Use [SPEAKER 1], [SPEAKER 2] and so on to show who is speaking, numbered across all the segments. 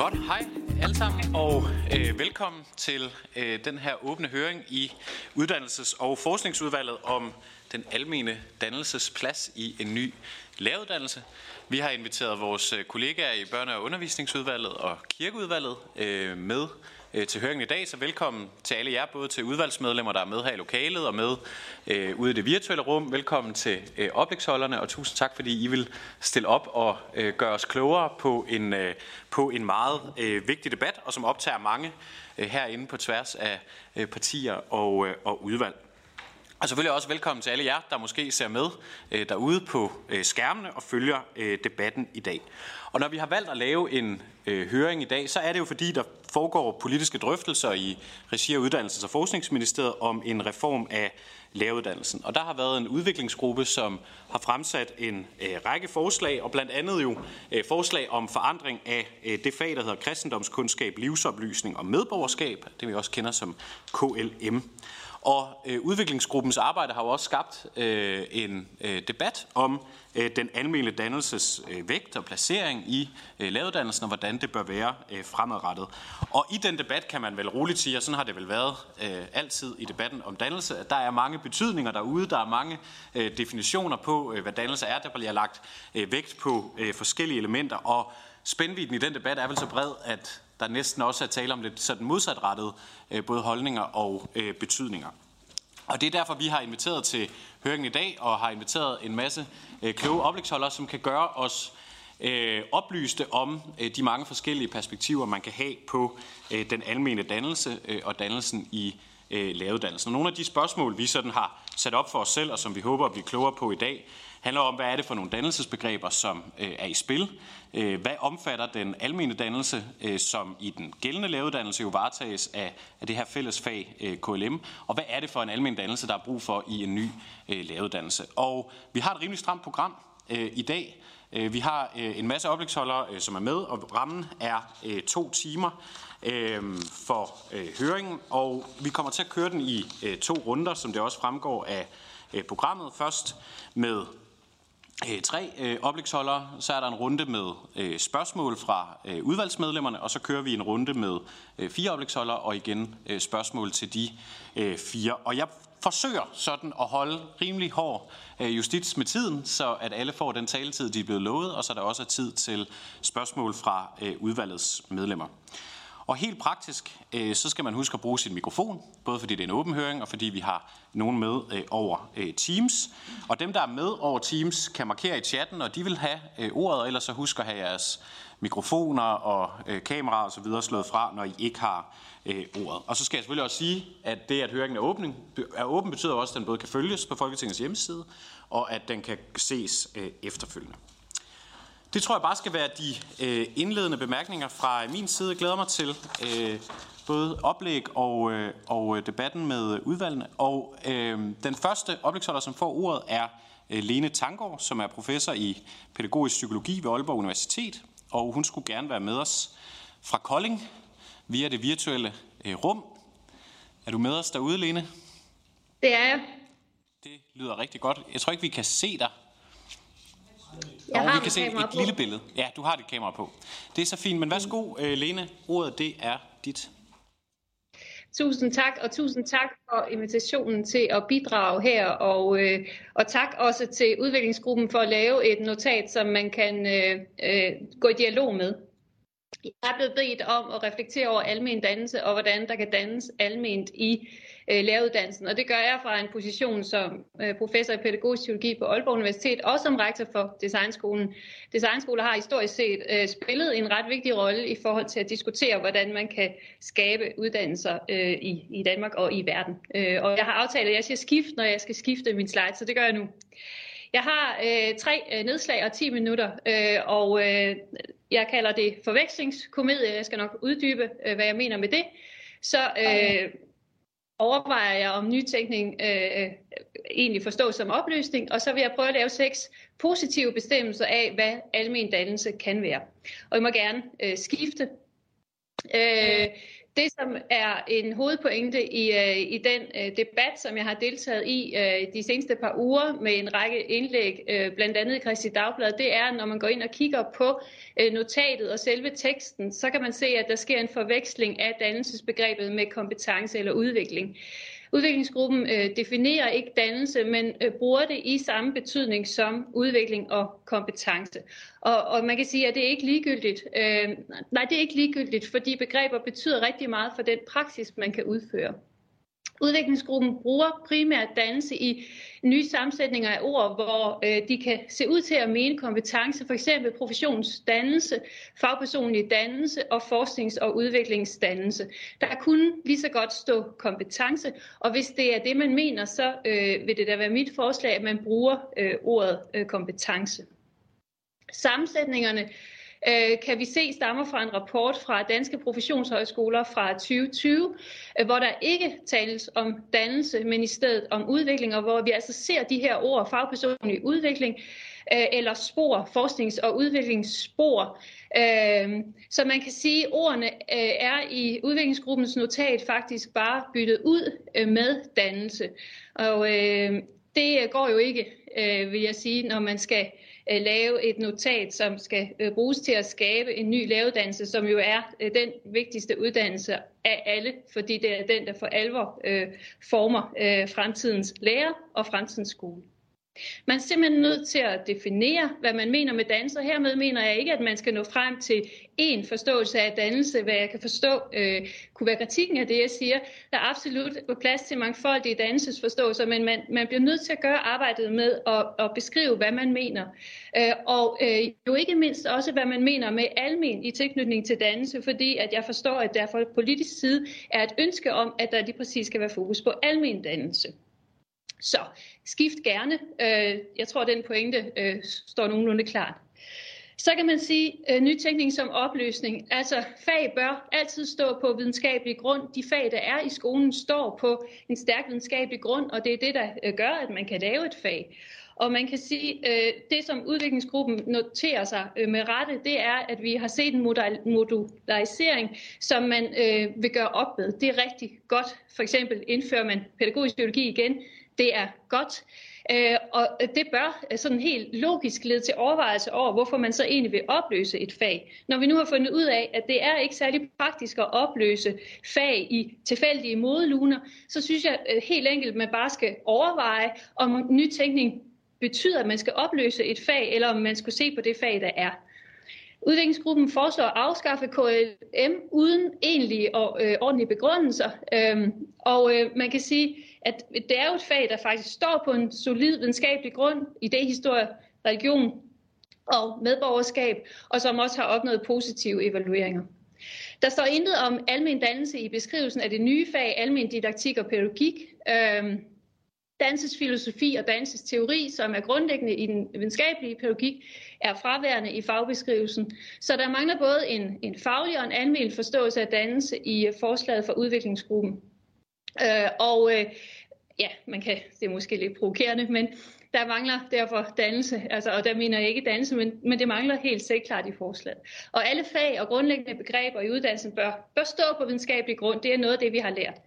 [SPEAKER 1] Godt, hej alle sammen, og øh, velkommen til øh, den her åbne høring i Uddannelses- og Forskningsudvalget om den almene dannelsesplads i en ny læreruddannelse. Vi har inviteret vores øh, kollegaer i Børne- og Undervisningsudvalget og Kirkeudvalget øh, med øh, til høringen i dag, så velkommen til alle jer, både til udvalgsmedlemmer, der er med her i lokalet og med øh, ude i det virtuelle rum. Velkommen til øh, oplægsholderne, og tusind tak, fordi I vil stille op og øh, gøre os klogere på en, øh, på en meget øh, vigtig debat, og som optager mange øh, herinde på tværs af øh, partier og, øh, og udvalg. Og selvfølgelig også velkommen til alle jer, der måske ser med øh, derude på øh, skærmene og følger øh, debatten i dag. Og når vi har valgt at lave en øh, høring i dag, så er det jo fordi, der foregår politiske drøftelser i regi af Uddannelses- og Forskningsministeriet om en reform af læreruddannelsen. Og der har været en udviklingsgruppe, som har fremsat en øh, række forslag, og blandt andet jo øh, forslag om forandring af øh, det fag, der hedder kristendomskundskab, livsoplysning og medborgerskab, det vi også kender som KLM. Og øh, udviklingsgruppens arbejde har jo også skabt øh, en øh, debat om øh, den almindelige dannelses øh, vægt og placering i øh, lavuddannelsen, og hvordan det bør være øh, fremadrettet. Og i den debat kan man vel roligt sige, og sådan har det vel været øh, altid i debatten om dannelse, at der er mange betydninger derude, der er mange øh, definitioner på, øh, hvad dannelse er, der bliver lagt øh, vægt på øh, forskellige elementer, og spændvidden i den debat er vel så bred, at der næsten også er tale om lidt sådan modsatrettet øh, både holdninger og øh, betydninger. Og det er derfor, vi har inviteret til høringen i dag, og har inviteret en masse øh, kloge oplægsholdere, som kan gøre os øh, oplyste om øh, de mange forskellige perspektiver, man kan have på øh, den almene dannelse øh, og dannelsen i øh, læreruddannelsen. Og nogle af de spørgsmål, vi sådan har sat op for os selv, og som vi håber at blive klogere på i dag, handler om, hvad er det for nogle dannelsesbegreber, som øh, er i spil. Øh, hvad omfatter den almene dannelse, øh, som i den gældende læreruddannelse jo varetages af, af det her fælles fag øh, KLM, og hvad er det for en almen dannelse, der er brug for i en ny øh, læreruddannelse. Og vi har et rimelig stramt program øh, i dag. Øh, vi har øh, en masse oplægsholdere, øh, som er med, og rammen er to timer for høringen, og vi kommer til at køre den i to runder, som det også fremgår af programmet. Først med øh, tre øh, oplægsholdere, så er der en runde med øh, spørgsmål fra øh, udvalgsmedlemmerne, og så kører vi en runde med øh, fire oplægsholdere, og igen øh, spørgsmål til de øh, fire. Og jeg forsøger sådan at holde rimelig hård øh, justits med tiden, så at alle får den taletid, de er blevet lovet, og så der også er tid til spørgsmål fra øh, udvalgets medlemmer. Og helt praktisk, øh, så skal man huske at bruge sin mikrofon, både fordi det er en åben høring, og fordi vi har nogen med øh, over øh, Teams. Og dem, der er med over Teams, kan markere i chatten, og de vil have øh, ordet, og ellers så husk at have jeres mikrofoner og øh, kameraer og så videre slået fra, når I ikke har øh, ordet. Og så skal jeg selvfølgelig også sige, at det, at høringen er, åben, er åben, betyder også, at den både kan følges på Folketingets hjemmeside, og at den kan ses øh, efterfølgende. Det tror jeg bare skal være de øh, indledende bemærkninger fra min side. Jeg glæder mig til øh, både oplæg og, øh, og debatten med udvalgene. Og øh, den første oplægsholder, som får ordet, er øh, Lene Tangård, som er professor i pædagogisk psykologi ved Aalborg Universitet. Og hun skulle gerne være med os fra Kolding via det virtuelle øh, rum. Er du med os derude, Lene?
[SPEAKER 2] Det er jeg.
[SPEAKER 1] Det lyder rigtig godt. Jeg tror ikke, vi kan se dig
[SPEAKER 2] jeg
[SPEAKER 1] og
[SPEAKER 2] har
[SPEAKER 1] vi kan se et
[SPEAKER 2] på.
[SPEAKER 1] lille billede. Ja, du har dit kamera på. Det er så fint, men værsgo, øh, Lene. Ordet, det er dit.
[SPEAKER 2] Tusind tak, og tusind tak for invitationen til at bidrage her, og, øh, og tak også til udviklingsgruppen for at lave et notat, som man kan øh, øh, gå i dialog med. Jeg er blevet bedt om at reflektere over almen dannelse, og hvordan der kan dannes alment i øh, læreruddannelsen. Og det gør jeg fra en position som øh, professor i pædagogisk psykologi på Aalborg Universitet, og som rektor for Designskolen. Designskoler har historisk set øh, spillet en ret vigtig rolle i forhold til at diskutere, hvordan man kan skabe uddannelser øh, i, i Danmark og i verden. Øh, og jeg har aftalt, at jeg skal skifte, når jeg skal skifte min slide, så det gør jeg nu. Jeg har øh, tre øh, nedslag og 10 minutter, øh, og øh, jeg kalder det forvekslingskomedie. Jeg skal nok uddybe, øh, hvad jeg mener med det. Så øh, overvejer jeg, om nytænkning øh, øh, egentlig forstås som opløsning, og så vil jeg prøve at lave seks positive bestemmelser af, hvad almen dannelse kan være. Og I må gerne øh, skifte. Øh, det, som er en hovedpointe i, øh, i den øh, debat, som jeg har deltaget i øh, de seneste par uger med en række indlæg, øh, blandt andet i Kristi Dagblad, det er, når man går ind og kigger på øh, notatet og selve teksten, så kan man se, at der sker en forveksling af dannelsesbegrebet med kompetence eller udvikling. Udviklingsgruppen øh, definerer ikke dannelse, men øh, bruger det i samme betydning som udvikling og kompetence. Og, og man kan sige, at det er ikke ligegyldigt. Øh, nej, det er ikke ligegyldigt, fordi begreber betyder rigtig meget for den praksis, man kan udføre. Udviklingsgruppen bruger primært dannelse i nye sammensætninger af ord, hvor øh, de kan se ud til at mene kompetence, for eksempel professionsdannelse, fagpersonlig dannelse og forsknings- og udviklingsdannelse. Der kunne lige så godt stå kompetence, og hvis det er det, man mener, så øh, vil det da være mit forslag, at man bruger øh, ordet øh, kompetence. Sammensætningerne øh, kan vi se stammer fra en rapport fra Danske Professionshøjskoler fra 2020, øh, hvor der ikke tales om dannelse, men i stedet om udvikling, og hvor vi altså ser de her ord, fagpersonlig udvikling, øh, eller spor, forsknings- og udviklingsspor. Øh, så man kan sige, at ordene øh, er i udviklingsgruppens notat faktisk bare byttet ud øh, med dannelse. Og øh, det går jo ikke, øh, vil jeg sige, når man skal øh, Øh, lave et notat, som skal øh, bruges til at skabe en ny læreruddannelse, som jo er øh, den vigtigste uddannelse af alle, fordi det er den, der for alvor former fremtidens lærer og fremtidens skole. Man er simpelthen nødt til at definere, hvad man mener med dannelse, og hermed mener jeg ikke, at man skal nå frem til en forståelse af dannelse, hvad jeg kan forstå øh, kunne være kritikken af det, jeg siger. Der er absolut plads til mangfoldige dannelsesforståelser, men man, man bliver nødt til at gøre arbejdet med at, at beskrive, hvad man mener. Øh, og øh, jo ikke mindst også, hvad man mener med almen i tilknytning til dannelse, fordi at jeg forstår, at der fra politisk side er et ønske om, at der lige præcis skal være fokus på almen dannelse. Så skift gerne. Øh, jeg tror, den pointe øh, står nogenlunde klart. Så kan man sige øh, nytænkning som opløsning. Altså fag bør altid stå på videnskabelig grund. De fag, der er i skolen, står på en stærk videnskabelig grund, og det er det, der øh, gør, at man kan lave et fag. Og man kan sige, øh, det som udviklingsgruppen noterer sig øh, med rette, det er, at vi har set en modularisering, som man øh, vil gøre op med. Det er rigtig godt. For eksempel indfører man pædagogisk biologi igen det er godt. Øh, og det bør sådan helt logisk lede til overvejelse over, hvorfor man så egentlig vil opløse et fag. Når vi nu har fundet ud af, at det er ikke særlig praktisk at opløse fag i tilfældige modeluner, så synes jeg øh, helt enkelt, at man bare skal overveje, om nytænkning betyder, at man skal opløse et fag, eller om man skulle se på det fag, der er. Udviklingsgruppen foreslår at afskaffe KLM uden egentlige og øh, ordentlige begrundelser. Øhm, og øh, man kan sige, at det er jo et fag, der faktisk står på en solid videnskabelig grund, idehistorie, religion og medborgerskab, og som også har opnået positive evalueringer. Der står intet om almen dannelse i beskrivelsen af det nye fag, almen didaktik og pædagogik. Øhm, Dansesfilosofi og dansesteori, som er grundlæggende i den videnskabelige pædagogik, er fraværende i fagbeskrivelsen. Så der mangler både en, en faglig og en anvendt forståelse af dannelse i øh, forslaget for udviklingsgruppen. Øh, og øh, ja, man kan, det er måske lidt provokerende, men der mangler derfor dannelse, altså, og der mener jeg ikke dannelse, men, men det mangler helt sikkert i forslaget. Og alle fag og grundlæggende begreber i uddannelsen bør, bør stå på videnskabelig grund. Det er noget af det, vi har lært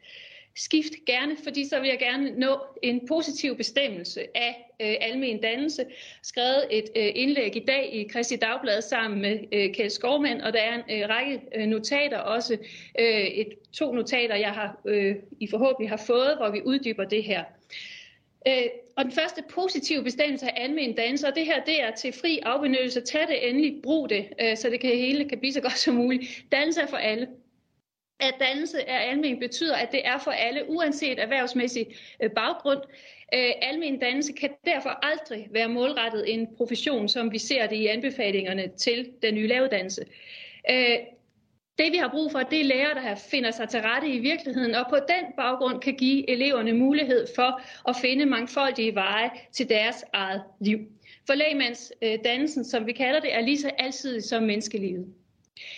[SPEAKER 2] skift gerne, fordi så vil jeg gerne nå en positiv bestemmelse af øh, almen dannelse. Skrevet et øh, indlæg i dag i Kristi Dagblad sammen med øh, Kjeld Skovmand, og der er en øh, række øh, notater også. Øh, et, to notater, jeg har øh, i forhåbentlig har fået, hvor vi uddyber det her. Øh, og den første positive bestemmelse af almen dannelse, og det her det er til fri afbenyttelse. Tag det endelig, brug det, øh, så det kan hele kan blive så godt som muligt. Dannelse er for alle at dannelse af almen betyder, at det er for alle, uanset erhvervsmæssig øh, baggrund. Øh, almen dannelse kan derfor aldrig være målrettet en profession, som vi ser det i anbefalingerne til den nye lavuddannelse. Øh, det vi har brug for, det er lærere, der finder sig til rette i virkeligheden, og på den baggrund kan give eleverne mulighed for at finde mangfoldige veje til deres eget liv. For lægmandsdannelsen, som vi kalder det, er lige så altid som menneskelivet.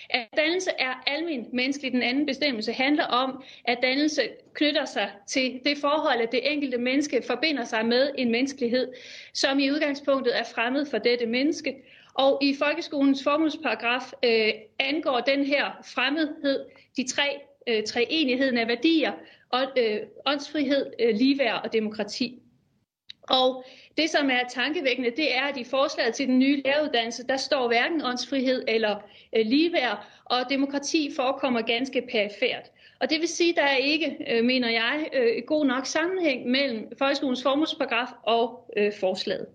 [SPEAKER 2] At dannelse er almen menneskelig. Den anden bestemmelse handler om, at dannelse knytter sig til det forhold, at det enkelte menneske forbinder sig med en menneskelighed, som i udgangspunktet er fremmed for dette menneske. Og i folkeskolens formålsparagraf øh, angår den her fremmedhed de tre øh, treenigheden af værdier, og, øh, åndsfrihed, øh, ligeværd og demokrati. Og det, som er tankevækkende, det er, at i forslaget til den nye læreruddannelse, der står hverken åndsfrihed eller øh, ligeværd, og demokrati forekommer ganske perifært. Og det vil sige, at der er ikke, øh, mener jeg, øh, god nok sammenhæng mellem folkeskolens formålsparagraf og øh, forslaget.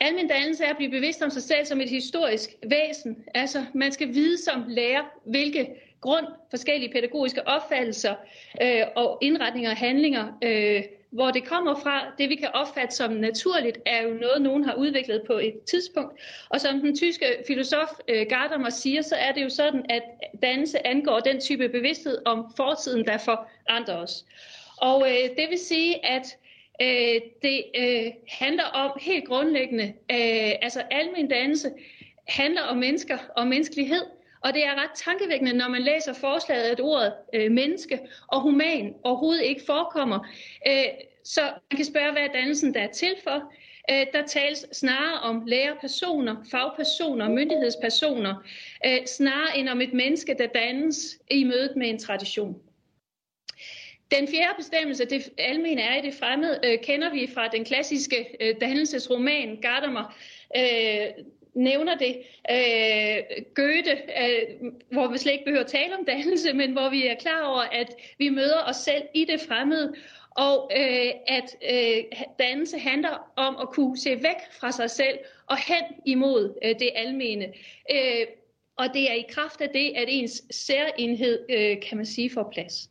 [SPEAKER 2] Almen dannelse er at blive bevidst om sig selv som et historisk væsen. Altså, man skal vide som lærer, hvilke grund forskellige pædagogiske opfattelser øh, og indretninger og handlinger øh, hvor det kommer fra, det vi kan opfatte som naturligt, er jo noget, nogen har udviklet på et tidspunkt. Og som den tyske filosof øh, Gadamer siger, så er det jo sådan, at dannelse angår den type bevidsthed om fortiden, der forandrer os. Og øh, det vil sige, at øh, det øh, handler om helt grundlæggende, øh, altså almen dannelse handler om mennesker og menneskelighed, og det er ret tankevækkende, når man læser forslaget, at ordet øh, menneske og human overhovedet ikke forekommer. Øh, så man kan spørge, hvad er dannelsen der er til for? Øh, der tales snarere om lærerpersoner, fagpersoner, myndighedspersoner, øh, snarere end om et menneske, der dannes i mødet med en tradition. Den fjerde bestemmelse, det almene er i det fremmede, øh, kender vi fra den klassiske øh, dannelsesroman Gadamer, øh, nævner det. Øh, Goethe, øh, hvor vi slet ikke behøver tale om dannelse, men hvor vi er klar over, at vi møder os selv i det fremmede, og øh, at øh, dannelse handler om at kunne se væk fra sig selv og hen imod øh, det almene. Øh, og det er i kraft af det, at ens særenhed, øh, kan man sige, får plads.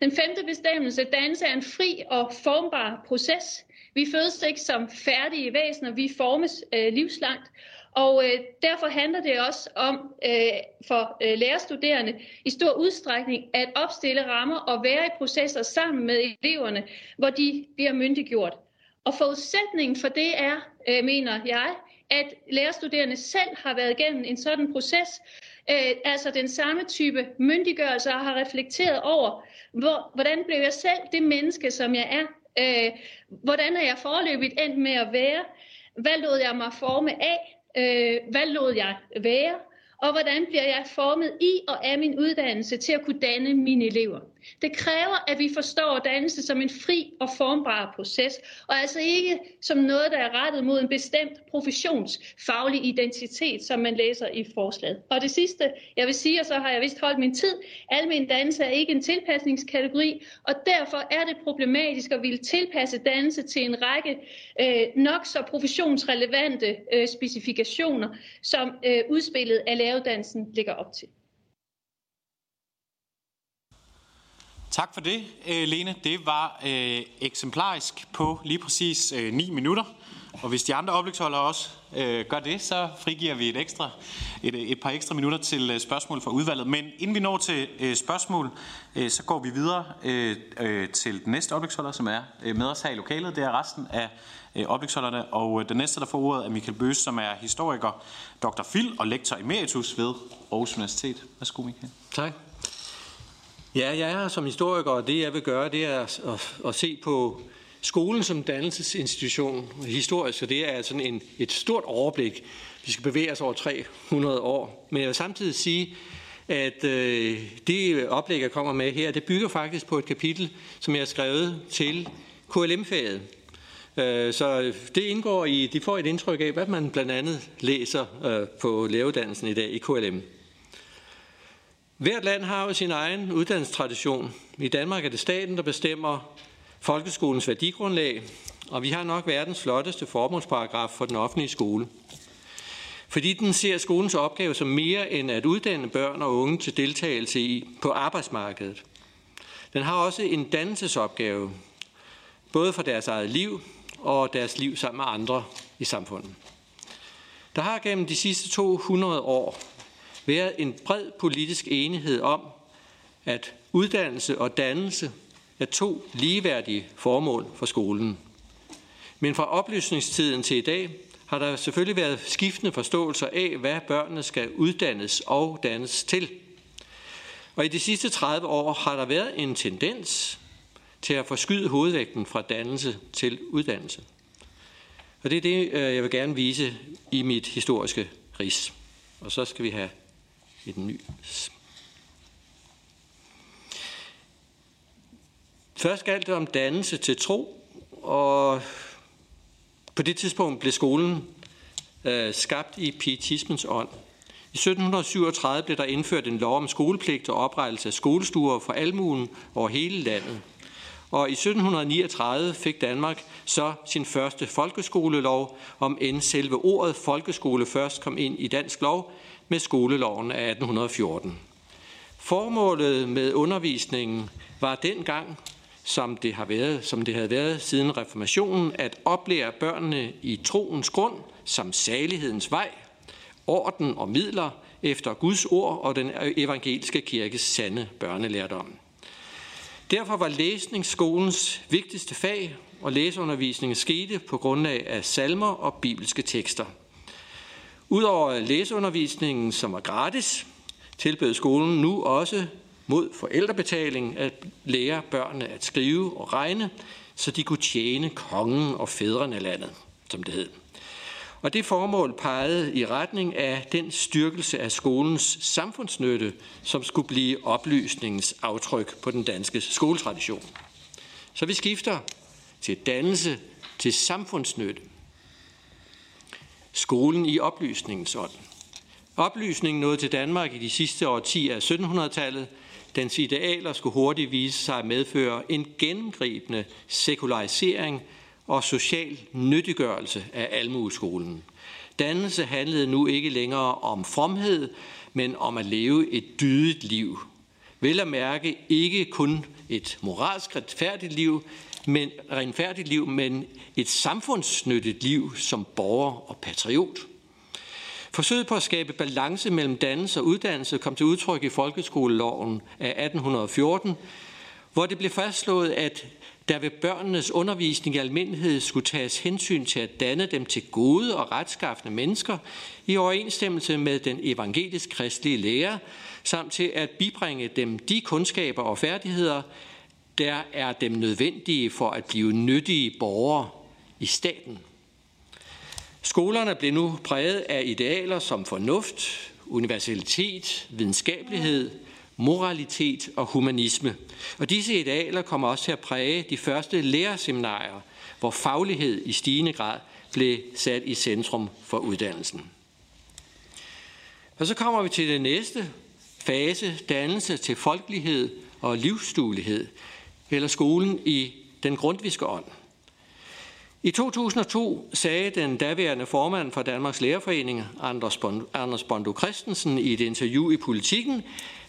[SPEAKER 2] Den femte bestemmelse, dannelse er en fri og formbar proces. Vi fødes ikke som færdige væsener, vi formes øh, livslangt. Og øh, derfor handler det også om øh, for øh, lærerstuderende i stor udstrækning at opstille rammer og være i processer sammen med eleverne, hvor de bliver myndiggjort. Og forudsætningen for det er, øh, mener jeg, at lærerstuderende selv har været igennem en sådan proces, øh, altså den samme type myndiggørelse og har reflekteret over, hvor, hvordan blev jeg selv det menneske, som jeg er? Øh, hvordan er jeg forløbigt endt med at være? Hvad lod jeg mig forme af? Øh, hvad lod jeg være? Og hvordan bliver jeg formet i og af min uddannelse til at kunne danne mine elever? Det kræver, at vi forstår dannelse som en fri og formbar proces, og altså ikke som noget, der er rettet mod en bestemt professionsfaglig identitet, som man læser i forslaget. Og det sidste, jeg vil sige, og så har jeg vist holdt min tid, almen dannelse er ikke en tilpasningskategori, og derfor er det problematisk at ville tilpasse dannelse til en række øh, nok så professionsrelevante øh, specifikationer, som øh, udspillet af læreruddannelsen ligger op til.
[SPEAKER 1] Tak for det, øh, Lene. Det var øh, eksemplarisk på lige præcis øh, 9 minutter. Og hvis de andre oplægsholdere også øh, gør det, så frigiver vi et, ekstra, et, øh, et par ekstra minutter til øh, spørgsmål fra udvalget. Men inden vi når til øh, spørgsmål, øh, så går vi videre øh, øh, til den næste oplægsholder, som er øh, med os her i lokalet. Det er resten af øh, oplægsholderne. Og øh, den næste, der får ordet, er Michael Bøs, som er historiker, Dr. Phil og lektor emeritus ved Aarhus Universitet. Værsgo, Michael.
[SPEAKER 3] Tak. Ja, jeg er som historiker, og det jeg vil gøre, det er at, at, at se på skolen som dannelsesinstitution historisk, så det er sådan en, et stort overblik. Vi skal bevæge os over 300 år. Men jeg vil samtidig sige, at øh, det oplæg, jeg kommer med her, det bygger faktisk på et kapitel, som jeg har skrevet til KLM-faget. Øh, så det indgår i, de får et indtryk af, hvad man blandt andet læser øh, på læreruddannelsen i dag i KLM. Hvert land har jo sin egen uddannelsestradition. I Danmark er det staten, der bestemmer folkeskolens værdigrundlag, og vi har nok verdens flotteste formålsparagraf for den offentlige skole. Fordi den ser skolens opgave som mere end at uddanne børn og unge til deltagelse i, på arbejdsmarkedet. Den har også en dannelsesopgave, både for deres eget liv og deres liv sammen med andre i samfundet. Der har gennem de sidste 200 år været en bred politisk enighed om, at uddannelse og dannelse er to ligeværdige formål for skolen. Men fra oplysningstiden til i dag har der selvfølgelig været skiftende forståelser af, hvad børnene skal uddannes og dannes til. Og i de sidste 30 år har der været en tendens til at forskyde hovedvægten fra dannelse til uddannelse. Og det er det, øh, jeg vil gerne vise i mit historiske ris. Og så skal vi have i den nye. Først galt det om dannelse til tro, og på det tidspunkt blev skolen øh, skabt i pietismens ånd. I 1737 blev der indført en lov om skolepligt og oprettelse af skolestuer for almuen over hele landet. Og i 1739 fik Danmark så sin første folkeskolelov, om end selve ordet folkeskole først kom ind i dansk lov med skoleloven af 1814. Formålet med undervisningen var dengang, som det, har været, som det havde været siden reformationen, at oplære børnene i troens grund som salighedens vej, orden og midler efter Guds ord og den evangeliske kirkes sande børnelærdom. Derfor var læsning skolens vigtigste fag, og læseundervisningen skete på grundlag af salmer og bibelske tekster. Udover læseundervisningen, som var gratis, tilbød skolen nu også mod forældrebetaling at lære børnene at skrive og regne, så de kunne tjene kongen og fædrene landet, som det hed. Og det formål pegede i retning af den styrkelse af skolens samfundsnytte, som skulle blive oplysningens aftryk på den danske skoletradition. Så vi skifter til dannelse til samfundsnytte. Skolen i oplysningens ånd. Oplysningen nåede til Danmark i de sidste årtier af 1700-tallet. Dens idealer skulle hurtigt vise sig at medføre en gennemgribende sekularisering og social nyttiggørelse af almueskolen. Dannelse handlede nu ikke længere om fromhed, men om at leve et dydigt liv. Vel at mærke ikke kun et moralsk retfærdigt liv, men renfærdigt liv, men et samfundsnyttigt liv som borger og patriot. Forsøget på at skabe balance mellem dannelse og uddannelse kom til udtryk i folkeskoleloven af 1814, hvor det blev fastslået, at der ved børnenes undervisning i almindelighed skulle tages hensyn til at danne dem til gode og retskaffende mennesker i overensstemmelse med den evangelisk-kristelige lære, samt til at bibringe dem de kundskaber og færdigheder, der er dem nødvendige for at blive nyttige borgere i staten. Skolerne blev nu præget af idealer som fornuft, universalitet, videnskabelighed, moralitet og humanisme. Og disse idealer kommer også til at præge de første lærerseminarier, hvor faglighed i stigende grad blev sat i centrum for uddannelsen. Og så kommer vi til den næste fase, dannelse til folkelighed og livsstuelighed, eller skolen i den grundviske ånd. I 2002 sagde den daværende formand for Danmarks Lærerforening, Anders Bondo Christensen, i et interview i Politiken,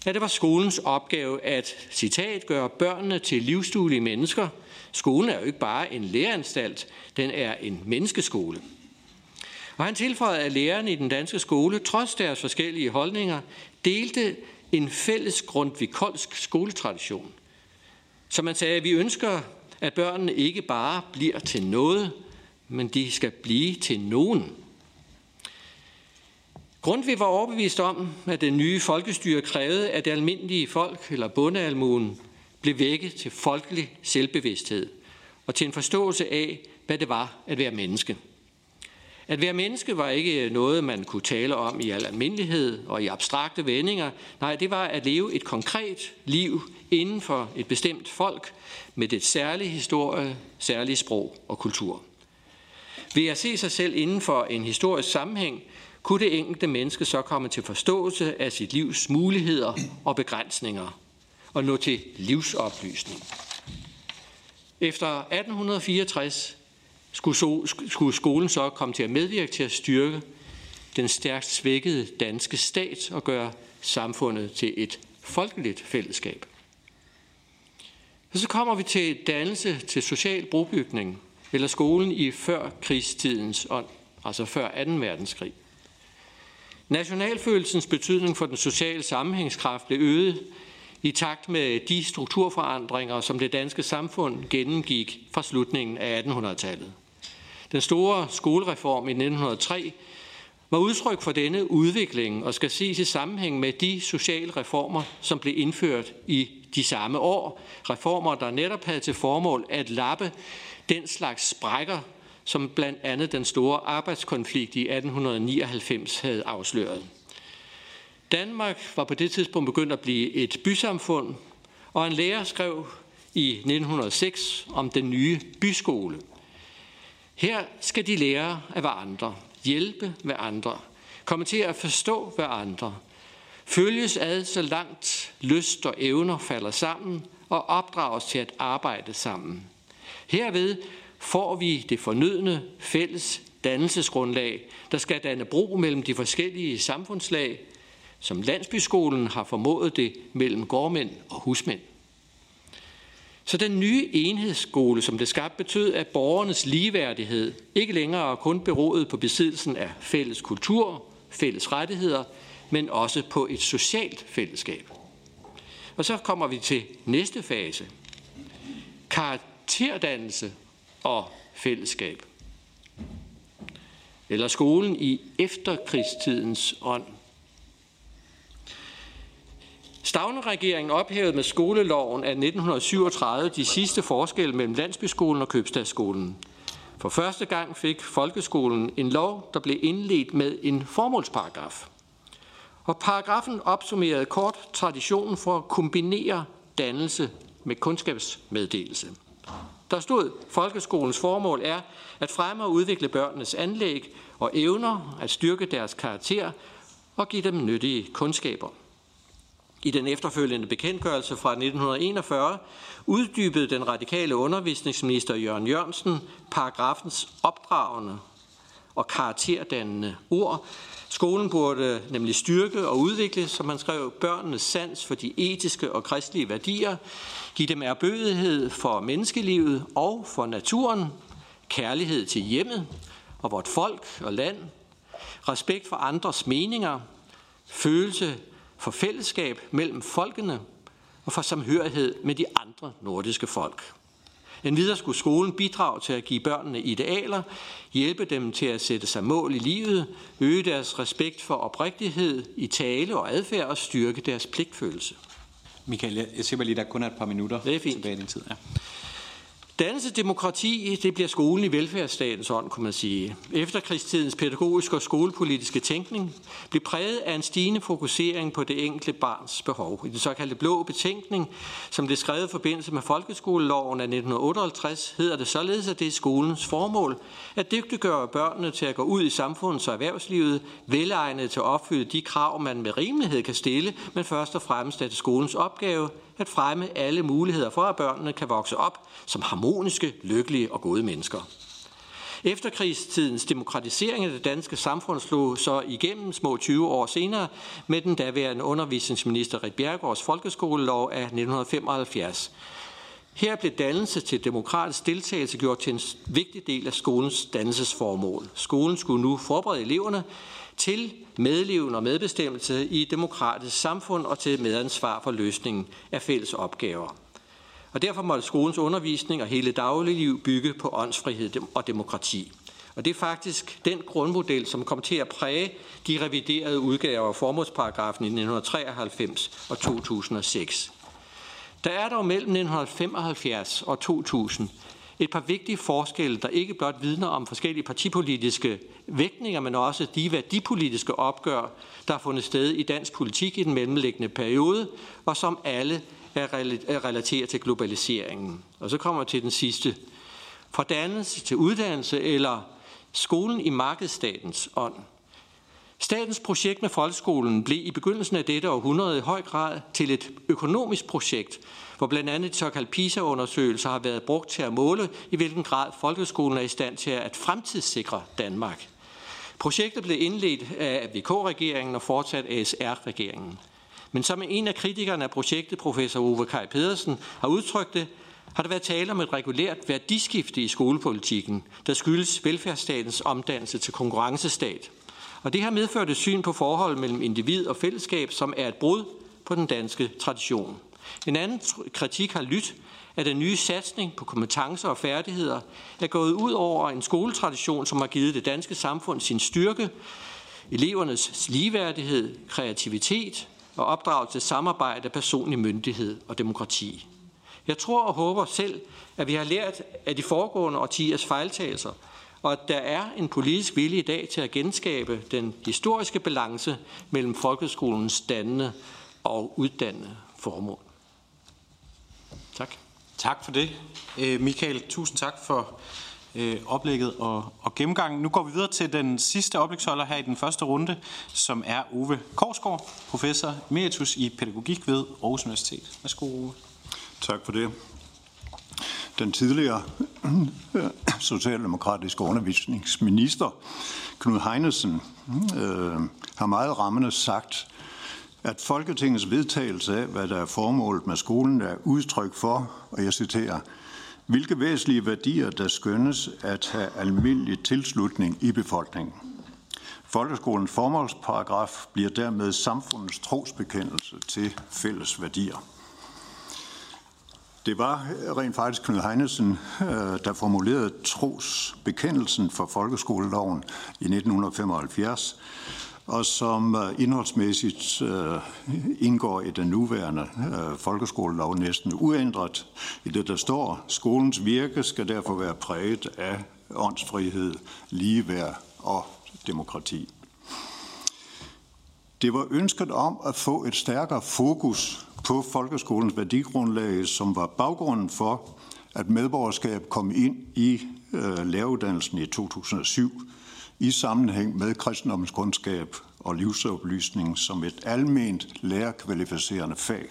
[SPEAKER 3] at det var skolens opgave at, citat, gøre børnene til livsduelige mennesker. Skolen er jo ikke bare en læreanstalt, den er en menneskeskole. Og han tilføjede, at lærerne i den danske skole, trods deres forskellige holdninger, delte en fælles grundvikolsk skoletradition. Så man sagde, at vi ønsker, at børnene ikke bare bliver til noget, men de skal blive til nogen. Grundtvig var overbevist om, at den nye folkestyre krævede, at det almindelige folk, eller bondealmuen, blev vækket til folkelig selvbevidsthed og til en forståelse af, hvad det var at være menneske. At være menneske var ikke noget, man kunne tale om i al almindelighed og i abstrakte vendinger. Nej, det var at leve et konkret liv inden for et bestemt folk med det særlige historie, særlige sprog og kultur. Ved at se sig selv inden for en historisk sammenhæng, kunne det enkelte menneske så komme til forståelse af sit livs muligheder og begrænsninger og nå til livsoplysning. Efter 1864 skulle skolen så komme til at medvirke til at styrke den stærkt svækkede danske stat og gøre samfundet til et folkeligt fællesskab. Og så kommer vi til dannelse til social brobygning, eller skolen i før krigstidens ånd, altså før 2. verdenskrig. Nationalfølelsens betydning for den sociale sammenhængskraft blev øget i takt med de strukturforandringer, som det danske samfund gennemgik fra slutningen af 1800-tallet. Den store skolereform i 1903 var udtryk for denne udvikling og skal ses i sammenhæng med de sociale reformer, som blev indført i de samme år. Reformer, der netop havde til formål at lappe den slags sprækker, som blandt andet den store arbejdskonflikt i 1899 havde afsløret. Danmark var på det tidspunkt begyndt at blive et bysamfund, og en lærer skrev i 1906 om den nye byskole. Her skal de lære af hverandre, hjælpe hverandre, komme til at forstå hverandre, følges ad så langt lyst og evner falder sammen og opdrages til at arbejde sammen. Herved får vi det fornødne fælles dannelsesgrundlag, der skal danne bro mellem de forskellige samfundslag, som landsbyskolen har formået det mellem gårdmænd og husmænd. Så den nye enhedsskole, som det skabte, betød, at borgernes ligeværdighed ikke længere kun beroede på besiddelsen af fælles kultur, fælles rettigheder, men også på et socialt fællesskab. Og så kommer vi til næste fase. Karakterdannelse og fællesskab. Eller skolen i efterkrigstidens ånd. Stavne-regeringen ophævede med skoleloven af 1937 de sidste forskelle mellem landsbyskolen og købstadsskolen. For første gang fik folkeskolen en lov, der blev indledt med en formålsparagraf. Og paragrafen opsummerede kort traditionen for at kombinere dannelse med kundskabsmeddelelse. Der stod, folkeskolens formål er at fremme og udvikle børnenes anlæg og evner, at styrke deres karakter og give dem nyttige kundskaber. I den efterfølgende bekendtgørelse fra 1941 uddybede den radikale undervisningsminister Jørgen Jørgensen paragrafens opdragende og karakterdannende ord. Skolen burde nemlig styrke og udvikle, som man skrev, børnenes sans for de etiske og kristelige værdier, give dem erbødighed for menneskelivet og for naturen, kærlighed til hjemmet og vort folk og land, respekt for andres meninger, følelse for fællesskab mellem folkene og for samhørighed med de andre nordiske folk. En videre skulle skolen bidrage til at give børnene idealer, hjælpe dem til at sætte sig mål i livet, øge deres respekt for oprigtighed i tale og adfærd og styrke deres pligtfølelse.
[SPEAKER 1] Michael, jeg ser lige, der kun er et par minutter
[SPEAKER 3] det er fint.
[SPEAKER 1] tilbage i den tid. Ja.
[SPEAKER 3] Dannelsesdemokrati, det bliver skolen i velfærdsstatens ånd, kunne man sige. Efterkrigstidens pædagogiske og skolepolitiske tænkning blev præget af en stigende fokusering på det enkelte barns behov. I den såkaldte blå betænkning, som blev skrevet i forbindelse med folkeskoleloven af 1958, hedder det således, at det er skolens formål at dygtiggøre børnene til at gå ud i samfundets og erhvervslivet, velegnet til at opfylde de krav, man med rimelighed kan stille, men først og fremmest er det skolens opgave at fremme alle muligheder for, at børnene kan vokse op som harmoniske, lykkelige og gode mennesker. Efterkrigstidens demokratisering af det danske samfund slog så igennem små 20 år senere med den daværende undervisningsminister Rit Bjergårds folkeskolelov af 1975. Her blev dannelse til demokratisk deltagelse gjort til en vigtig del af skolens dannelsesformål. Skolen skulle nu forberede eleverne til medleven og medbestemmelse i et demokratisk samfund og til medansvar for løsningen af fælles opgaver. Og derfor måtte skolens undervisning og hele dagligliv bygge på åndsfrihed og demokrati. Og det er faktisk den grundmodel, som kom til at præge de reviderede udgaver af formålsparagrafen i 1993 og 2006. Der er dog mellem 1975 og 2000 et par vigtige forskelle, der ikke blot vidner om forskellige partipolitiske vægtninger, men også de værdipolitiske opgør, der har fundet sted i dansk politik i den mellemliggende periode, og som alle er relateret til globaliseringen. Og så kommer vi til den sidste. Fra dannelse til uddannelse eller skolen i markedsstatens ånd. Statens projekt med folkeskolen blev i begyndelsen af dette århundrede i høj grad til et økonomisk projekt, hvor blandt andet de såkaldte PISA-undersøgelser har været brugt til at måle, i hvilken grad folkeskolen er i stand til at fremtidssikre Danmark. Projektet blev indledt af VK-regeringen og fortsat ASR-regeringen. Men som en af kritikerne af projektet, professor Ove Kai Pedersen, har udtrykt det, har der været tale om et regulært værdiskifte i skolepolitikken, der skyldes velfærdsstatens omdannelse til konkurrencestat. Og det har medført et syn på forholdet mellem individ og fællesskab, som er et brud på den danske tradition. En anden kritik har lyttet, at den nye satsning på kompetencer og færdigheder er gået ud over en skoletradition, som har givet det danske samfund sin styrke, elevernes ligeværdighed, kreativitet og opdragelse til samarbejde, personlig myndighed og demokrati. Jeg tror og håber selv, at vi har lært af de foregående årtiers fejltagelser, og at der er en politisk vilje i dag til at genskabe den historiske balance mellem folkeskolens dannende og uddannende formål. Tak.
[SPEAKER 1] Tak for det, øh, Michael. Tusind tak for øh, oplægget og, og gennemgangen. Nu går vi videre til den sidste oplægsholder her i den første runde, som er Ove Korsgaard, professor emeritus i pædagogik ved Aarhus Universitet. Værsgo, Ove.
[SPEAKER 4] Tak for det. Den tidligere socialdemokratiske undervisningsminister, Knud Heinesen, øh, har meget rammende sagt, at Folketingets vedtagelse af, hvad der er formålet med skolen, er udtryk for, og jeg citerer, hvilke væsentlige værdier, der skønnes at have almindelig tilslutning i befolkningen. Folkeskolens formålsparagraf bliver dermed samfundets trosbekendelse til fælles værdier. Det var rent faktisk Knud Heinesen, øh, der formulerede trosbekendelsen for folkeskoleloven i 1975, og som øh, indholdsmæssigt øh, indgår i den nuværende folkeskolelov næsten uændret. I det der står, skolens virke skal derfor være præget af åndsfrihed, ligeværd og demokrati. Det var ønsket om at få et stærkere fokus på folkeskolens værdigrundlag, som var baggrunden for, at medborgerskab kom ind i øh, læreruddannelsen i 2007 i sammenhæng med kristendomskundskab og livsoplysning som et alment lærerkvalificerende fag.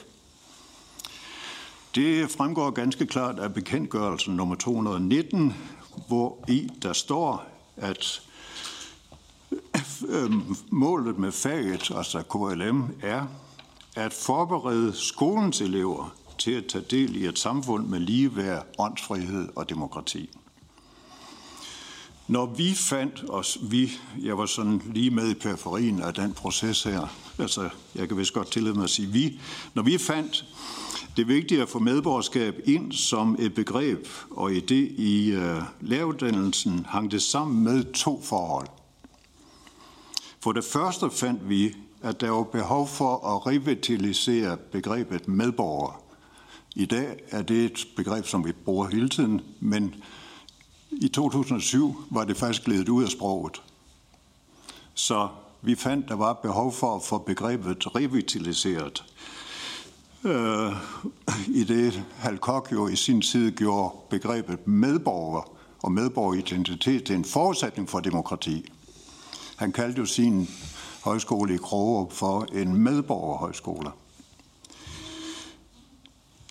[SPEAKER 4] Det fremgår ganske klart af bekendtgørelsen nummer 219, hvor i der står, at øh, målet med faget, altså KLM, er at forberede skolens elever til at tage del i et samfund med ligeværd, åndsfrihed og demokrati. Når vi fandt os, vi, jeg var sådan lige med i periferien af den proces her, altså jeg kan vist godt tillade mig at sige vi, når vi fandt det vigtige at få medborgerskab ind som et begreb, og idé i uh, læreruddannelsen hang det sammen med to forhold. For det første fandt vi, at der var behov for at revitalisere begrebet medborger. I dag er det et begreb, som vi bruger hele tiden, men i 2007 var det faktisk glædet ud af sproget. Så vi fandt, der var behov for at få begrebet revitaliseret. Øh, I det Halkok jo i sin tid gjorde begrebet medborger og medborgeridentitet til en forudsætning for demokrati. Han kaldte jo sin højskole i Krogerup for en medborgerhøjskole.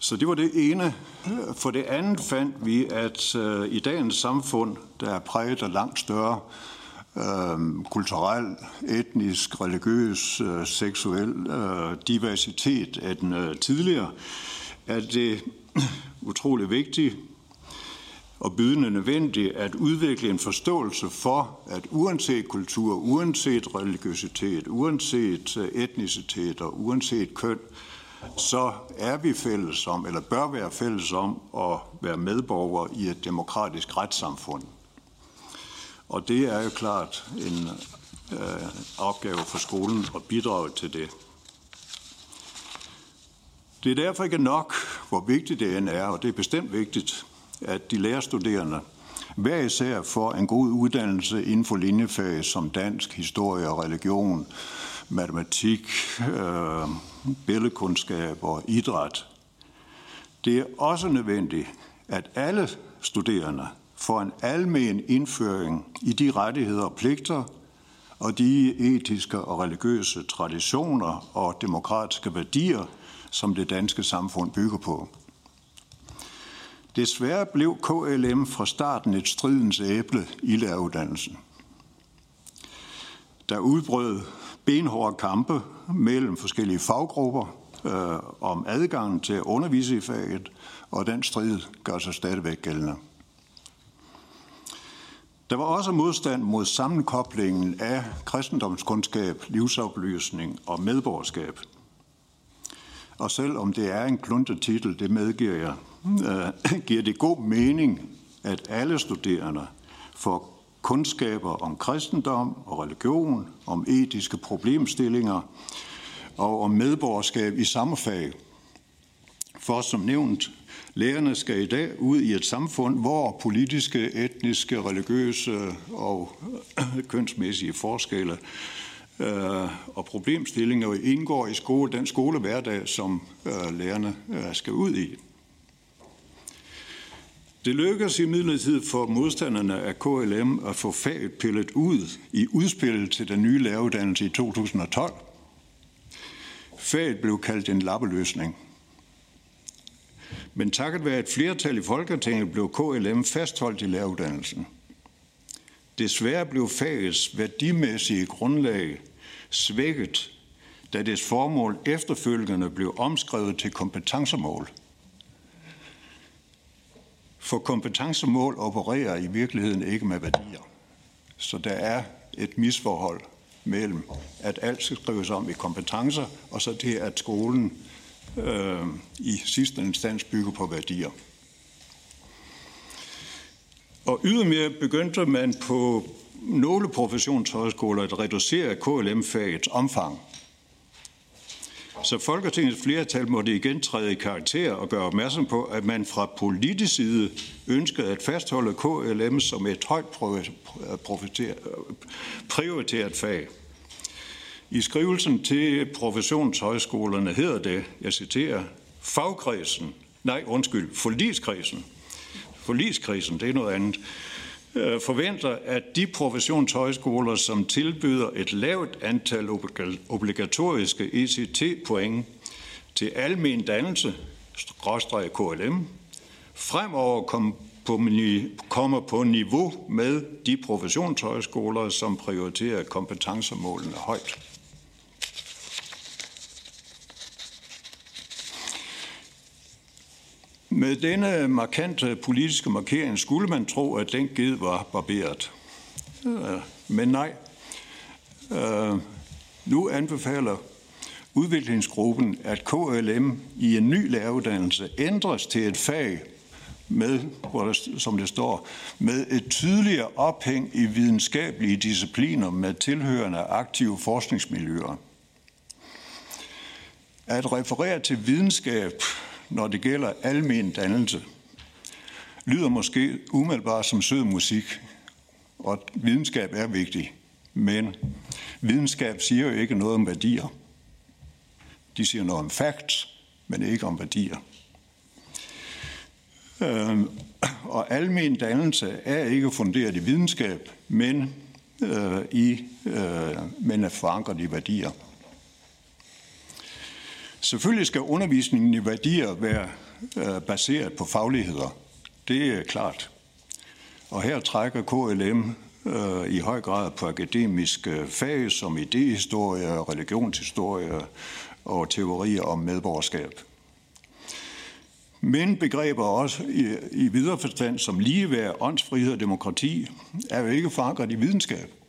[SPEAKER 4] Så det var det ene. For det andet fandt vi, at øh, i dagens samfund, der er præget af langt større øh, kulturel, etnisk, religiøs, øh, seksuel øh, diversitet end øh, tidligere, er det utrolig vigtigt og bydende nødvendigt at udvikle en forståelse for, at uanset kultur, uanset religiøsitet, uanset øh, etnicitet og uanset køn, så er vi fælles om, eller bør være fælles om, at være medborgere i et demokratisk retssamfund. Og det er jo klart en øh, opgave for skolen at bidrage til det. Det er derfor ikke nok, hvor vigtigt det end er, og det er bestemt vigtigt, at de lærerstuderende hver især får en god uddannelse inden for linjefag som dansk, historie og religion, matematik, øh, billedkundskab og idræt. Det er også nødvendigt, at alle studerende får en almen indføring i de rettigheder og pligter og de etiske og religiøse traditioner og demokratiske værdier, som det danske samfund bygger på. Desværre blev KLM fra starten et stridens æble i læreruddannelsen. Der udbrød benhårde kampe mellem forskellige faggrupper øh, om adgangen til at undervise i faget, og den strid gør sig stadigvæk gældende. Der var også modstand mod sammenkoblingen af kristendomskundskab, livsoplysning og medborgerskab. Og selvom det er en kluntet titel, det medgiver jeg, øh, giver det god mening, at alle studerende får kundskaber om kristendom og religion, om etiske problemstillinger og om medborgerskab i samme fag. For som nævnt, lærerne skal i dag ud i et samfund, hvor politiske, etniske, religiøse og kønsmæssige forskelle øh, og problemstillinger indgår i skole, den skolehverdag, som øh, lærerne øh, skal ud i. Det lykkedes imidlertid for modstanderne af KLM at få faget pillet ud i udspillet til den nye læreruddannelse i 2012. Faget blev kaldt en lappeløsning. Men takket være et flertal i Folketinget blev KLM fastholdt i læreruddannelsen. Desværre blev fagets værdimæssige grundlag svækket, da dets formål efterfølgende blev omskrevet til kompetencemål. For kompetencemål opererer i virkeligheden ikke med værdier. Så der er et misforhold mellem, at alt skal skrives om i kompetencer, og så det, at skolen øh, i sidste instans bygger på værdier. Og ydermere begyndte man på nogle professionshøjskoler at reducere KLM-fagets omfang. Så Folketingets flertal måtte igen træde i karakter og gøre opmærksom på, at man fra politisk side ønskede at fastholde KLM som et højt prioriteret fag. I skrivelsen til professionshøjskolerne hedder det, jeg citerer, fagkredsen, nej undskyld, forligskredsen, forligskredsen, det er noget andet, Øh, forventer, at de professionshøjskoler, som tilbyder et lavt antal obligatoriske ECT-point til almen dannelse, skråstreg KLM, fremover kom på, kommer på niveau med de professionshøjskoler, som prioriterer kompetencemålene højt. Med denne markante politiske markering skulle man tro, at den ged var barberet. Øh, men nej. Øh, nu anbefaler udviklingsgruppen, at KLM i en ny læreruddannelse ændres til et fag med, hvor der, som det står, med et tydeligere ophæng i videnskabelige discipliner med tilhørende aktive forskningsmiljøer. At referere til videnskab når det gælder almen dannelse, lyder måske umiddelbart som sød musik, og videnskab er vigtig. Men videnskab siger jo ikke noget om værdier. De siger noget om facts, men ikke om værdier. Øhm, og almen dannelse er ikke funderet i videnskab, men, øh, i, øh, men er forankret i værdier. Selvfølgelig skal undervisningen i værdier være øh, baseret på fagligheder. Det er klart. Og her trækker KLM øh, i høj grad på akademiske fag som idehistorie, religionshistorie og teorier om medborgerskab. Men begreber også i, i videre forstand som ligeværd, åndsfrihed og demokrati er jo ikke forankret i videnskab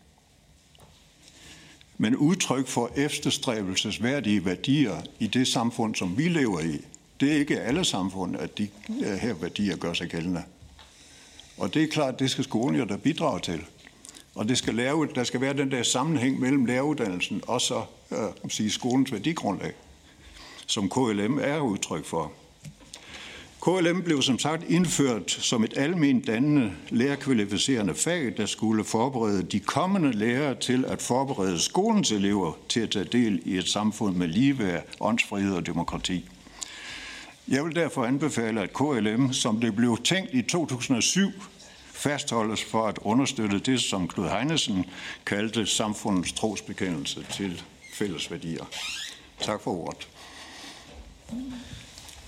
[SPEAKER 4] men udtryk for efterstræbelsesværdige værdier i det samfund, som vi lever i. Det er ikke alle samfund, at de øh, her værdier gør sig gældende. Og det er klart, det skal skolen jo der bidrage til. Og det skal lave, der skal være den der sammenhæng mellem læreruddannelsen og så øh, sige, skolens værdigrundlag, som KLM er udtryk for. KLM blev som sagt indført som et almindeligt dannende lærerkvalificerende fag, der skulle forberede de kommende lærere til at forberede skolens elever til at tage del i et samfund med ligeværd, åndsfrihed og demokrati. Jeg vil derfor anbefale, at KLM, som det blev tænkt i 2007, fastholdes for at understøtte det, som Knud Heinesen kaldte samfundets trosbekendelse til fælles værdier. Tak for ordet.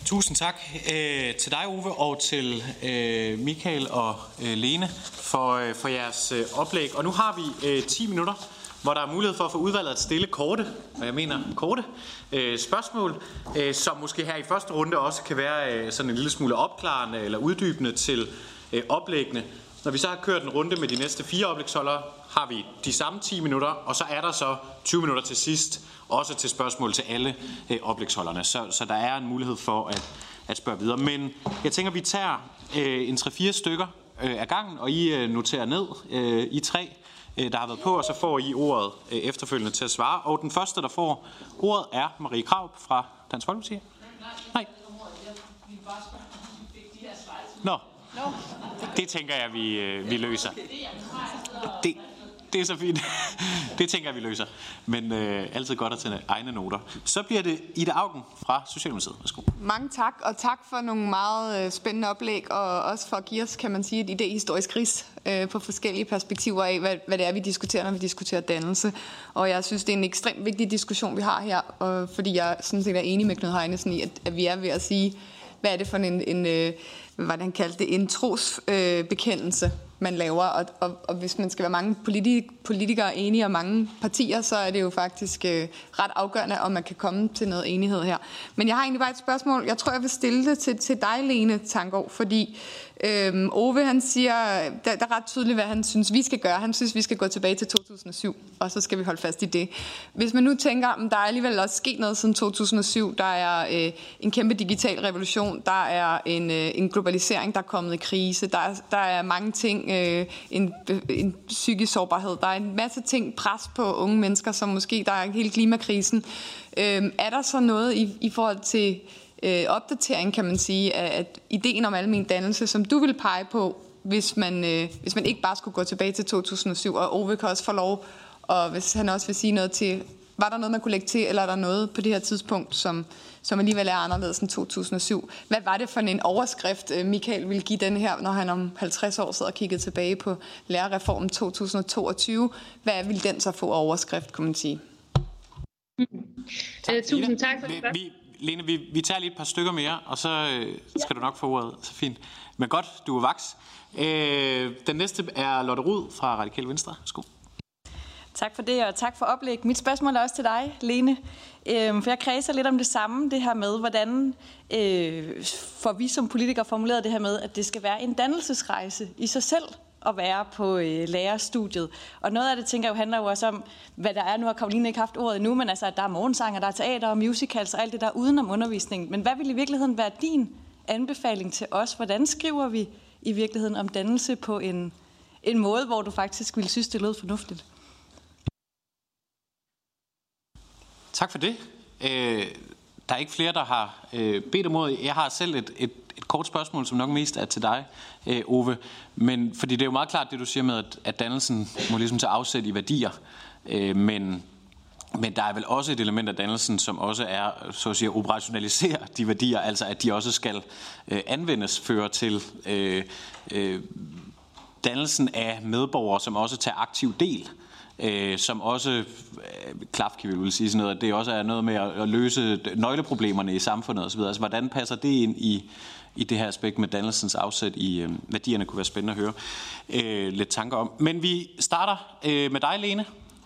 [SPEAKER 1] Tusind tak øh, til dig, Ove, og til øh, Michael og øh, Lene for, øh, for jeres øh, oplæg. Og nu har vi øh, 10 minutter, hvor der er mulighed for at få udvalget at stille korte, og jeg mener korte, øh, spørgsmål, øh, som måske her i første runde også kan være øh, sådan en lille smule opklarende eller uddybende til øh, oplæggene. Når vi så har kørt en runde med de næste fire oplægsholdere, har vi de samme 10 minutter, og så er der så 20 minutter til sidst, også til spørgsmål til alle øh, oplægsholderne. Så, så der er en mulighed for at, at spørge videre. Men jeg tænker, vi tager øh, en 3-4 stykker øh, af gangen, og I øh, noterer ned øh, i tre, øh, der har været på, og så får I ordet øh, efterfølgende til at svare. Og den første, der får ordet, er Marie Krav fra Dansk Folkeparti. Nej. Nå, det tænker jeg, vi, øh, vi løser. Det, det er så fint. det tænker jeg, vi løser. Men øh, altid godt at tage egne noter. Så bliver det Ida Augen fra Socialdemokratiet. Værsgo.
[SPEAKER 5] Mange tak, og tak for nogle meget øh, spændende oplæg, og også for at give os, kan man sige, et idehistorisk ris øh, på forskellige perspektiver af, hvad, hvad det er, vi diskuterer, når vi diskuterer dannelse. Og jeg synes, det er en ekstremt vigtig diskussion, vi har her, og, fordi jeg sådan set er enig med Knud Heinesen i, at, at vi er ved at sige, hvad er det for en, en øh, hvad han kaldte det, en trosbekendelse, øh, man laver. Og, og, og hvis man skal være mange politik, politikere enige og mange partier, så er det jo faktisk øh, ret afgørende, om man kan komme til noget enighed her. Men jeg har egentlig bare et spørgsmål. Jeg tror, jeg vil stille det til, til dig, Lene Tangård, fordi Øhm, Ove han siger, der, der er ret tydeligt, hvad han synes, vi skal gøre. Han synes, vi skal gå tilbage til 2007, og så skal vi holde fast i det. Hvis man nu tænker, at der er alligevel også sket noget siden 2007, der er øh, en kæmpe digital revolution, der er en, øh, en globalisering, der er kommet i krise, der er, der er mange ting, øh, en, en psykisk sårbarhed, der er en masse ting, pres på unge mennesker, som måske, der er hele klimakrisen. Øh, er der så noget i, i forhold til øh, opdatering, kan man sige, af at ideen om almen dannelse, som du vil pege på, hvis man, øh, hvis man ikke bare skulle gå tilbage til 2007, og Ove kan også få lov, og hvis han også vil sige noget til, var der noget, man kunne lægge til, eller er der noget på det her tidspunkt, som, som alligevel er anderledes end 2007? Hvad var det for en overskrift, øh, Michael ville give den her, når han om 50 år sidder og kigger tilbage på lærerreformen 2022? Hvad vil den så få overskrift, kunne man sige?
[SPEAKER 2] Mm. Tak, uh, tusind tak for det.
[SPEAKER 1] Vi, Lene, vi, vi tager lige et par stykker mere, og så øh, skal ja. du nok få ordet. Så fint. Men godt, du er vaks. Øh, den næste er Lotte Rud fra Radikal Venstre. Værsgo.
[SPEAKER 6] Tak for det, og tak for oplæg. Mit spørgsmål er også til dig, Lene. Øh, for jeg kredser lidt om det samme, det her med, hvordan øh, får vi som politikere formuleret det her med, at det skal være en dannelsesrejse i sig selv at være på øh, lærerstudiet. Og noget af det, tænker jeg jo, handler jo også om, hvad der er. Nu har Karoline ikke haft ordet endnu, men altså, at der er morgensanger, der er teater og musicals og alt det der udenom undervisningen. Men hvad vil i virkeligheden være din anbefaling til os? Hvordan skriver vi i virkeligheden om dannelse på en, en måde, hvor du faktisk ville synes, det lød fornuftigt?
[SPEAKER 1] Tak for det. Øh, der er ikke flere, der har øh, bedt om ordet. Jeg har selv et, et et kort spørgsmål, som nok mest er til dig, øh, Ove. Men, fordi det er jo meget klart det, du siger med, at, at dannelsen må ligesom tage afsæt i værdier. Øh, men, men der er vel også et element af dannelsen, som også er, så at sige, at operationalisere de værdier, altså at de også skal øh, anvendes, føre til øh, øh, dannelsen af medborgere, som også tager aktiv del øh, som også, øh, Klafke vil sige sådan noget, at det også er noget med at, at løse nøgleproblemerne i samfundet osv. Altså, hvordan passer det ind i, i det her aspekt med dannelsens afsæt i øh, værdierne, kunne være spændende at høre øh, lidt tanker om. Men vi starter øh, med dig, Lene,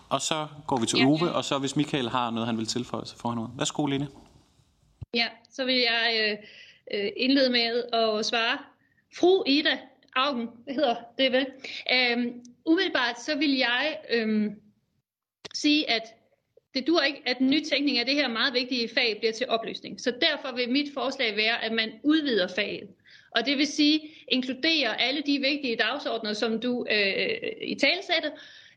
[SPEAKER 1] og så går vi til ja, Ove, og så hvis Michael har noget, han vil tilføje, så får han noget. Værsgo, Lene.
[SPEAKER 2] Ja, så vil jeg øh, øh indlede med at svare. Fru Ida Augen, hvad hedder det vel? Øhm, umiddelbart så vil jeg øhm, sige, at det dur ikke, at nytænkning af det her meget vigtige fag bliver til opløsning. Så derfor vil mit forslag være, at man udvider faget. Og det vil sige, inkludere alle de vigtige dagsordner, som du øh, i talsætte.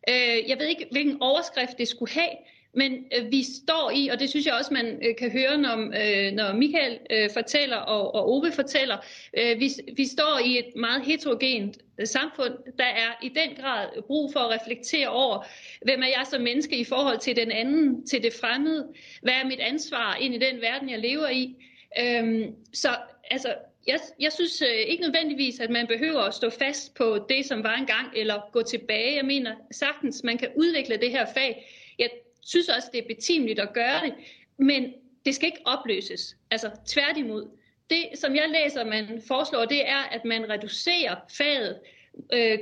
[SPEAKER 2] Øh, jeg ved ikke, hvilken overskrift det skulle have, men øh, vi står i, og det synes jeg også, man øh, kan høre, når, øh, når Michael øh, fortæller og, og Ove fortæller, øh, vi, vi står i et meget heterogent øh, samfund. Der er i den grad brug for at reflektere over, hvem er jeg som menneske i forhold til den anden, til det fremmede? Hvad er mit ansvar ind i den verden, jeg lever i? Øh, så altså, jeg, jeg synes øh, ikke nødvendigvis, at man behøver at stå fast på det, som var engang, eller gå tilbage. Jeg mener sagtens, man kan udvikle det her fag. Synes også, det er betimeligt at gøre det, men det skal ikke opløses. Altså tværtimod. Det, som jeg læser, man foreslår, det er, at man reducerer faget, øh,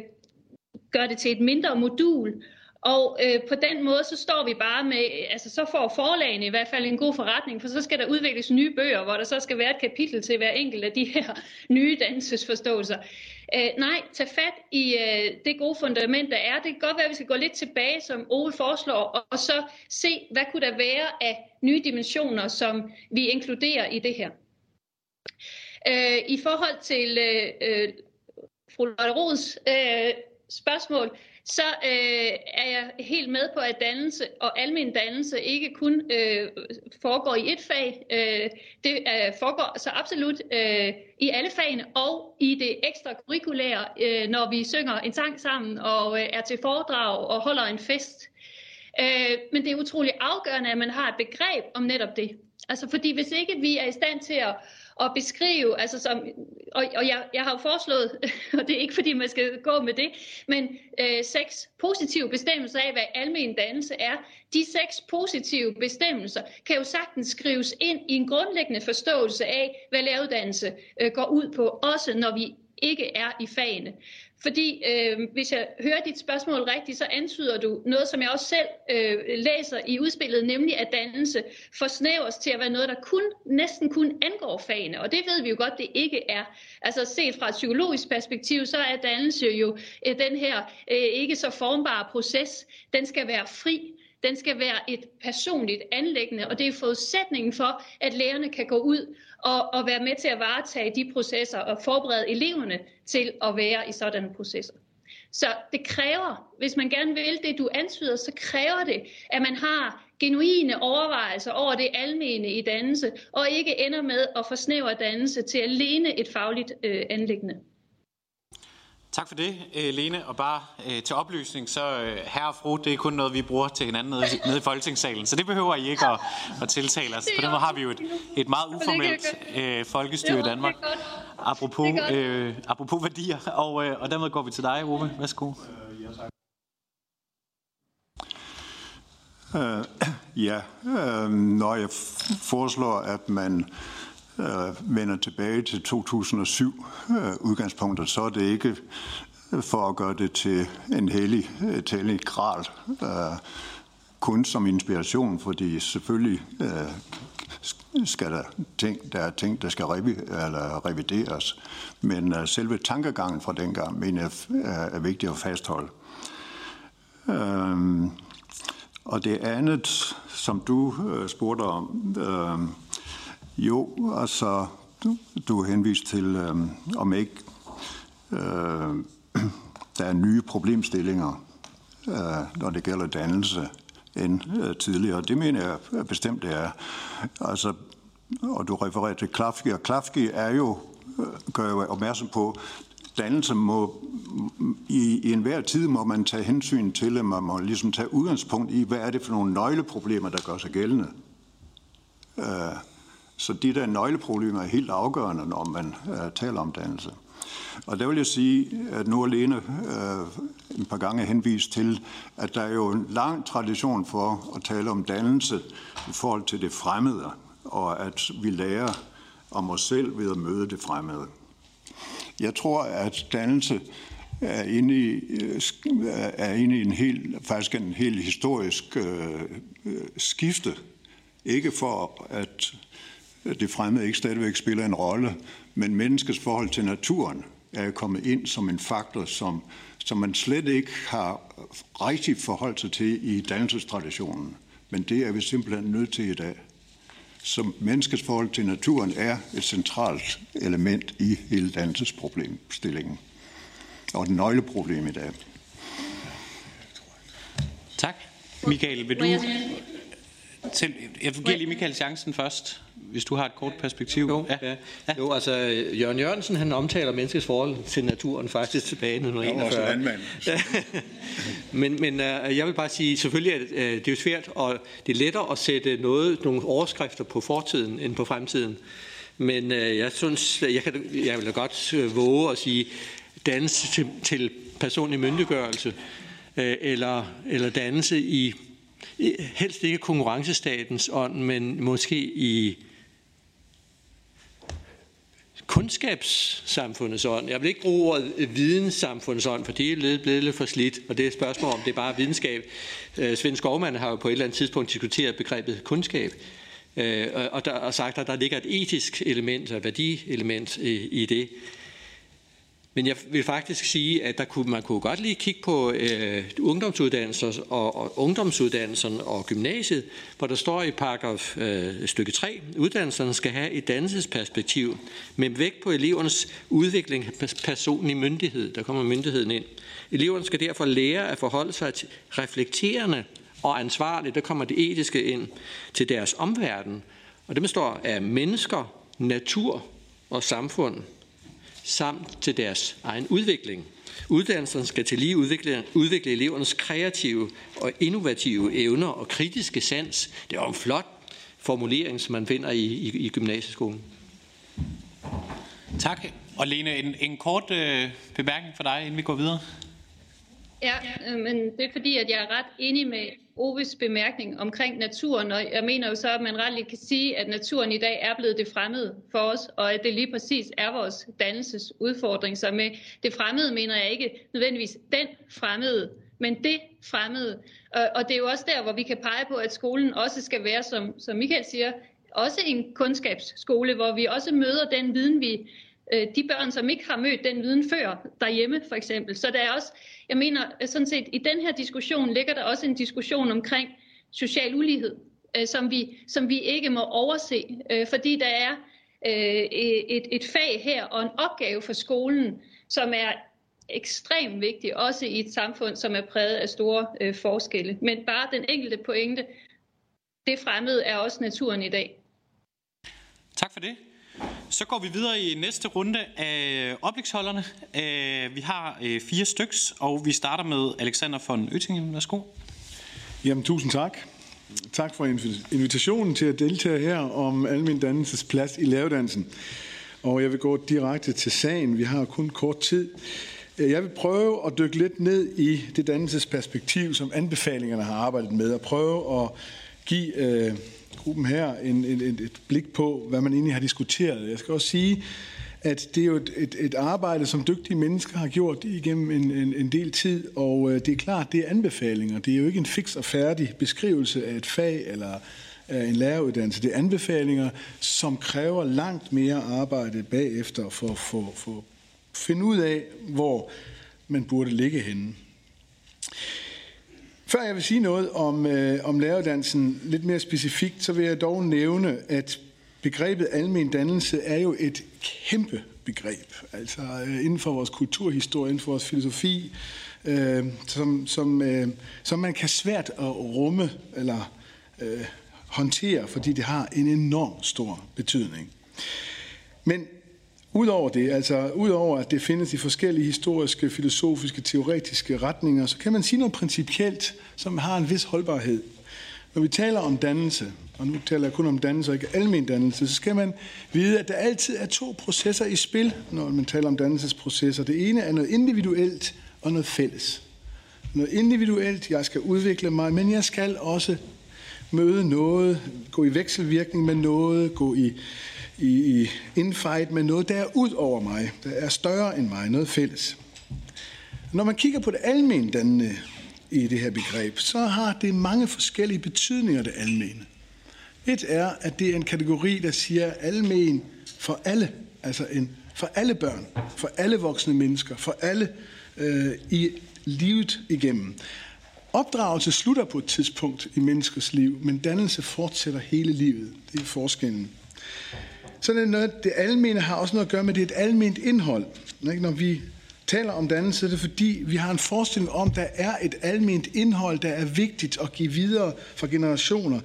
[SPEAKER 2] gør det til et mindre modul, og øh, på den måde, så står vi bare med, altså så får forlagene i hvert fald en god forretning, for så skal der udvikles nye bøger, hvor der så skal være et kapitel til hver enkelt af de her nye dansesforståelser. Øh, nej, tag fat i øh, det gode fundament, der er. Det kan godt være, at vi skal gå lidt tilbage, som Ove foreslår, og, og så se, hvad kunne der være af nye dimensioner, som vi inkluderer i det her. Øh, I forhold til øh, øh, fru Lotte Rods øh, spørgsmål, så øh, er jeg helt med på, at dannelse og almen dannelse ikke kun øh, foregår i et fag. Øh, det øh, foregår så absolut øh, i alle fagene og i det ekstra kurikulære, øh, når vi synger en sang sammen og øh, er til foredrag og holder en fest. Øh, men det er utrolig afgørende, at man har et begreb om netop det. Altså fordi hvis ikke vi er i stand til at at beskrive, altså som, og, og jeg, jeg har jo foreslået, og det er ikke fordi man skal gå med det, men øh, seks positive bestemmelser af, hvad almen dannelse er. De seks positive bestemmelser kan jo sagtens skrives ind i en grundlæggende forståelse af, hvad læreruddannelse øh, går ud på, også når vi ikke er i fagene. Fordi øh, hvis jeg hører dit spørgsmål rigtigt, så antyder du noget, som jeg også selv øh, læser i udspillet, nemlig at dannelse forsnævres til at være noget, der kun, næsten kun angår fagene. Og det ved vi jo godt, det ikke er. Altså set fra et psykologisk perspektiv, så er dannelse jo øh, den her øh, ikke så formbare proces. Den skal være fri. Den skal være et personligt anlæggende, og det er forudsætningen for, at lærerne kan gå ud og, og være med til at varetage de processer og forberede eleverne til at være i sådanne processer. Så det kræver, hvis man gerne vil det, du antyder, så kræver det, at man har genuine overvejelser over det almene i dannelse, og ikke ender med at forsnævre dannelse til alene et fagligt øh, anlæggende.
[SPEAKER 1] Tak for det, øh, Lene. Og bare øh, til oplysning, så øh, herre og fru, det er kun noget, vi bruger til hinanden nede, nede i Folketingssalen. Så det behøver I ikke at, at tiltale os. På den måde har vi jo et, et meget uformelt øh, folkestyre i Danmark. Apropos, øh, apropos værdier. Og, øh, og dermed går vi til dig, Ove. Værsgo.
[SPEAKER 4] Uh, ja, uh, når jeg foreslår, at man øh, vender tilbage til 2007 øh, udgangspunktet, så er det ikke øh, for at gøre det til en hellig, øh, et hellig gral, øh, kun som inspiration, fordi selvfølgelig øh, skal der ting, der er ting, der skal revi, eller revideres, men øh, selve tankegangen fra dengang, mener jeg, er, er vigtig at fastholde. Øh, og det andet, som du øh, spurgte om, øh, jo, altså, du, du henviste til, øh, om ikke øh, der er nye problemstillinger, øh, når det gælder dannelse, end øh, tidligere. Det mener jeg bestemt, det er. Altså, og du refererer til Klafki, og Klafki er jo, øh, gør jo opmærksom på, dannelse må, i, i enhver tid må man tage hensyn til, at man må ligesom tage udgangspunkt i, hvad er det for nogle nøgleproblemer, der gør sig gældende. Øh, så de der nøgleproblemer er helt afgørende, når man øh, taler om dannelse. Og der vil jeg sige, at nu alene øh, en par gange henvist til, at der er jo en lang tradition for at tale om dannelse i forhold til det fremmede, og at vi lærer om os selv ved at møde det fremmede. Jeg tror, at dannelse er inde i, øh, er inde i en helt, faktisk en helt historisk øh, øh, skifte. Ikke for at det fremmede ikke stadigvæk spiller en rolle, men menneskets forhold til naturen er kommet ind som en faktor, som, som man slet ikke har rigtig forholdt sig til i dannelsestraditionen. Men det er vi simpelthen nødt til i dag. Så menneskets forhold til naturen er et centralt element i hele dannelsesproblemstillingen. Og et nøgleproblem i dag.
[SPEAKER 1] Tak. Michael, vil du... Til, jeg giver lige Michael chancen først hvis du har et kort perspektiv.
[SPEAKER 3] Jo, ja. Ja. Ja. jo altså Jørgen Jørgensen han omtaler menneskets forhold til naturen faktisk tilbage i 1941. men men uh, jeg vil bare sige, selvfølgelig at uh, det er jo svært, og det er lettere at sætte noget, nogle overskrifter på fortiden end på fremtiden. Men uh, jeg synes, jeg, kan, jeg vil da godt uh, våge at sige, dannelse til, til personlig myndiggørelse, uh, eller, eller dannelse i helst ikke konkurrencestatens ånd, men måske i kundskabssamfundets ånd. Jeg vil ikke bruge ordet videnssamfundets ånd, for det er lidt blevet lidt for slidt, og det er et spørgsmål om, det er bare videnskab. Øh, Svend Skovmand har jo på et eller andet tidspunkt diskuteret begrebet kundskab, øh, og, der, og sagt, at der ligger et etisk element, et værdielement i, i det. Men jeg vil faktisk sige, at der kunne, man kunne godt lige kigge på øh, ungdomsuddannelser og, og ungdomsuddannelserne og gymnasiet, hvor der står i paragraf øh, stykke 3, uddannelserne skal have et dannelsesperspektiv med vægt på elevernes udvikling af personlig myndighed. Der kommer myndigheden ind. Eleverne skal derfor lære at forholde sig til reflekterende og ansvarligt, der kommer det etiske ind til deres omverden. Og det består af mennesker, natur og samfund samt til deres egen udvikling. Uddannelserne skal til lige udvikle, udvikle elevernes kreative og innovative evner og kritiske sans. Det er jo en flot formulering, som man finder i, i, i gymnasieskolen.
[SPEAKER 1] Tak. Og Lene, en, en kort øh, bemærkning for dig, inden vi går videre.
[SPEAKER 2] Ja, øh, men det er fordi, at jeg er ret enig med Oves bemærkning omkring naturen, og jeg mener jo så, at man ret kan sige, at naturen i dag er blevet det fremmede for os, og at det lige præcis er vores dannelsesudfordring. Så med det fremmede mener jeg ikke nødvendigvis den fremmede, men det fremmede. Og det er jo også der, hvor vi kan pege på, at skolen også skal være, som, som Michael siger, også en kundskabsskole, hvor vi også møder den viden, vi øh, de børn, som ikke har mødt den viden før derhjemme for eksempel. Så der er også, jeg mener sådan set, i den her diskussion ligger der også en diskussion omkring social ulighed, øh, som, vi, som vi ikke må overse, øh, fordi der er øh, et, et fag her og en opgave for skolen, som er ekstremt vigtig, også i et samfund, som er præget af store øh, forskelle. Men bare den enkelte pointe, det fremmede er også naturen i dag.
[SPEAKER 1] Tak for det. Så går vi videre i næste runde af oplægsholderne. Øh, vi har øh, fire styks, og vi starter med Alexander von Øttingen. Værsgo.
[SPEAKER 7] Jamen, tusind tak. Tak for invitationen til at deltage her om almindelig dannelsesplads i lavedansen. Og jeg vil gå direkte til sagen. Vi har kun kort tid. Øh, jeg vil prøve at dykke lidt ned i det dannelsesperspektiv, som anbefalingerne har arbejdet med, og prøve at give øh, gruppen her en, en, et blik på, hvad man egentlig har diskuteret. Jeg skal også sige, at det er jo et, et, et arbejde, som dygtige mennesker har gjort igennem en, en, en del tid, og øh, det er klart, det er anbefalinger. Det er jo ikke en fix og færdig beskrivelse af et fag eller af en læreruddannelse. Det er anbefalinger, som kræver langt mere arbejde bagefter for at finde ud af, hvor man burde ligge henne. Før jeg vil sige noget om, øh, om læreruddannelsen lidt mere specifikt, så vil jeg dog nævne, at begrebet almen dannelse er jo et kæmpe begreb. Altså øh, inden for vores kulturhistorie, inden for vores filosofi, øh, som, som, øh, som man kan svært at rumme eller øh, håndtere, fordi det har en enorm stor betydning. Men Udover det, altså udover at det findes i forskellige historiske, filosofiske, teoretiske retninger, så kan man sige noget principielt, som har en vis holdbarhed. Når vi taler om dannelse, og nu taler jeg kun om dannelse og ikke almen dannelse, så skal man vide, at der altid er to processer i spil, når man taler om dannelsesprocesser. Det ene er noget individuelt og noget fælles. Noget individuelt, jeg skal udvikle mig, men jeg skal også møde noget, gå i vekselvirkning med noget, gå i i, i infight med noget, der er ud over mig, der er større end mig, noget fælles. Når man kigger på det almendannende i det her begreb, så har det mange forskellige betydninger, det almene. Et er, at det er en kategori, der siger almen for alle, altså en, for alle børn, for alle voksne mennesker, for alle øh, i livet igennem. Opdragelse slutter på et tidspunkt i menneskers liv, men dannelse fortsætter hele livet. Det er forskellen. Så det, noget, det almene har også noget at gøre med, det er et alment indhold. Ikke? Når vi taler om dannelse, det er fordi, vi har en forestilling om, at der er et alment indhold, der er vigtigt at give videre for generationer.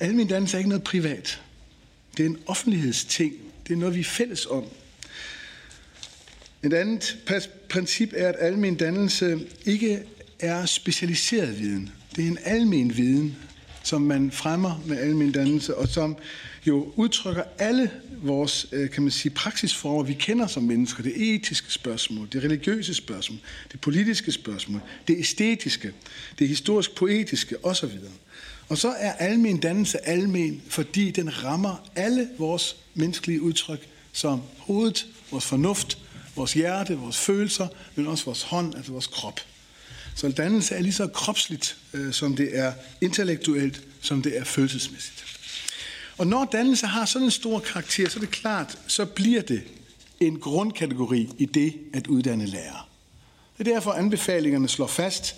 [SPEAKER 7] Almen dannelse er ikke noget privat. Det er en offentlighedsting. Det er noget, vi er fælles om. Et andet princip er, at almen dannelse ikke er specialiseret viden. Det er en almen viden, som man fremmer med almen dannelse, og som jo udtrykker alle vores, øh, kan man sige, praksisformer, vi kender som mennesker. Det etiske spørgsmål, det religiøse spørgsmål, det politiske spørgsmål, det æstetiske, det historisk-poetiske osv. Og så er almen dannelse almen, fordi den rammer alle vores menneskelige udtryk som hovedet, vores fornuft, vores hjerte, vores følelser, men også vores hånd, altså vores krop. Så dannelse er lige så kropsligt, øh, som det er intellektuelt, som det er følelsesmæssigt. Og når dannelse har sådan en stor karakter, så er det klart, så bliver det en grundkategori i det at uddanne lærere. Det er derfor, anbefalingerne slår fast,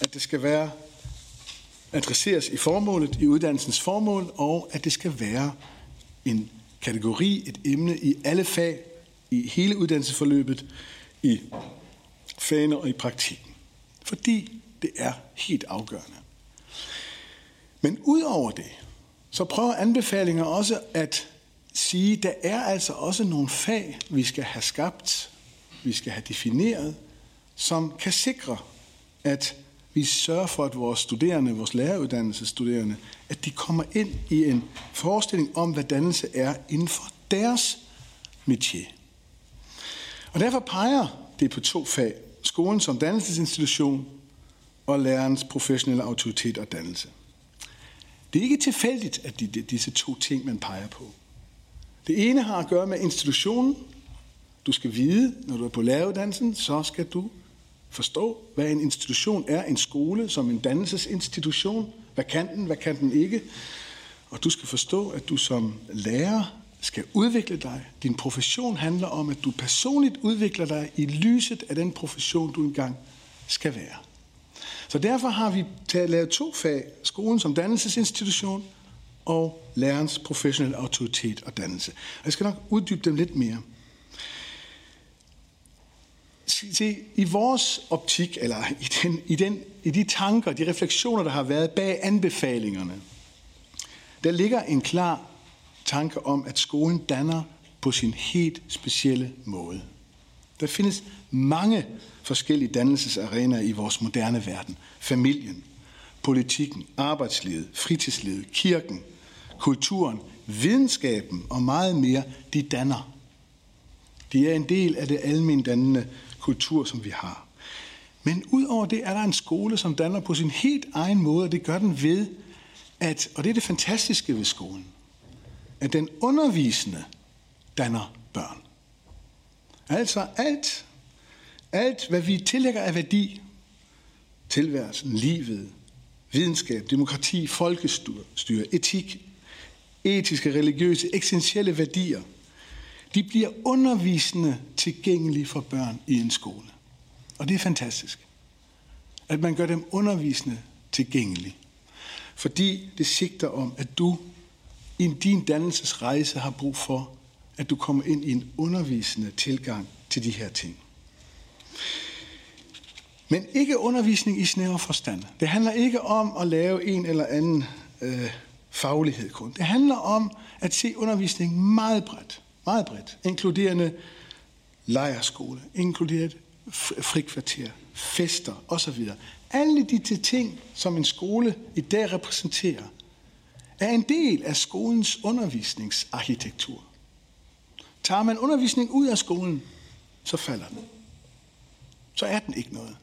[SPEAKER 7] at det skal være adresseres i formålet, i uddannelsens formål, og at det skal være en kategori, et emne i alle fag, i hele uddannelsesforløbet, i fagene og i praktikken. Fordi det er helt afgørende. Men udover det, så prøver anbefalinger også at sige, der er altså også nogle fag, vi skal have skabt, vi skal have defineret, som kan sikre, at vi sørger for, at vores studerende, vores læreruddannelsesstuderende, at de kommer ind i en forestilling om, hvad dannelse er inden for deres métier. Og derfor peger det på to fag. Skolen som dannelsesinstitution og lærerens professionelle autoritet og dannelse. Det er ikke tilfældigt, at det er disse to ting, man peger på. Det ene har at gøre med institutionen. Du skal vide, når du er på læreruddannelsen, så skal du forstå, hvad en institution er. En skole som en dannelsesinstitution. Hvad kan den, hvad kan den ikke? Og du skal forstå, at du som lærer skal udvikle dig. Din profession handler om, at du personligt udvikler dig i lyset af den profession, du engang skal være. Så derfor har vi lavet to fag. Skolen som dannelsesinstitution og lærerens professionelle autoritet og dannelse. Og jeg skal nok uddybe dem lidt mere. Se, i vores optik, eller i, den, i, den, i de tanker, de refleksioner, der har været bag anbefalingerne, der ligger en klar tanke om, at skolen danner på sin helt specielle måde. Der findes mange forskellige dannelsesarenaer i vores moderne verden. Familien, politikken, arbejdslivet, fritidslivet, kirken, kulturen, videnskaben og meget mere, de danner. De er en del af det almindannende kultur, som vi har. Men udover det er der en skole, som danner på sin helt egen måde, og det gør den ved, at, og det er det fantastiske ved skolen, at den undervisende danner børn. Altså alt, alt hvad vi tillægger af værdi, tilværelsen, livet, videnskab, demokrati, folkestyre, etik, etiske, religiøse, eksistentielle værdier, de bliver undervisende tilgængelige for børn i en skole. Og det er fantastisk, at man gør dem undervisende tilgængelige. Fordi det sigter om, at du i din dannelsesrejse har brug for, at du kommer ind i en undervisende tilgang til de her ting. Men ikke undervisning i snæver forstand. Det handler ikke om at lave en eller anden øh, faglighed kun. Det handler om at se undervisning meget bredt, meget bredt, inkluderende lejerskole, inkluderet frikvarter, fester osv. Alle de ting, som en skole i dag repræsenterer, er en del af skolens undervisningsarkitektur. Tager man undervisning ud af skolen, så falder den. Så er den ikke noget.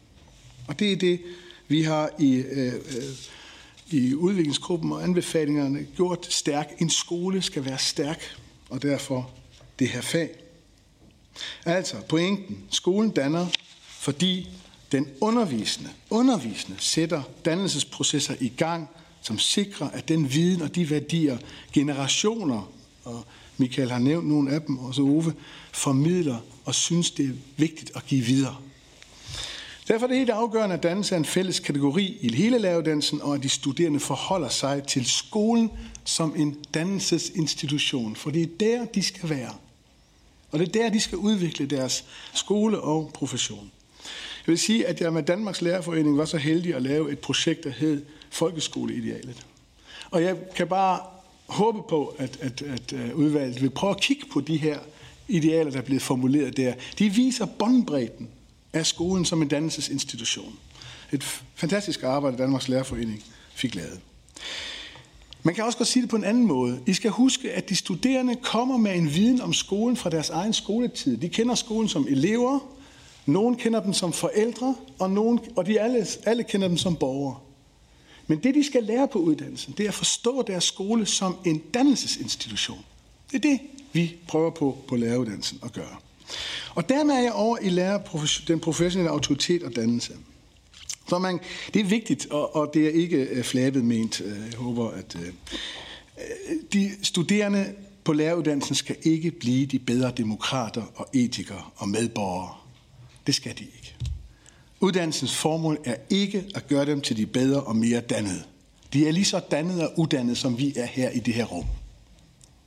[SPEAKER 7] Og det er det, vi har i, øh, øh, i udviklingsgruppen og anbefalingerne gjort stærk. En skole skal være stærk, og derfor det her fag. Altså, pointen. Skolen danner, fordi den undervisende, undervisende sætter dannelsesprocesser i gang, som sikrer, at den viden og de værdier, generationer, og Michael har nævnt nogle af dem, også Ove, formidler og synes, det er vigtigt at give videre. Derfor er det helt afgørende, at dannelse er en fælles kategori i hele lavedansen, og at de studerende forholder sig til skolen som en dannelsesinstitution, for det er der, de skal være. Og det er der, de skal udvikle deres skole og profession. Jeg vil sige, at jeg med Danmarks Lærerforening var så heldig at lave et projekt, der hed Folkeskoleidealet. Og jeg kan bare håbe på, at, at, at øh, udvalget vil prøve at kigge på de her idealer, der er blevet formuleret der. De viser båndbredden af skolen som en dannelsesinstitution. Et fantastisk arbejde, Danmarks Lærerforening fik lavet. Man kan også godt sige det på en anden måde. I skal huske, at de studerende kommer med en viden om skolen fra deres egen skoletid. De kender skolen som elever, nogen kender dem som forældre, og, nogen, og de alle, alle kender dem som borgere. Men det, de skal lære på uddannelsen, det er at forstå deres skole som en dannelsesinstitution. Det er det, vi prøver på på læreruddannelsen at gøre. Og dermed er jeg over i lære den professionelle autoritet og dannelse. Så man, det er vigtigt, og, og det er ikke øh, flabet ment. Øh, jeg håber, at øh, de studerende på læreruddannelsen skal ikke blive de bedre demokrater og etikere og medborgere. Det skal de ikke. Uddannelsens formål er ikke at gøre dem til de bedre og mere dannede. De er lige så dannede og uddannede, som vi er her i det her rum.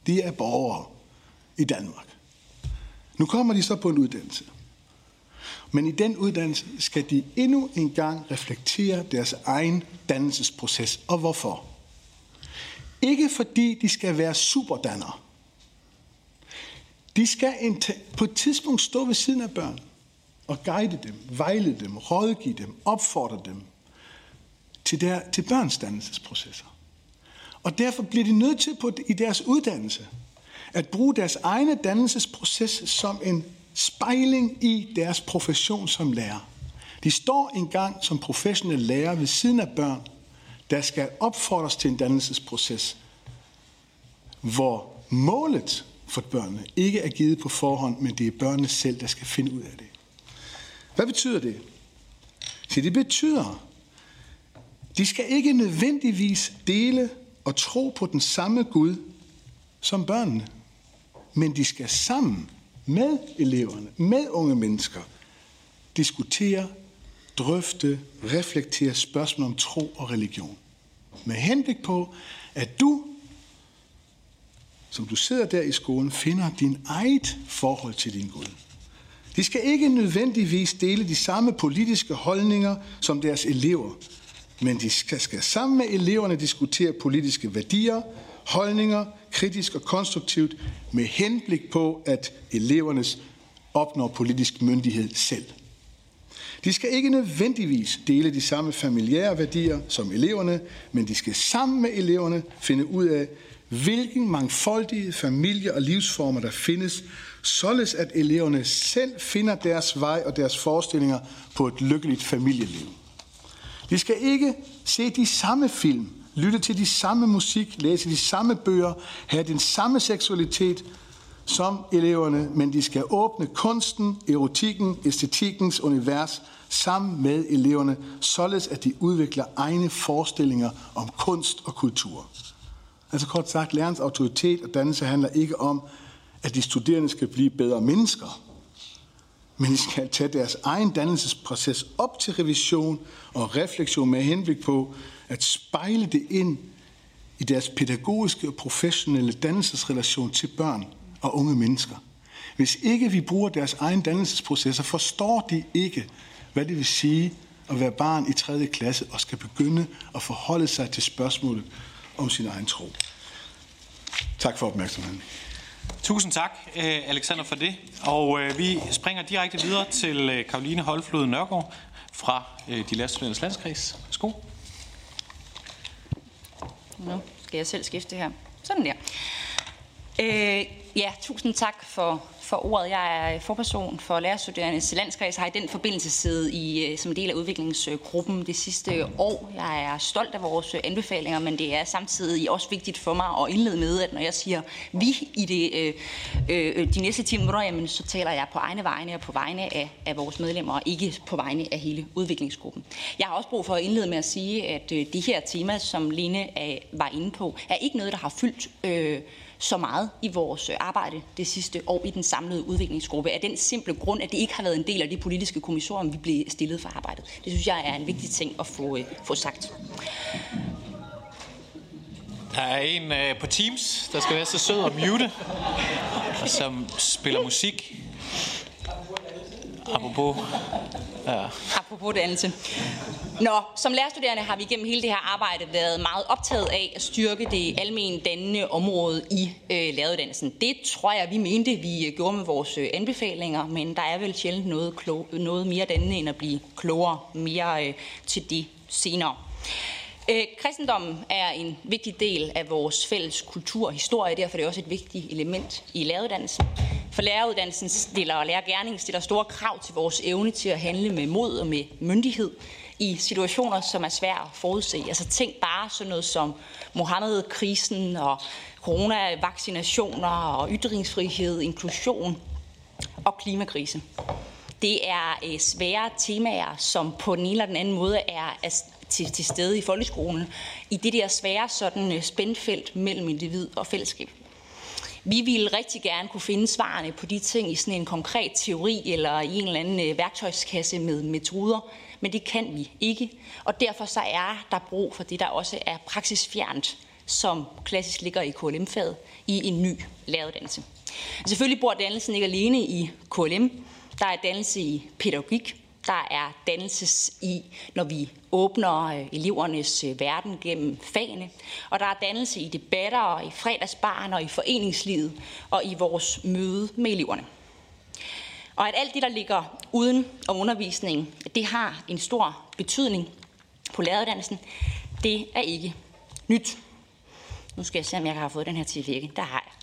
[SPEAKER 7] De er borgere i Danmark. Nu kommer de så på en uddannelse. Men i den uddannelse skal de endnu en gang reflektere deres egen dannelsesproces. Og hvorfor? Ikke fordi de skal være superdannere. De skal på et tidspunkt stå ved siden af børn og guide dem, vejlede dem, rådgive dem, opfordre dem til, der, til børns dannelsesprocesser. Og derfor bliver de nødt til på, i deres uddannelse at bruge deres egne dannelsesproces som en spejling i deres profession som lærer. De står engang som professionelle lærer ved siden af børn, der skal opfordres til en dannelsesproces, hvor målet for børnene ikke er givet på forhånd, men det er børnene selv, der skal finde ud af det. Hvad betyder det? Så det betyder, de skal ikke nødvendigvis dele og tro på den samme Gud som børnene, men de skal sammen med eleverne, med unge mennesker, diskutere, drøfte, reflektere spørgsmål om tro og religion. Med henblik på, at du, som du sidder der i skolen, finder din eget forhold til din Gud. De skal ikke nødvendigvis dele de samme politiske holdninger som deres elever, men de skal, skal sammen med eleverne diskutere politiske værdier, holdninger, kritisk og konstruktivt, med henblik på, at elevernes opnår politisk myndighed selv. De skal ikke nødvendigvis dele de samme familiære værdier som eleverne, men de skal sammen med eleverne finde ud af, hvilken mangfoldige familie- og livsformer der findes, således at eleverne selv finder deres vej og deres forestillinger på et lykkeligt familieliv. De skal ikke se de samme film, lytte til de samme musik, læse de samme bøger, have den samme seksualitet som eleverne, men de skal åbne kunsten, erotikken, æstetikkens univers sammen med eleverne, således at de udvikler egne forestillinger om kunst og kultur. Altså kort sagt, lærerens autoritet og dannelse handler ikke om, at de studerende skal blive bedre mennesker, men de skal tage deres egen dannelsesproces op til revision og refleksion med henblik på at spejle det ind i deres pædagogiske og professionelle dannelsesrelation til børn og unge mennesker. Hvis ikke vi bruger deres egen dannelsesprocesser, forstår de ikke, hvad det vil sige at være barn i 3. klasse og skal begynde at forholde sig til spørgsmålet om sin egen tro. Tak for opmærksomheden.
[SPEAKER 1] Tusind tak, øh, Alexander, for det. Og øh, vi springer direkte videre til øh, Karoline Holflod Nørgaard fra øh, De Lærerstuderendes Landskreds. Værsgo.
[SPEAKER 8] Nu skal jeg selv skifte her. Sådan der. Øh, ja, tusind tak for, for ordet. Jeg er forperson for lærerstuderendes landskreds, har i den forbindelse siddet i, øh, som del af udviklingsgruppen det sidste år. Jeg er stolt af vores øh, anbefalinger, men det er samtidig også vigtigt for mig at indlede med, at når jeg siger vi i det, øh, øh de næste 10 minutter, jamen, så taler jeg på egne vegne og på vegne af, af vores medlemmer, og ikke på vegne af hele udviklingsgruppen. Jeg har også brug for at indlede med at sige, at øh, de her tema, som Line er, var inde på, er ikke noget, der har fyldt øh, så meget i vores øh, arbejde det sidste år i den samlede udviklingsgruppe, af den simple grund, at det ikke har været en del af de politiske kommissioner, vi blev stillet for arbejdet. Det synes jeg er en vigtig ting at få, øh, få sagt.
[SPEAKER 1] Der er en øh, på Teams, der skal være så sød og mute, og som spiller musik. Apropos
[SPEAKER 8] Ja. Apropos dannelse. Nå, som lærerstuderende har vi gennem hele det her arbejde været meget optaget af at styrke det almen dannende område i øh, læreruddannelsen. Det tror jeg, vi mente, vi øh, gjorde med vores øh, anbefalinger, men der er vel sjældent noget, klog, noget mere dannende end at blive klogere mere øh, til det senere. Øh, kristendommen er en vigtig del af vores fælles kultur og historie, derfor er det også et vigtigt element i læreruddannelsen. For læreruddannelsen stiller og lærergærningen stiller store krav til vores evne til at handle med mod og med myndighed i situationer, som er svære at forudse. Altså tænk bare sådan noget som Mohammed-krisen og coronavaccinationer og ytringsfrihed, inklusion og klimakrise. Det er øh, svære temaer, som på den ene eller den anden måde er til, til stede i folkeskolen, i det der svære sådan, øh, spændfelt mellem individ og fællesskab. Vi ville rigtig gerne kunne finde svarene på de ting i sådan en konkret teori eller i en eller anden øh, værktøjskasse med metoder, men det kan vi ikke. Og derfor så er der brug for det, der også er praksisfjernt, som klassisk ligger i KLM-faget, i en ny læreruddannelse. Selvfølgelig bor dannelsen ikke alene i KLM. Der er dannelse i pædagogik, der er dannelses i, når vi åbner øh, elevernes øh, verden gennem fagene. Og der er dannelse i debatter og i fredagsbarn og i foreningslivet og i vores møde med eleverne. Og at alt det, der ligger uden om undervisningen, det har en stor betydning på læreruddannelsen, det er ikke nyt. Nu skal jeg se, om jeg har fået den her til at virke. Der har jeg.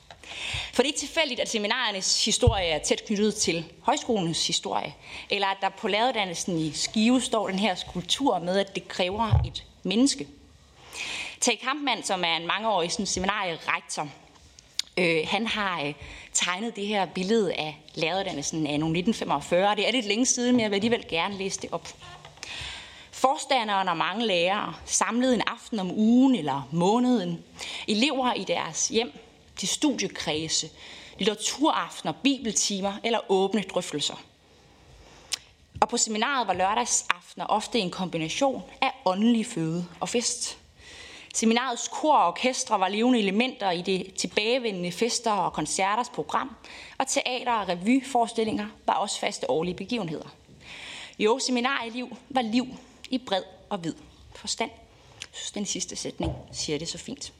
[SPEAKER 8] For det er ikke tilfældigt, at seminariernes historie er tæt knyttet til højskolens historie, eller at der på læreruddannelsen i Skive står den her skulptur med, at det kræver et menneske. Tag Kampmann, som er en mangeårig sådan, seminarierektor, øh, han har øh, tegnet det her billede af læreruddannelsen af 1945. Det er lidt længe siden, men jeg vil alligevel gerne læse det op. Forstanderen og mange lærere samlede en aften om ugen eller måneden. Elever i deres hjem til studiekredse, litteraturaftener, bibeltimer eller åbne drøftelser. Og på seminaret var lørdagsaftener ofte en kombination af åndelig føde og fest. Seminarets kor og orkestre var levende elementer i det tilbagevendende fester og koncerters program, og teater- og revyforestillinger var også faste årlige begivenheder. Jo, seminarieliv var liv i bred og vid forstand. Jeg synes, den sidste sætning siger det så fint.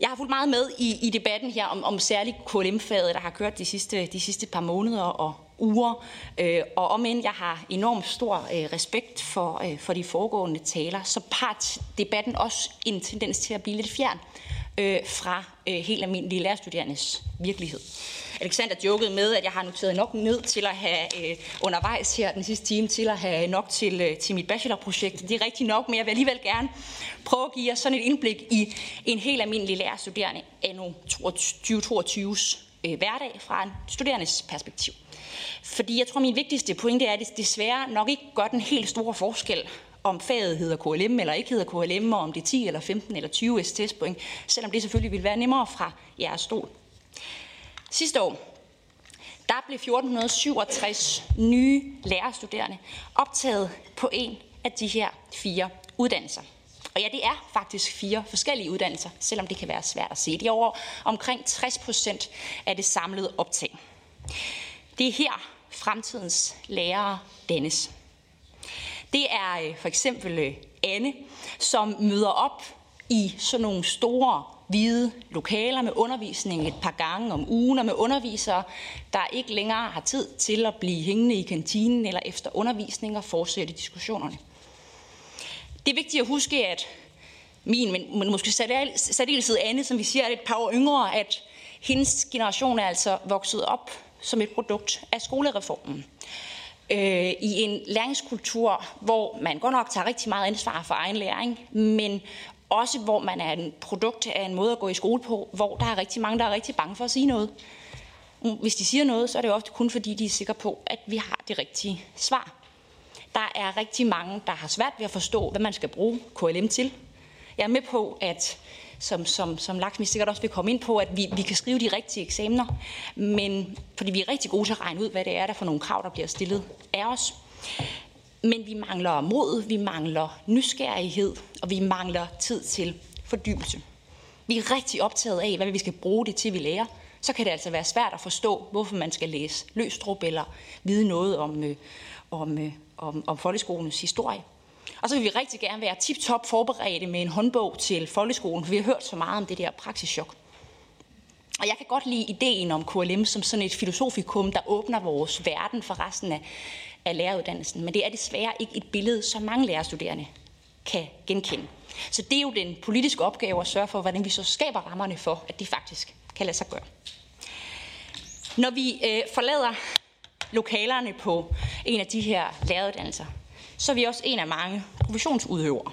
[SPEAKER 8] Jeg har fulgt meget med i, i debatten her om, om særligt KLM-faget, der har kørt de sidste, de sidste par måneder og uger. Øh, og om end jeg har enormt stor øh, respekt for, øh, for de foregående taler, så part debatten også en tendens til at blive lidt fjern øh, fra øh, helt almindelige lærerstuderendes virkelighed. Alexander jokede med, at jeg har noteret nok ned til at have øh, undervejs her den sidste time, til at have nok til, øh, til mit bachelorprojekt. Det er rigtigt nok, men jeg vil alligevel gerne prøve at give jer sådan et indblik i en helt almindelig lærerstuderende anno 2022's øh, hverdag fra en studerendes perspektiv. Fordi jeg tror, min vigtigste pointe er, at det desværre nok ikke gør den helt store forskel, om faget hedder KLM eller ikke hedder KLM, og om det er 10 eller 15 eller 20 STS-point, selvom det selvfølgelig vil være nemmere fra jeres stol. Sidste år, der blev 1467 nye lærerstuderende optaget på en af de her fire uddannelser. Og ja, det er faktisk fire forskellige uddannelser, selvom det kan være svært at se. Det er over omkring 60 procent af det samlede optag. Det er her fremtidens lærere dannes. Det er øh, for eksempel øh, Anne, som møder op i sådan nogle store hvide lokaler med undervisning et par gange om ugen, og med undervisere, der ikke længere har tid til at blive hængende i kantinen eller efter undervisning og fortsætte diskussionerne. Det er vigtigt at huske, at min, men måske særdeleshed Anne, som vi siger, er et par år yngre, at hendes generation er altså vokset op som et produkt af skolereformen. Øh, I en læringskultur, hvor man godt nok tager rigtig meget ansvar for egen læring, men også hvor man er en produkt af en måde at gå i skole på, hvor der er rigtig mange, der er rigtig bange for at sige noget. Mm, hvis de siger noget, så er det ofte kun fordi, de er sikre på, at vi har det rigtige svar. Der er rigtig mange, der har svært ved at forstå, hvad man skal bruge KLM til. Jeg er med på, at som, som, som Laksmi sikkert også vil komme ind på, at vi, vi kan skrive de rigtige eksamener, men fordi vi er rigtig gode til at regne ud, hvad det er, der for nogle krav, der bliver stillet af os. Men vi mangler mod, vi mangler nysgerrighed, og vi mangler tid til fordybelse. Vi er rigtig optaget af, hvad vi skal bruge det til, vi lærer. Så kan det altså være svært at forstå, hvorfor man skal læse Løstrup eller vide noget om, øh, om, øh, om, om folkeskolens historie. Og så vil vi rigtig gerne være tip-top forberedte med en håndbog til folkeskolen, for vi har hørt så meget om det der praksischok. Og jeg kan godt lide ideen om KLM som sådan et filosofikum, der åbner vores verden for resten af, af læreruddannelsen. Men det er desværre ikke et billede, som mange lærerstuderende kan genkende. Så det er jo den politiske opgave at sørge for, hvordan vi så skaber rammerne for, at det faktisk kan lade sig gøre. Når vi øh, forlader lokalerne på en af de her læreruddannelser, så er vi også en af mange professionsudøvere.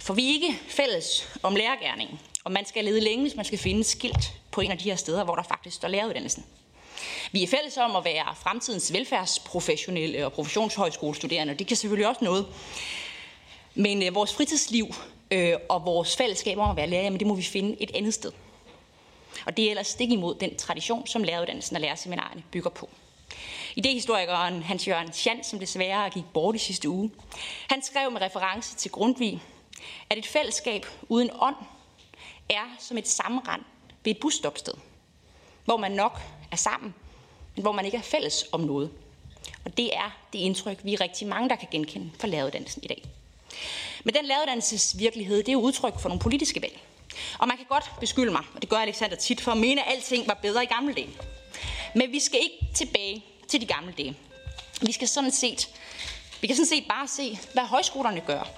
[SPEAKER 8] For vi er ikke fælles om lærergærningen, og man skal lede længe, hvis man skal finde skilt på en af de her steder, hvor der faktisk står læreruddannelsen. Vi er fælles om at være fremtidens velfærdsprofessionelle og professionshøjskolestuderende, og det kan selvfølgelig også noget. Men øh, vores fritidsliv øh, og vores fællesskab om at være lærer, men det må vi finde et andet sted. Og det er ellers stik imod den tradition, som læreruddannelsen og lærerseminarerne bygger på. Idehistorikeren Hans Jørgen Schand, som desværre gik bort i sidste uge, han skrev med reference til Grundtvig, at et fællesskab uden ånd er som et sammenrend ved et busstopsted, hvor man nok er sammen, men hvor man ikke er fælles om noget. Og det er det indtryk, vi er rigtig mange, der kan genkende for læreruddannelsen i dag. Men den læreruddannelsesvirkelighed, det er jo udtryk for nogle politiske valg. Og man kan godt beskylde mig, og det gør Alexander tit, for at mene, at alting var bedre i gamle dage. Men vi skal ikke tilbage til de gamle dage. Vi skal sådan set, vi kan sådan set bare se, hvad højskolerne gør.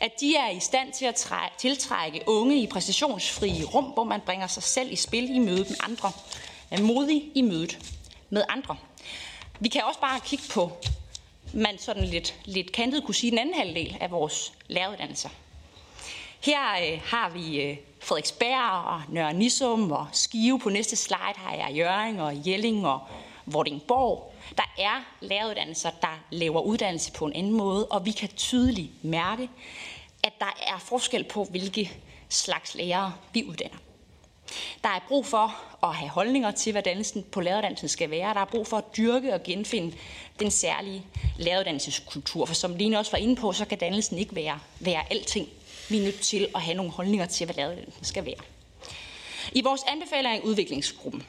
[SPEAKER 8] At de er i stand til at tiltrække unge i præstationsfrie rum, hvor man bringer sig selv i spil i mødet med andre. Er modig i mødet med andre. Vi kan også bare kigge på, man sådan lidt, lidt kantet kunne sige, den anden halvdel af vores læreruddannelser. Her øh, har vi øh, Frederiksberg og Nørre Nissum og Skive. På næste slide har jeg Jøring og Jelling og Vordingborg. Der er læreruddannelser, der laver uddannelse på en anden måde, og vi kan tydeligt mærke, at der er forskel på, hvilke slags lærere vi uddanner. Der er brug for at have holdninger til, hvad dannelsen på læreruddannelsen skal være. Der er brug for at dyrke og genfinde den særlige læreruddannelseskultur. For som Line også var inde på, så kan dannelsen ikke være, være alting. Vi er nødt til at have nogle holdninger til, hvad læreruddannelsen skal være. I vores anbefaling i udviklingsgruppen,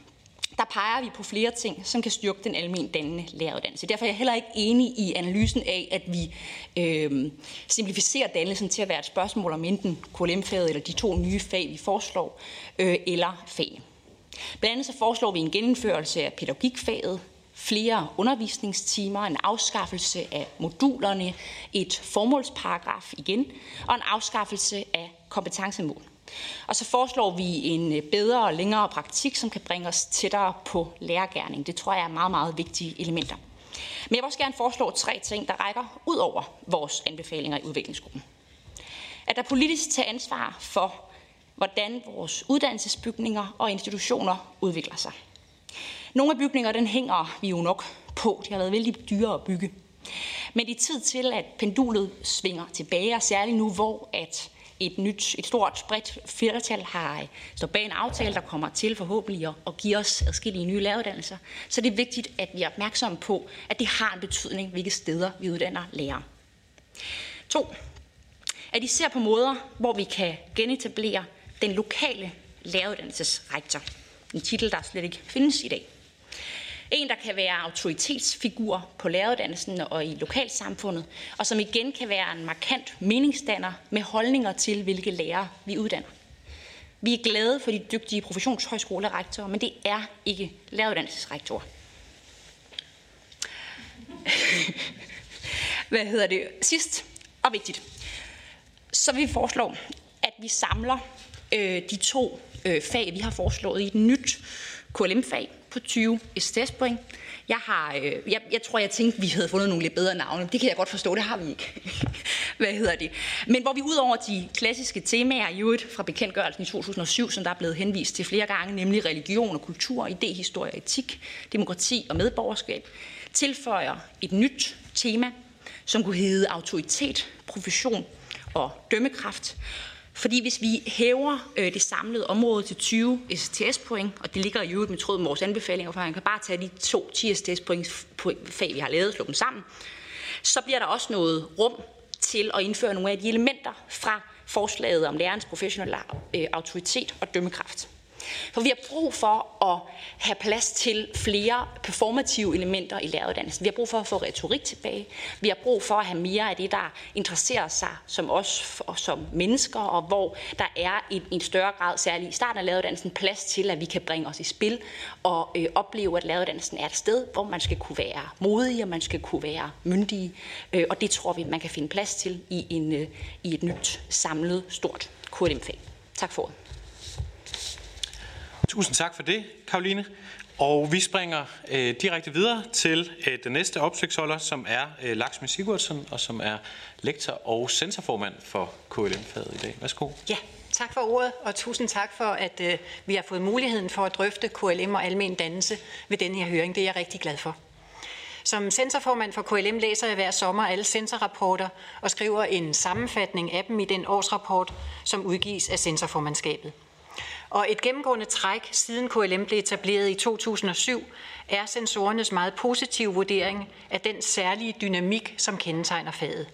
[SPEAKER 8] der peger vi på flere ting, som kan styrke den almindelige dannende læreruddannelse. Derfor er jeg heller ikke enig i analysen af, at vi øh, simplificerer dannelsen til at være et spørgsmål om enten KLM-faget eller de to nye fag, vi foreslår, øh, eller fag. Blandt andet så foreslår vi en gennemførelse af pædagogikfaget, flere undervisningstimer, en afskaffelse af modulerne, et formålsparagraf igen, og en afskaffelse af kompetencemål. Og så foreslår vi en øh, bedre og længere praktik, som kan bringe os tættere på lærergærning. Det tror jeg er meget, meget vigtige elementer. Men jeg vil også gerne foreslå tre ting, der rækker ud over vores anbefalinger i udviklingsgruppen. At der politisk tager ansvar for, hvordan vores uddannelsesbygninger og institutioner udvikler sig. Nogle af bygninger, den hænger vi jo nok på. De har været vældig dyre at bygge. Men det er tid til, at pendulet svinger tilbage, og særligt nu, hvor at et nyt, et stort, bredt flertal har øh, stået bag en aftale, der kommer til forhåbentlig at, give os adskillige nye læreruddannelser, så det er vigtigt, at vi er opmærksomme på, at det har en betydning, hvilke steder vi uddanner lærere. To, at I ser på måder, hvor vi kan genetablere den lokale læreruddannelsesrektor. En titel, der slet ikke findes i dag. En, der kan være autoritetsfigur på læreruddannelsen og i lokalsamfundet, og som igen kan være en markant meningsdanner med holdninger til, hvilke lærere vi uddanner. Vi er glade for de dygtige professionshøjskolerektorer, men det er ikke læreruddannelsesrektorer. Hvad hedder det? Sidst og vigtigt. Så vi foreslår, at vi samler øh, de to øh, fag, vi har foreslået i et nyt KLM-fag på 20 STS-point. Jeg, har, øh, jeg, jeg tror, jeg tænkte, vi havde fundet nogle lidt bedre navne. Det kan jeg godt forstå, det har vi ikke. Hvad hedder det? Men hvor vi ud over de klassiske temaer i øvrigt fra bekendtgørelsen i 2007, som der er blevet henvist til flere gange, nemlig religion og kultur, idehistorie, etik, demokrati og medborgerskab, tilføjer et nyt tema, som kunne hedde autoritet, profession og dømmekraft, fordi hvis vi hæver øh, det samlede område til 20 STS-point, og det ligger i øvrigt med tråd med vores anbefalinger, for man kan bare tage de to 10 STS-point fag, vi har lavet, slå dem sammen, så bliver der også noget rum til at indføre nogle af de elementer fra forslaget om lærernes professionelle øh, autoritet og dømmekraft. For vi har brug for at have plads til flere performative elementer i læreruddannelsen. Vi har brug for at få retorik tilbage. Vi har brug for at have mere af det, der interesserer sig som os og som mennesker, og hvor der er i en større grad, særligt i starten af læreruddannelsen, plads til, at vi kan bringe os i spil og øh, opleve, at læreruddannelsen er et sted, hvor man skal kunne være modig, og man skal kunne være myndig. Øh, og det tror vi, man kan finde plads til i, en, øh, i et nyt, samlet, stort KLM-fag. Tak for ordet.
[SPEAKER 1] Tusind tak for det, Karoline. Og vi springer øh, direkte videre til øh, den næste opsøgsholder, som er øh, Laksmi Sigurdsson, og som er lektor og sensorformand for KLM-faget i dag. Værsgo.
[SPEAKER 9] Ja, tak for ordet, og tusind tak for, at øh, vi har fået muligheden for at drøfte KLM og almen dannelse ved denne her høring. Det er jeg rigtig glad for. Som sensorformand for KLM læser jeg hver sommer alle sensorrapporter og skriver en sammenfatning af dem i den årsrapport, som udgives af sensorformandskabet. Og et gennemgående træk, siden KLM blev etableret i 2007, er sensorernes meget positive vurdering af den særlige dynamik, som kendetegner faget.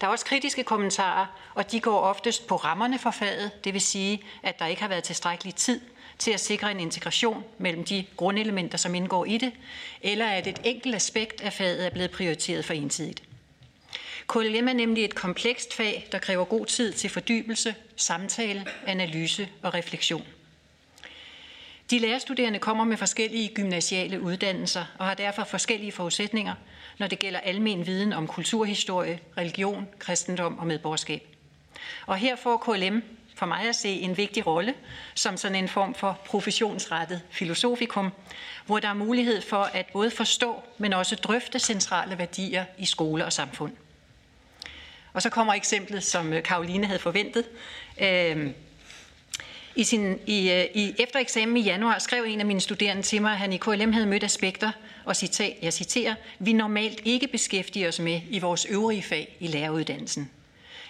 [SPEAKER 9] Der er også kritiske kommentarer, og de går oftest på rammerne for faget, det vil sige, at der ikke har været tilstrækkelig tid til at sikre en integration mellem de grundelementer, som indgår i det, eller at et enkelt aspekt af faget er blevet prioriteret for ensidigt. KLM er nemlig et komplekst fag, der kræver god tid til fordybelse, samtale, analyse og refleksion. De lærerstuderende kommer med forskellige gymnasiale uddannelser og har derfor forskellige forudsætninger, når det gælder almen viden om kulturhistorie, religion, kristendom og medborgerskab. Og her får KLM for mig at se en vigtig rolle som sådan en form for professionsrettet filosofikum, hvor der er mulighed for at både forstå, men også drøfte centrale værdier i skole og samfund. Og så kommer eksemplet, som øh, Karoline havde forventet. Øhm, i, sin, i, øh, i, efter eksamen i januar skrev en af mine studerende til mig, at han i KLM havde mødt aspekter, og citat, jeg citerer, vi normalt ikke beskæftiger os med i vores øvrige fag i læreruddannelsen.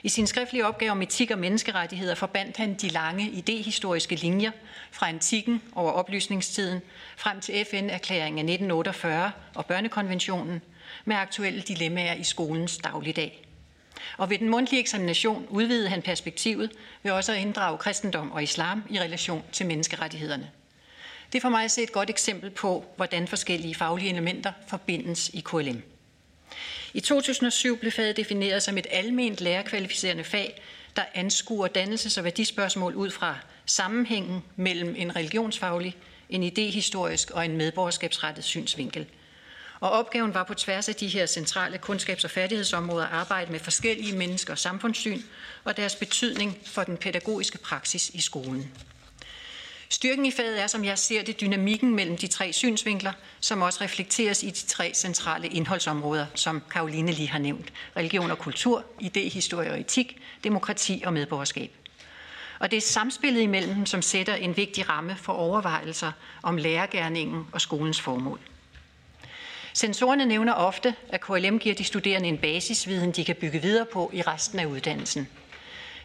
[SPEAKER 9] I sin skriftlige opgave om etik og menneskerettigheder forbandt han de lange idehistoriske linjer fra antikken over oplysningstiden frem til FN-erklæringen af 1948 og børnekonventionen med aktuelle dilemmaer i skolens dagligdag. Og ved den mundtlige eksamination udvidede han perspektivet ved også at inddrage kristendom og islam i relation til menneskerettighederne. Det er for mig at se et godt eksempel på, hvordan forskellige faglige elementer forbindes i KLM. I 2007 blev faget defineret som et alment lærerkvalificerende fag, der anskuer dannelses- og værdispørgsmål ud fra sammenhængen mellem en religionsfaglig, en idehistorisk og en medborgerskabsrettet synsvinkel – og opgaven var på tværs af de her centrale kundskabs- og færdighedsområder at arbejde med forskellige mennesker og samfundssyn og deres betydning for den pædagogiske praksis i skolen. Styrken i faget er, som jeg ser det, dynamikken mellem de tre synsvinkler, som også reflekteres i de tre centrale indholdsområder, som Karoline lige har nævnt. Religion og kultur, idehistorie og etik, demokrati og medborgerskab. Og det er samspillet imellem dem, som sætter en vigtig ramme for overvejelser om lærergærningen og skolens formål. Sensorerne nævner ofte, at KLM giver de studerende en basisviden, de kan bygge videre på i resten af uddannelsen.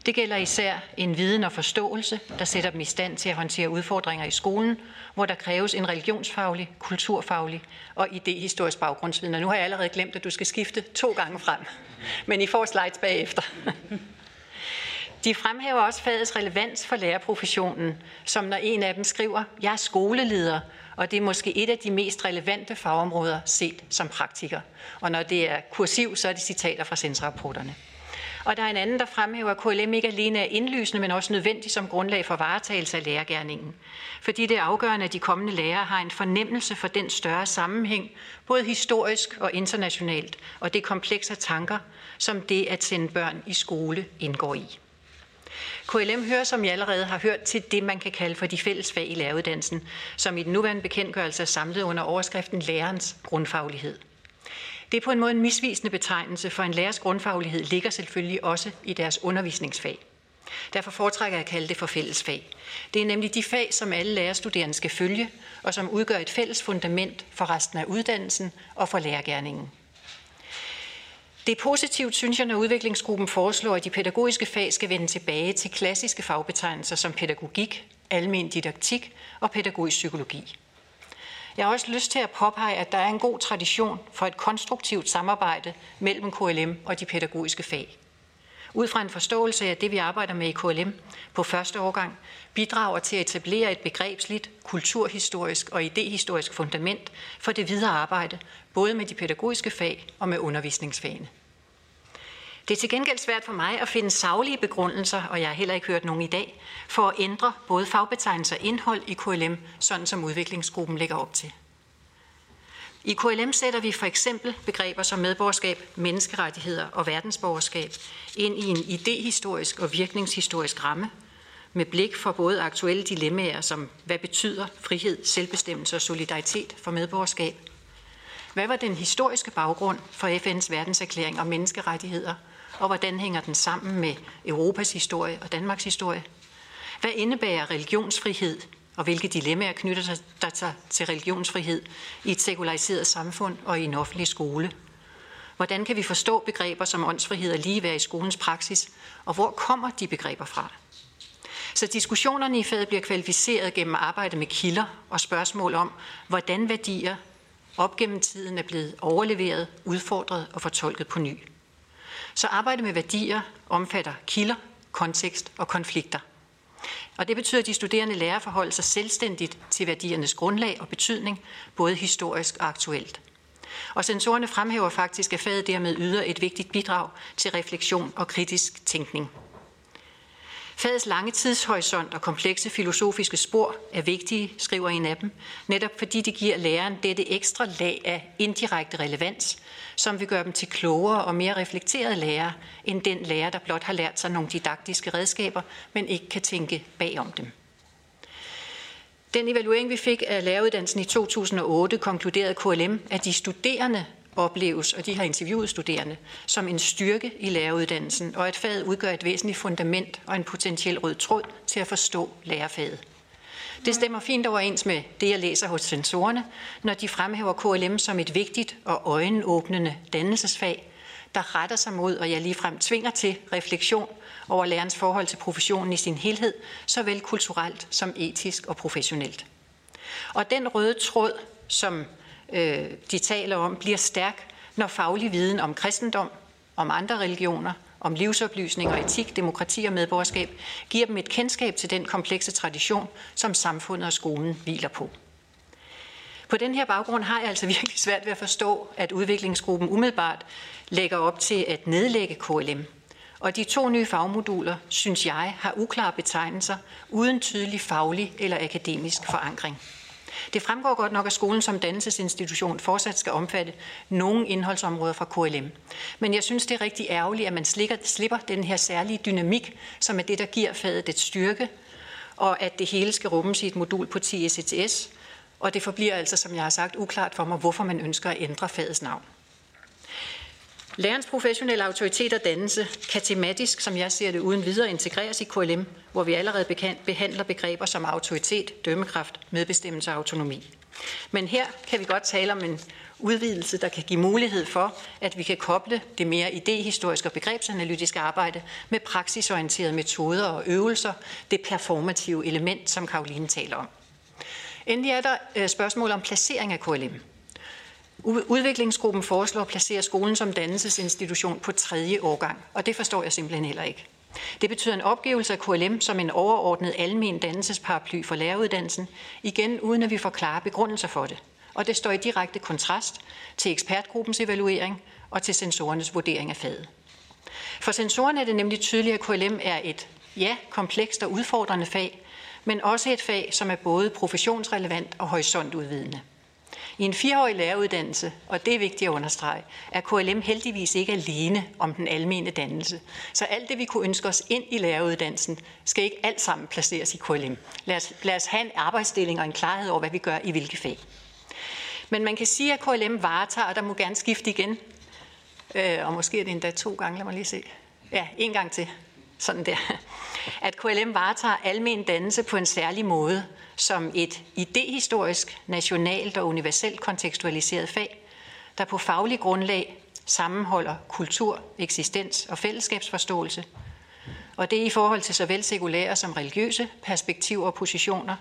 [SPEAKER 9] Det gælder især en viden og forståelse, der sætter dem i stand til at håndtere udfordringer i skolen, hvor der kræves en religionsfaglig, kulturfaglig og idehistorisk baggrundsviden. Og nu har jeg allerede glemt, at du skal skifte to gange frem, men I får slides bagefter. De fremhæver også fagets relevans for lærerprofessionen, som når en af dem skriver, jeg er skoleleder, og det er måske et af de mest relevante fagområder set som praktiker. Og når det er kursiv, så er det citater fra sensrapporterne. Og der er en anden, der fremhæver, at KLM ikke alene er indlysende, men også nødvendig som grundlag for varetagelse af lærergærningen. Fordi det er afgørende, at de kommende lærere har en fornemmelse for den større sammenhæng, både historisk og internationalt, og det komplekse tanker, som det at sende børn i skole indgår i. KLM hører, som I allerede har hørt, til det, man kan kalde for de fælles fag i læreruddannelsen, som i den nuværende bekendtgørelse er samlet under overskriften lærerens grundfaglighed. Det er på en måde en misvisende betegnelse, for en lærers grundfaglighed ligger selvfølgelig også i deres undervisningsfag. Derfor foretrækker jeg at kalde det for fællesfag. Det er nemlig de fag, som alle lærerstuderende skal følge, og som udgør et fælles fundament for resten af uddannelsen og for lærergærningen. Det er positivt, synes jeg, når udviklingsgruppen foreslår, at de pædagogiske fag skal vende tilbage til klassiske fagbetegnelser som pædagogik, almen didaktik og pædagogisk psykologi. Jeg har også lyst til at påpege, at der er en god tradition for et konstruktivt samarbejde mellem KLM og de pædagogiske fag. Ud fra en forståelse af det, vi arbejder med i KLM på første årgang, bidrager til at etablere et begrebsligt, kulturhistorisk og idehistorisk fundament for det videre arbejde, både med de pædagogiske fag og med undervisningsfagene. Det er til gengæld svært for mig at finde saglige begrundelser, og jeg har heller ikke hørt nogen i dag, for at ændre både fagbetegnelser og indhold i KLM, sådan som udviklingsgruppen lægger op til. I KLM sætter vi for eksempel begreber som medborgerskab, menneskerettigheder og verdensborgerskab ind i en idehistorisk og virkningshistorisk ramme, med blik for både aktuelle dilemmaer som, hvad betyder frihed, selvbestemmelse og solidaritet for medborgerskab? Hvad var den historiske baggrund for FN's verdenserklæring om menneskerettigheder, og hvordan hænger den sammen med Europas historie og Danmarks historie? Hvad indebærer religionsfrihed, og hvilke dilemmaer knytter sig til religionsfrihed i et sekulariseret samfund og i en offentlig skole? Hvordan kan vi forstå begreber som åndsfrihed og ligeværd i skolens praksis, og hvor kommer de begreber fra? Så diskussionerne i faget bliver kvalificeret gennem arbejde med kilder og spørgsmål om, hvordan værdier op gennem tiden er blevet overleveret, udfordret og fortolket på ny. Så arbejde med værdier omfatter kilder, kontekst og konflikter. Og det betyder, at de studerende lærer at forholde sig selvstændigt til værdiernes grundlag og betydning, både historisk og aktuelt. Og sensorerne fremhæver faktisk, at faget dermed yder et vigtigt bidrag til refleksion og kritisk tænkning. Fagets lange tidshorisont og komplekse filosofiske spor er vigtige, skriver en af dem, netop fordi de giver læreren dette ekstra lag af indirekte relevans, som vil gøre dem til klogere og mere reflekterede lærere, end den lærer, der blot har lært sig nogle didaktiske redskaber, men ikke kan tænke bagom dem. Den evaluering, vi fik af læreruddannelsen i 2008, konkluderede KLM, at de studerende opleves, og de har interviewet studerende, som en styrke i læreruddannelsen, og at faget udgør et væsentligt fundament og en potentiel rød tråd til at forstå lærerfaget. Det stemmer fint overens med det, jeg læser hos sensorerne, når de fremhæver KLM som et vigtigt og øjenåbnende dannelsesfag, der retter sig mod, og jeg ligefrem tvinger til refleksion over lærerens forhold til professionen i sin helhed, såvel kulturelt som etisk og professionelt. Og den røde tråd, som øh, de taler om, bliver stærk, når faglig viden om kristendom, om andre religioner, om livsoplysning og etik, demokrati og medborgerskab, giver dem et kendskab til den komplekse tradition, som samfundet og skolen hviler på. På den her baggrund har jeg altså virkelig svært ved at forstå, at udviklingsgruppen umiddelbart lægger op til at nedlægge KLM. Og de to nye fagmoduler, synes jeg, har uklare betegnelser uden tydelig faglig eller akademisk forankring. Det fremgår godt nok, at skolen som dannelsesinstitution fortsat skal omfatte nogle indholdsområder fra KLM. Men jeg synes, det er rigtig ærgerligt, at man slikker, slipper den her særlige dynamik, som er det, der giver faget det styrke, og at det hele skal rummes i et modul på 10 SCTS. Og det forbliver altså, som jeg har sagt, uklart for mig, hvorfor man ønsker at ændre fagets navn. Lærerens professionelle autoritet og dannelse kan tematisk, som jeg ser det, uden videre integreres i KLM, hvor vi allerede behandler begreber som autoritet, dømmekraft, medbestemmelse og autonomi. Men her kan vi godt tale om en udvidelse, der kan give mulighed for, at vi kan koble det mere idehistoriske og begrebsanalytiske arbejde med praksisorienterede metoder og øvelser, det performative element, som Karoline taler om. Endelig er der øh, spørgsmål om placering af KLM. Udviklingsgruppen foreslår at placere skolen som dannelsesinstitution på tredje årgang, og det forstår jeg simpelthen heller ikke. Det betyder en opgivelse af KLM som en overordnet almen dannelsesparaply for læreruddannelsen, igen uden at vi får klare begrundelser for det. Og det står i direkte kontrast til ekspertgruppens evaluering og til sensorernes vurdering af faget. For sensorerne er det nemlig tydeligt, at KLM er et, ja, komplekst og udfordrende fag, men også et fag, som er både professionsrelevant og horisontudvidende. I en fireårig læreruddannelse, og det er vigtigt at understrege, er KLM heldigvis ikke alene om den almene dannelse. Så alt det, vi kunne ønske os ind i læreruddannelsen, skal ikke alt sammen placeres i KLM. Lad os, lad os have en arbejdsdeling og en klarhed over, hvad vi gør i hvilke fag. Men man kan sige, at KLM varetager, og der må gerne skifte igen. Øh, og måske er det endda to gange, lad mig lige se. Ja, en gang til. Sådan der. At KLM varetager almen dannelse på en særlig måde, som et idehistorisk, nationalt og universelt kontekstualiseret fag, der på faglig grundlag sammenholder kultur, eksistens og fællesskabsforståelse, og det er i forhold til såvel sekulære som religiøse perspektiver og positioner,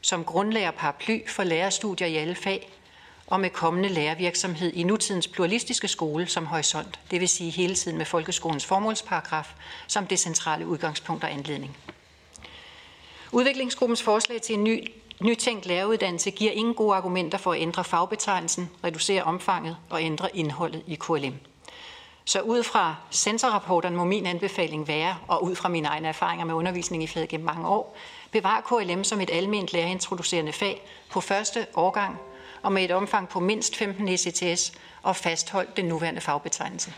[SPEAKER 9] som grundlag og paraply for lærerstudier i alle fag, og med kommende lærervirksomhed i nutidens pluralistiske skole som horisont, det vil sige hele tiden med folkeskolens formålsparagraf som det centrale udgangspunkt og anledning. Udviklingsgruppens forslag til en ny nytænkt læreruddannelse giver ingen gode argumenter for at ændre fagbetegnelsen, reducere omfanget og ændre indholdet i KLM. Så ud fra sensorrapporterne må min anbefaling være, og ud fra mine egne erfaringer med undervisning i faget gennem mange år, bevar KLM som et almindeligt lærerintroducerende fag på første årgang og med et omfang på mindst 15 ECTS og fastholdt den nuværende fagbetegnelse.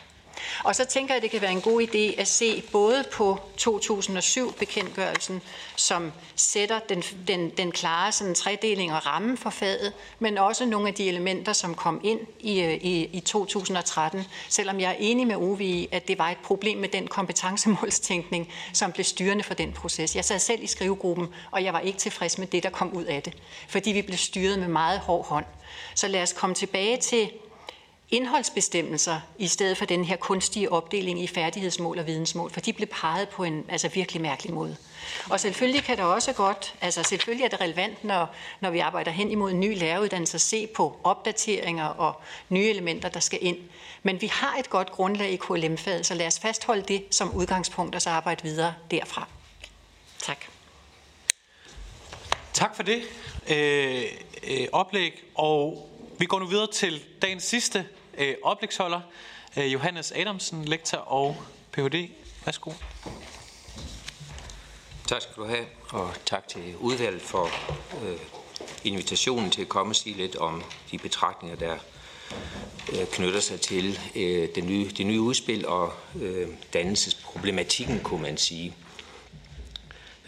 [SPEAKER 9] Og så tænker jeg, at det kan være en god idé at se både på 2007-bekendtgørelsen, som sætter den, den, den klare sådan, tredeling og ramme for faget, men også nogle af de elementer, som kom ind i, øh, i, i 2013, selvom jeg er enig med Ove i, at det var et problem med den kompetencemålstænkning, som blev styrende for den proces. Jeg sad selv i skrivegruppen, og jeg var ikke tilfreds med det, der kom ud af det, fordi vi blev styret med meget hård hånd. Så lad os komme tilbage til indholdsbestemmelser, i stedet for den her kunstige opdeling i færdighedsmål og vidensmål, for de blev peget på en altså virkelig mærkelig måde. Og selvfølgelig kan det også godt, altså selvfølgelig er det relevant, når, når vi arbejder hen imod en ny læreruddannelse, at se på opdateringer og nye elementer, der skal ind. Men vi har et godt grundlag i KLM-faget, så lad os fastholde det som udgangspunkt og så arbejde videre derfra. Tak.
[SPEAKER 1] Tak for det øh, øh, oplæg, og vi går nu videre til dagens sidste øh, oplægsholder, øh, Johannes Adamsen, lektor og Ph.D. Værsgo.
[SPEAKER 10] Tak skal du have, og tak til udvalget for øh, invitationen til at komme og sige lidt om de betragtninger, der øh, knytter sig til øh, det, nye, det nye udspil og øh, dannelsesproblematikken, kunne man sige.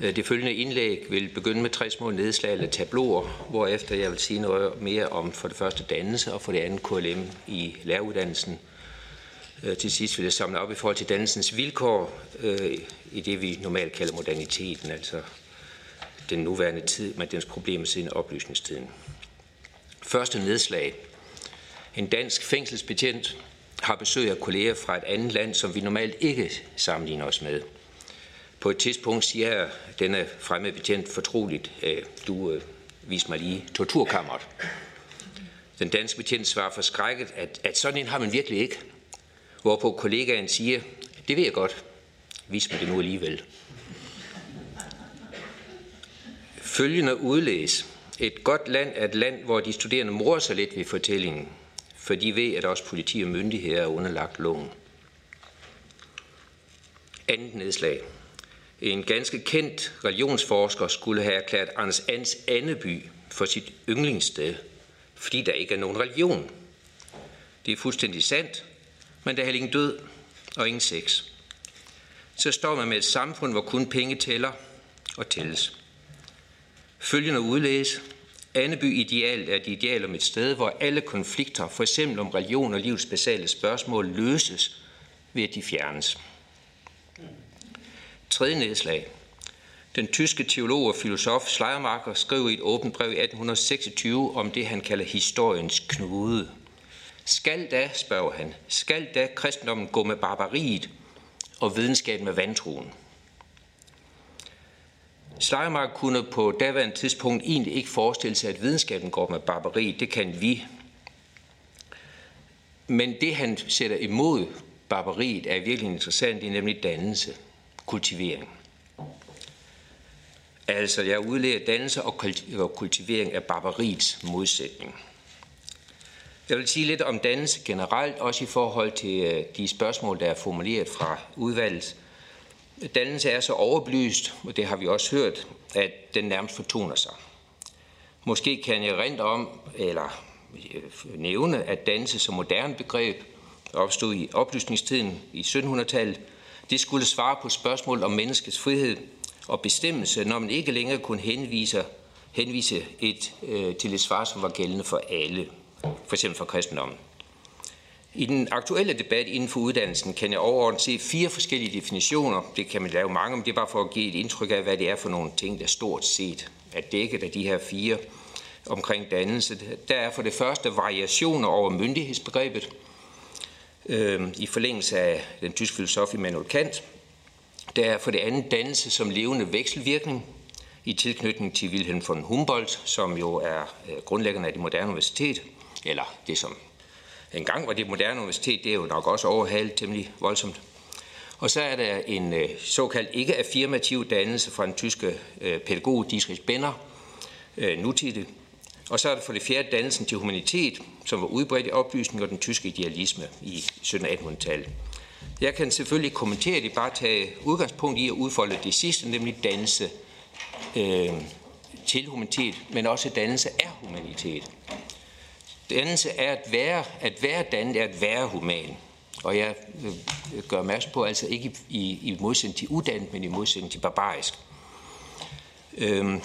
[SPEAKER 10] Øh, det følgende indlæg vil begynde med tre små nedslag eller tabloer, hvorefter jeg vil sige noget mere om for det første dannelse og for det andet KLM i læreruddannelsen. Øh, til sidst vil jeg samle op i forhold til dannelsens vilkår øh, i det, vi normalt kalder moderniteten, altså den nuværende tid med dens problemer siden oplysningstiden. Første nedslag. En dansk fængselsbetjent har besøg af kolleger fra et andet land, som vi normalt ikke sammenligner os med. På et tidspunkt siger denne fremme betjent fortroligt, øh, du øh, vis mig lige torturkammeret. Den danske betjent svarer forskrækket, at, at sådan en har man virkelig ikke. Hvorpå kollegaen siger, det ved jeg godt, vis mig det nu alligevel. Følgende udlæs. Et godt land er et land, hvor de studerende morer sig lidt ved fortællingen, for de ved, at også politi og myndigheder er underlagt loven. Andet nedslag. En ganske kendt religionsforsker skulle have erklæret Anders Ans Anneby for sit yndlingssted, fordi der ikke er nogen religion. Det er fuldstændig sandt, men der er heller ingen død og ingen sex. Så står man med et samfund, hvor kun penge tæller og tælles. Følgende udlæses. Anneby ideal er et ideal om et sted, hvor alle konflikter, for eksempel om religion og livets basale spørgsmål, løses ved at de fjernes. Tredje nedslag. Den tyske teolog og filosof Schleiermacher skrev i et åbent brev i 1826 om det, han kalder historiens knude. Skal da, spørger han, skal da kristendommen gå med barbariet og videnskaben med vantroen? Schleiermacher kunne på daværende tidspunkt egentlig ikke forestille sig, at videnskaben går med barbariet. Det kan vi. Men det, han sætter imod barbariet, er virkelig interessant. Det er nemlig dannelse kultivering. Altså, jeg udlærer dannelse og kultivering af barbariets modsætning. Jeg vil sige lidt om dannelse generelt, også i forhold til øh, de spørgsmål, der er formuleret fra udvalget. Dannelse er så overbelyst, og det har vi også hørt, at den nærmest fortoner sig. Måske kan jeg rent om, eller øh, nævne, at dannelse som moderne begreb opstod i oplysningstiden i 1700-tallet, det skulle svare på spørgsmål om menneskets frihed og bestemmelse, når man ikke længere kunne henvise, henvise et, øh, til et svar, som var gældende for alle, for eksempel for kristendommen. I den aktuelle debat inden for uddannelsen kan jeg overordnet se fire forskellige definitioner. Det kan man lave mange, men det er bare for at give et indtryk af, hvad det er for nogle ting, der stort set er dækket af de her fire omkring dannelse. Der er for det første variationer over myndighedsbegrebet øh, i forlængelse af den tyske filosof Immanuel Kant. Der er for det andet dannelse som levende vekselvirkning i tilknytning til Wilhelm von Humboldt, som jo er øh, grundlæggeren af det moderne universitet, eller det som engang var det moderne universitet, det er jo nok også overhalet temmelig voldsomt. Og så er der en øh, såkaldt ikke-affirmativ dannelse fra den tyske øh, pædagog Dietrich Benner, øh, nutidig, og så er der for det fjerde dannelsen til humanitet, som var udbredt i oplysning og den tyske idealisme i 1700-1800-tallet. Jeg kan selvfølgelig kommentere det, bare tage udgangspunkt i at udfolde det sidste, nemlig dannelse øh, til humanitet, men også dannelse af humanitet. Dannelse er at være, at være dannet er at være human. Og jeg øh, gør opmærksom på, altså ikke i, i modsætning til uddannet, men i modsætning til barbarisk. Øh,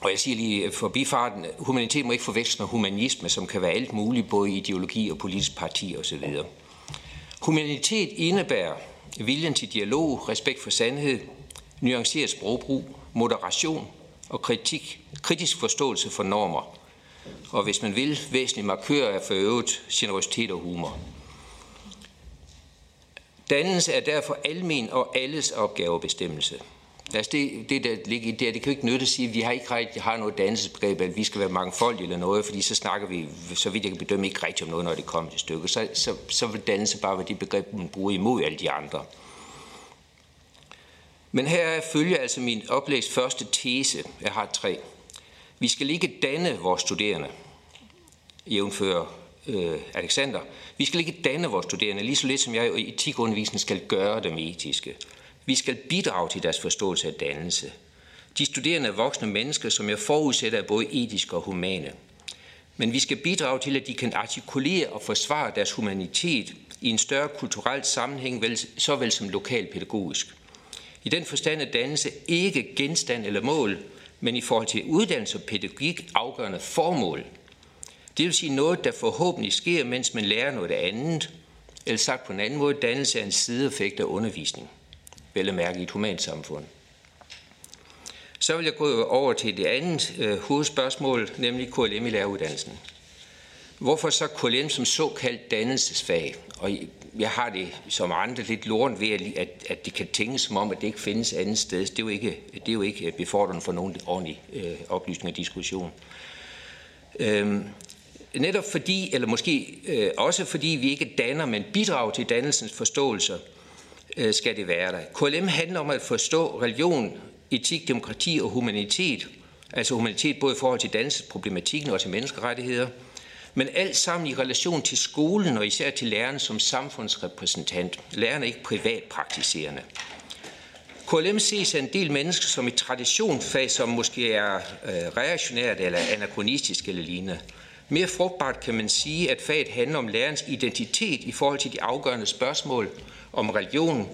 [SPEAKER 10] og jeg siger lige øh, forbifarten, humanitet må ikke forveksles med humanisme, som kan være alt muligt, både ideologi og politisk parti osv. Humanitet indebærer viljen til dialog, respekt for sandhed, nuanceret sprogbrug, moderation og kritik, kritisk forståelse for normer. og hvis man vil, væsentlig markør af for øvrigt generositet og humor. Dannelse er derfor almen og alles opgavebestemmelse. Altså det, det, der ligger i det, det kan jo ikke nytte at sige, at vi har ikke rigtig har noget dannelsesbegreb, at vi skal være mangfoldige eller noget, fordi så snakker vi, så vidt jeg kan bedømme, ikke rigtigt om noget, når det kommer til stykket. Så, så, så vil dannelse bare være det begreb, man bruger imod alle de andre. Men her følger altså min oplæst første tese. Jeg har tre. Vi skal ikke danne vores studerende, jævnfører øh, Alexander. Vi skal ikke danne vores studerende, lige så lidt som jeg i etikundervisningen skal gøre dem etiske. Vi skal bidrage til deres forståelse af dannelse. De studerende er voksne mennesker, som jeg forudsætter er både etiske og humane. Men vi skal bidrage til, at de kan artikulere og forsvare deres humanitet i en større kulturel sammenhæng, såvel som lokalpædagogisk. I den forstand er dannelse ikke genstand eller mål, men i forhold til uddannelse og pædagogik afgørende formål. Det vil sige noget, der forhåbentlig sker, mens man lærer noget andet, eller sagt på en anden måde, dannelse er en sideeffekt af undervisning vel at mærke i et humant samfund. Så vil jeg gå over til det andet øh, hovedspørgsmål, nemlig KLM i læreruddannelsen. Hvorfor så KLM som såkaldt dannelsesfag? Og jeg har det som andre lidt lort ved, at, at det kan tænkes som om, at det ikke findes andet sted. Det er jo ikke, det er jo ikke befordrende for nogen ordentlig øh, oplysning og diskussion. Øhm, netop fordi, eller måske øh, også fordi vi ikke danner, men bidrager til dannelsens forståelser, Øh, skal det være der. KLM handler om at forstå religion, etik, demokrati og humanitet, altså humanitet både i forhold til dansesproblematikken og til menneskerettigheder, men alt sammen i relation til skolen og især til læreren som samfundsrepræsentant. Læreren er ikke privatpraktiserende. KLM ses af en del mennesker som et traditionsfag, som måske er øh, reaktionært eller anachronistisk eller lignende. Mere frugtbart kan man sige, at faget handler om lærernes identitet i forhold til de afgørende spørgsmål om religion,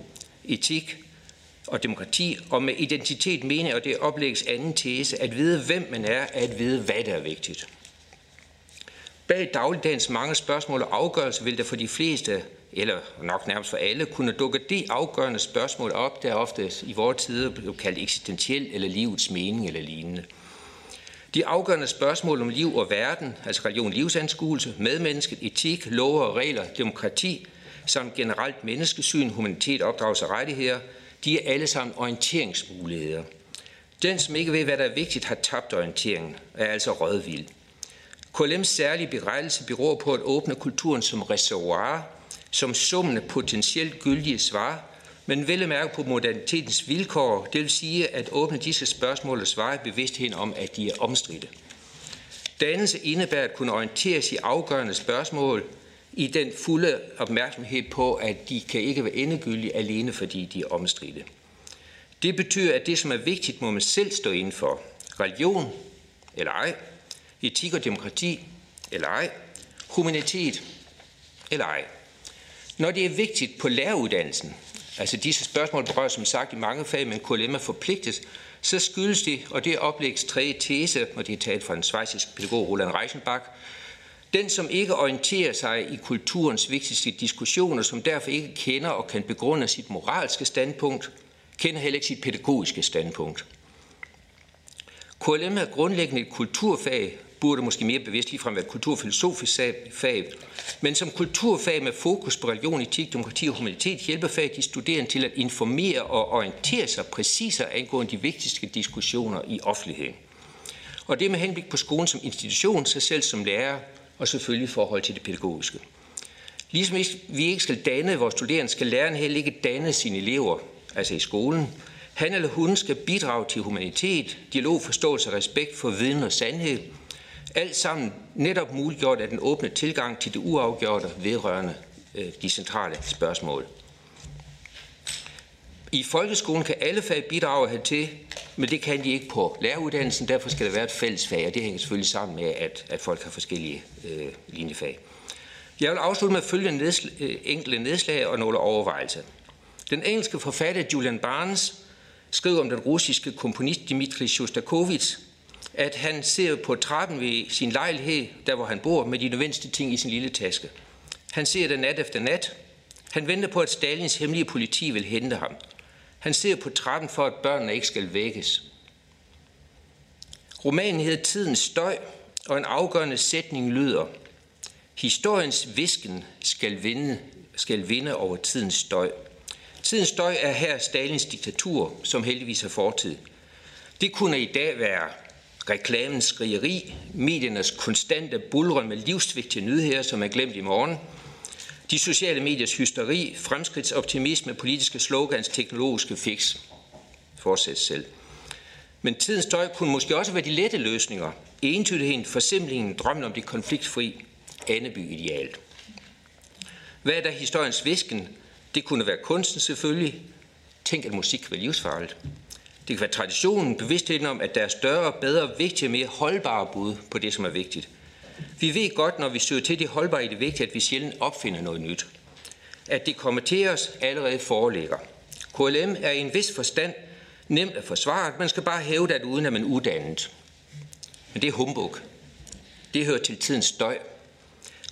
[SPEAKER 10] etik og demokrati, og med identitet mener og det oplægges anden tese, at vide, hvem man er, er at vide, hvad der er vigtigt. Bag dagligdagens mange spørgsmål og afgørelser vil der for de fleste, eller nok nærmest for alle, kunne dukke det afgørende spørgsmål op, der ofte i vores tider blev kaldt eksistentiel eller livets mening eller lignende. De afgørende spørgsmål om liv og verden, altså religion, livsanskuelse, medmennesket, etik, love og regler, demokrati, samt generelt menneskesyn, humanitet, opdragelse og rettigheder, de er alle sammen orienteringsmuligheder. Den, som ikke ved, hvad der er vigtigt, har tabt orienteringen, er altså rødvild. KLM's særlige berettelse beror på at åbne kulturen som reservoir, som summen af potentielt gyldige svar, men vel at mærke på modernitetens vilkår, det vil sige at åbne disse spørgsmål og svare bevidstheden om, at de er omstridte. Dannelse indebærer at kunne orienteres i afgørende spørgsmål, i den fulde opmærksomhed på, at de kan ikke være endegyldige alene, fordi de er omstridte. Det betyder, at det, som er vigtigt, må man selv stå inden for. Religion eller ej, etik og demokrati eller ej, humanitet eller ej. Når det er vigtigt på læreruddannelsen, altså disse spørgsmål berører som sagt i mange fag, men KLM er forpligtet, så skyldes det, og det er oplægs tredje tese, og det er talt fra en svejsisk pædagog Roland Reichenbach, den, som ikke orienterer sig i kulturens vigtigste diskussioner, som derfor ikke kender og kan begrunde sit moralske standpunkt, kender heller ikke sit pædagogiske standpunkt. KLM er grundlæggende et kulturfag, burde måske mere bevidst ligefrem være et kulturfilosofisk fag, men som kulturfag med fokus på religion, etik, demokrati og humanitet hjælper fag de studerende til at informere og orientere sig præcisere angående de vigtigste diskussioner i offentligheden. Og det med henblik på skolen som institution, sig selv som lærer, og selvfølgelig i forhold til det pædagogiske. Ligesom vi ikke skal danne vores studerende, skal læreren heller ikke danne sine elever, altså i skolen. Han eller hun skal bidrage til humanitet, dialog, forståelse og respekt for viden og sandhed. Alt sammen netop muliggjort af den åbne tilgang til det uafgjorte vedrørende øh, de centrale spørgsmål. I folkeskolen kan alle fag bidrage hertil, men det kan de ikke på læreruddannelsen, derfor skal der være et fælles fag, og det hænger selvfølgelig sammen med, at, at folk har forskellige øh, linjefag. Jeg vil afslutte med følgende nedsl- øh, enkelte nedslag og nogle overvejelser. Den engelske forfatter Julian Barnes skriver om den russiske komponist Dmitri Shostakovich, at han ser på trappen ved sin lejlighed, der hvor han bor, med de nødvendigste ting i sin lille taske. Han ser det nat efter nat. Han venter på, at Stalins hemmelige politi vil hente ham. Han ser på trappen for, at børnene ikke skal vækkes. Romanen hedder Tidens støj, Og en afgørende sætning lyder, historiens visken skal vinde, skal vinde over tidens støj. Tidens støj er her Stalins diktatur, som heldigvis er fortid. Det kunne i dag være reklamens skrigeri, mediernes konstante bulren med livsvigtige nyheder, som er glemt i morgen, de sociale mediers hysteri, fremskridtsoptimisme, politiske slogans, teknologiske fix. Fortsæt selv. Men tidens støj kunne måske også være de lette løsninger. Entydigheden, forsimplingen, drømmen om det konfliktfri Anneby-ideal. Hvad er der historiens visken? Det kunne være kunsten selvfølgelig. Tænk, at musik var livsfarligt. Det kan være traditionen, bevidstheden om, at der er større, bedre, vigtige, mere holdbare bud på det, som er vigtigt. Vi ved godt, når vi søger til det holdbare i det vigtige, at vi sjældent opfinder noget nyt. At det kommer til os allerede foreligger. KLM er i en vis forstand nemt at forsvare. Man skal bare hæve det, uden at man er uddannet. Men det er humbug. Det hører til tidens støj.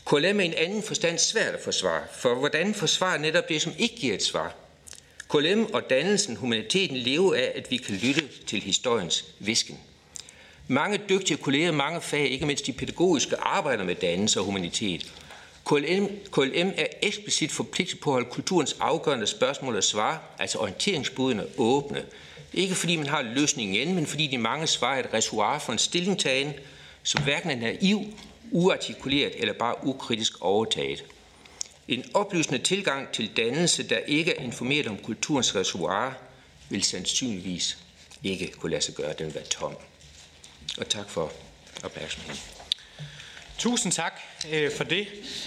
[SPEAKER 10] KLM er i en anden forstand svært at forsvare, for hvordan forsvare netop det, som ikke giver et svar? KLM og dannelsen, humaniteten, lever af, at vi kan lytte til historiens visken. Mange dygtige kolleger, mange fag, ikke mindst de pædagogiske, arbejder med dannelse og humanitet. KLM, KLM er eksplicit forpligtet på at holde kulturens afgørende spørgsmål og svar, altså orienteringsbudene, åbne. Ikke fordi man har løsningen igen, men fordi de mange svar er et reservoir for en stillingtagen, som hverken er naiv, uartikuleret eller bare ukritisk overtaget. En oplysende tilgang til dannelse, der ikke er informeret om kulturens reservoir, vil sandsynligvis ikke kunne lade sig gøre, den være tom. Og tak for opmærksomheden.
[SPEAKER 1] Tusind tak øh, for det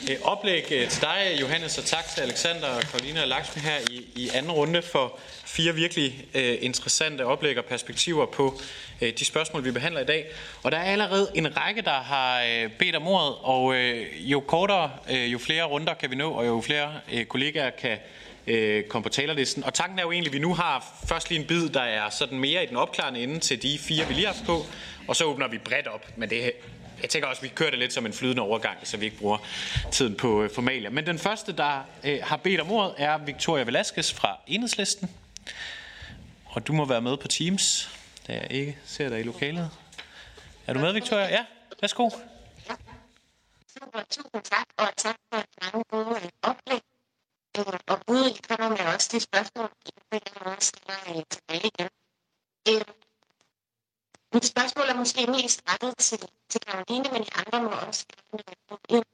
[SPEAKER 1] øh, oplæg øh, til dig, Johannes, og tak til Alexander og Karolina og Lakshmi her i, i anden runde for fire virkelig øh, interessante oplæg og perspektiver på øh, de spørgsmål, vi behandler i dag. Og der er allerede en række, der har øh, bedt om ordet, og øh, jo kortere, øh, jo flere runder kan vi nå, og jo flere øh, kollegaer kan øh, kom på talerlisten. Og tanken er jo egentlig, at vi nu har først lige en bid, der er sådan mere i den opklarende ende til de fire, vi lige har haft på, og så åbner vi bredt op. Men det jeg tænker også, at vi kører det lidt som en flydende overgang, så vi ikke bruger tiden på øh, formalia. Men den første, der øh, har bedt om ordet, er Victoria Velasquez fra Enhedslisten. Og du må være med på Teams, da jeg ikke ser dig i lokalet. Er du med, Victoria? Ja, værsgo. Ja.
[SPEAKER 11] Super, tusind tak, og tak for et mange gode øh, oplæg. Øh, og ude kommer med også de spørgsmål, jeg måde stiller øh, tilbage igen. Øh, Mit spørgsmål er måske mest rettet til, til Karoline, men de andre må også ind.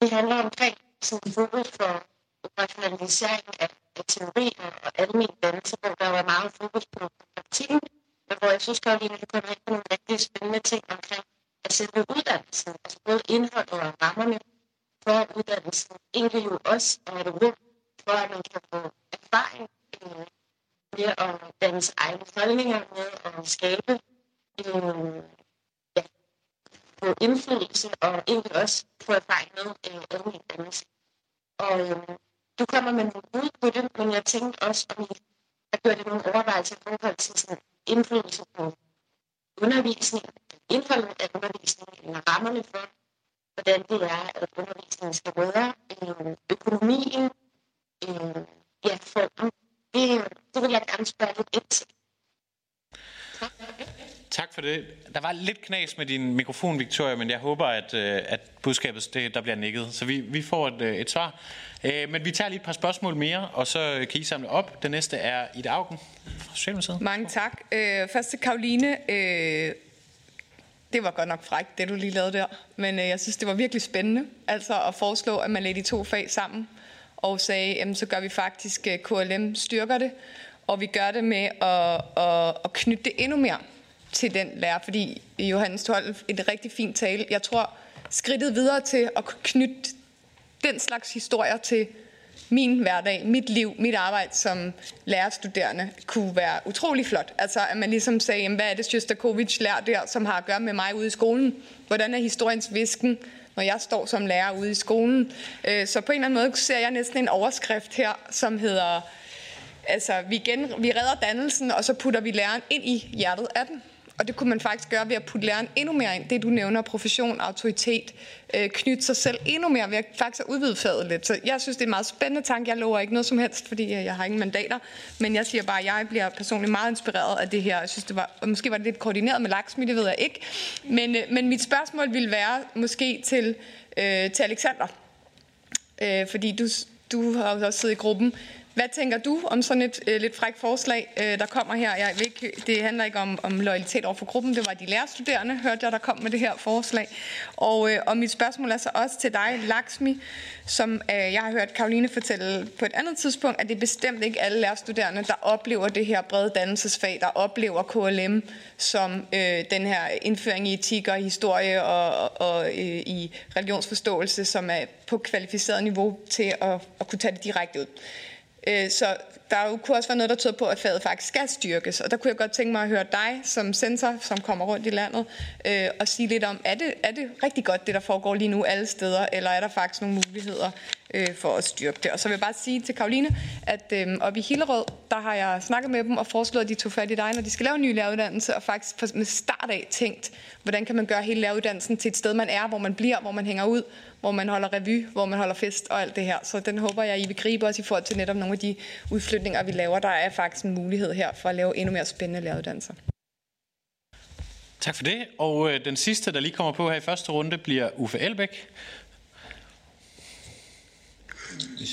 [SPEAKER 11] Det handler omkring sådan fokus for rationalisering af, af teori og, og almindelig dannelse, hvor der var meget fokus på praktikken, men hvor jeg synes, Karoline, du kommer ind på nogle rigtig spændende ting omkring at selve uddannelsen, altså både indholdet og rammerne for uddannelsen, egentlig jo også er et rum for, at man kan få erfaring øh, med at danne egne holdninger, med at skabe øh, ja, på indflydelse og egentlig også få erfaring med øh, almindelig dannelse. Og øh, du kommer med nogle bud på det, men jeg tænkte også, om I har gjort det nogle overvejelser i forhold til sådan indflydelse på undervisning, indholdet af undervisningen, eller rammerne for, hvordan det er, at undervisningen skal være, øh, økonomien, øh, ja, formen. Det, det vil jeg gerne spørge lidt ind til.
[SPEAKER 1] Tak. Tak for det. Der var lidt knas med din mikrofon, Victoria, men jeg håber, at, øh, at budskabet det, der bliver nikket. Så vi, vi får et, øh, et svar. Øh, men vi tager lige et par spørgsmål mere, og så kan I samle op. Det næste er Ida Augen fra Socialdemokratiet.
[SPEAKER 5] Mange tak. først til Karoline det var godt nok frækt, det du lige lavede der. Men øh, jeg synes, det var virkelig spændende. Altså at foreslå, at man lagde de to fag sammen og sagde, jamen så gør vi faktisk øh, KLM styrker det, og vi gør det med at, at, at knytte det endnu mere til den lærer, fordi Johannes holdt et rigtig fint tale. Jeg tror, skridtet videre til at knytte den slags historier til min hverdag, mit liv, mit arbejde som lærerstuderende kunne være utrolig flot. Altså at man ligesom sagde, jamen, hvad er det Sjøstakovic lærer der, som har at gøre med mig ude i skolen? Hvordan er historiens visken, når jeg står som lærer ude i skolen? Øh, så på en eller anden måde ser jeg næsten en overskrift her, som hedder, altså vi, gen, vi redder dannelsen, og så putter vi læreren ind i hjertet af den og det kunne man faktisk gøre ved at putte læreren endnu mere ind. Det du nævner, profession, autoritet, øh, knytte sig selv endnu mere ved at faktisk at udvide faget lidt. Så jeg synes, det er en meget spændende tanke. Jeg lover ikke noget som helst, fordi øh, jeg har ingen mandater. Men jeg siger bare, at jeg bliver personligt meget inspireret af det her. Jeg synes, det var, og måske var det lidt koordineret med Laksmi, det ved jeg ikke. Men, øh, men mit spørgsmål ville være måske til, øh, til Alexander. Øh, fordi du, du har også siddet i gruppen. Hvad tænker du om sådan et øh, lidt frækt forslag, øh, der kommer her? Jeg ved ikke, det handler ikke om, om loyalitet over for gruppen, det var de lærerstuderende, hørte jeg, der kom med det her forslag. Og, øh, og mit spørgsmål er så også til dig, Laksmi, som øh, jeg har hørt Karoline fortælle på et andet tidspunkt, at det er bestemt ikke alle lærerstuderende, der oplever det her brede dannelsesfag, der oplever KLM som øh, den her indføring i etik og historie og, og øh, i religionsforståelse, som er på kvalificeret niveau til at, at kunne tage det direkte ud. Øh, så der jo kunne også være noget, der tyder på, at faget faktisk skal styrkes. Og der kunne jeg godt tænke mig at høre dig som sensor, som kommer rundt i landet, øh, og sige lidt om, er det, er det rigtig godt, det der foregår lige nu alle steder, eller er der faktisk nogle muligheder øh, for at styrke det? Og så vil jeg bare sige til Karoline, at øh, oppe i Hillerød, der har jeg snakket med dem og foreslået, at de tog fat i dig, når de skal lave en ny læreruddannelse, og faktisk med start af tænkt, hvordan kan man gøre hele læreruddannelsen til et sted, man er, hvor man bliver, hvor man hænger ud, hvor man holder revy, hvor man holder fest og alt det her. Så den håber jeg, I vil gribe os i forhold til netop nogle af de udflytninger, vi laver. Der er faktisk en mulighed her for at lave endnu mere spændende læreruddannelser.
[SPEAKER 1] Tak for det. Og øh, den sidste, der lige kommer på her i første runde, bliver Uffe Elbæk.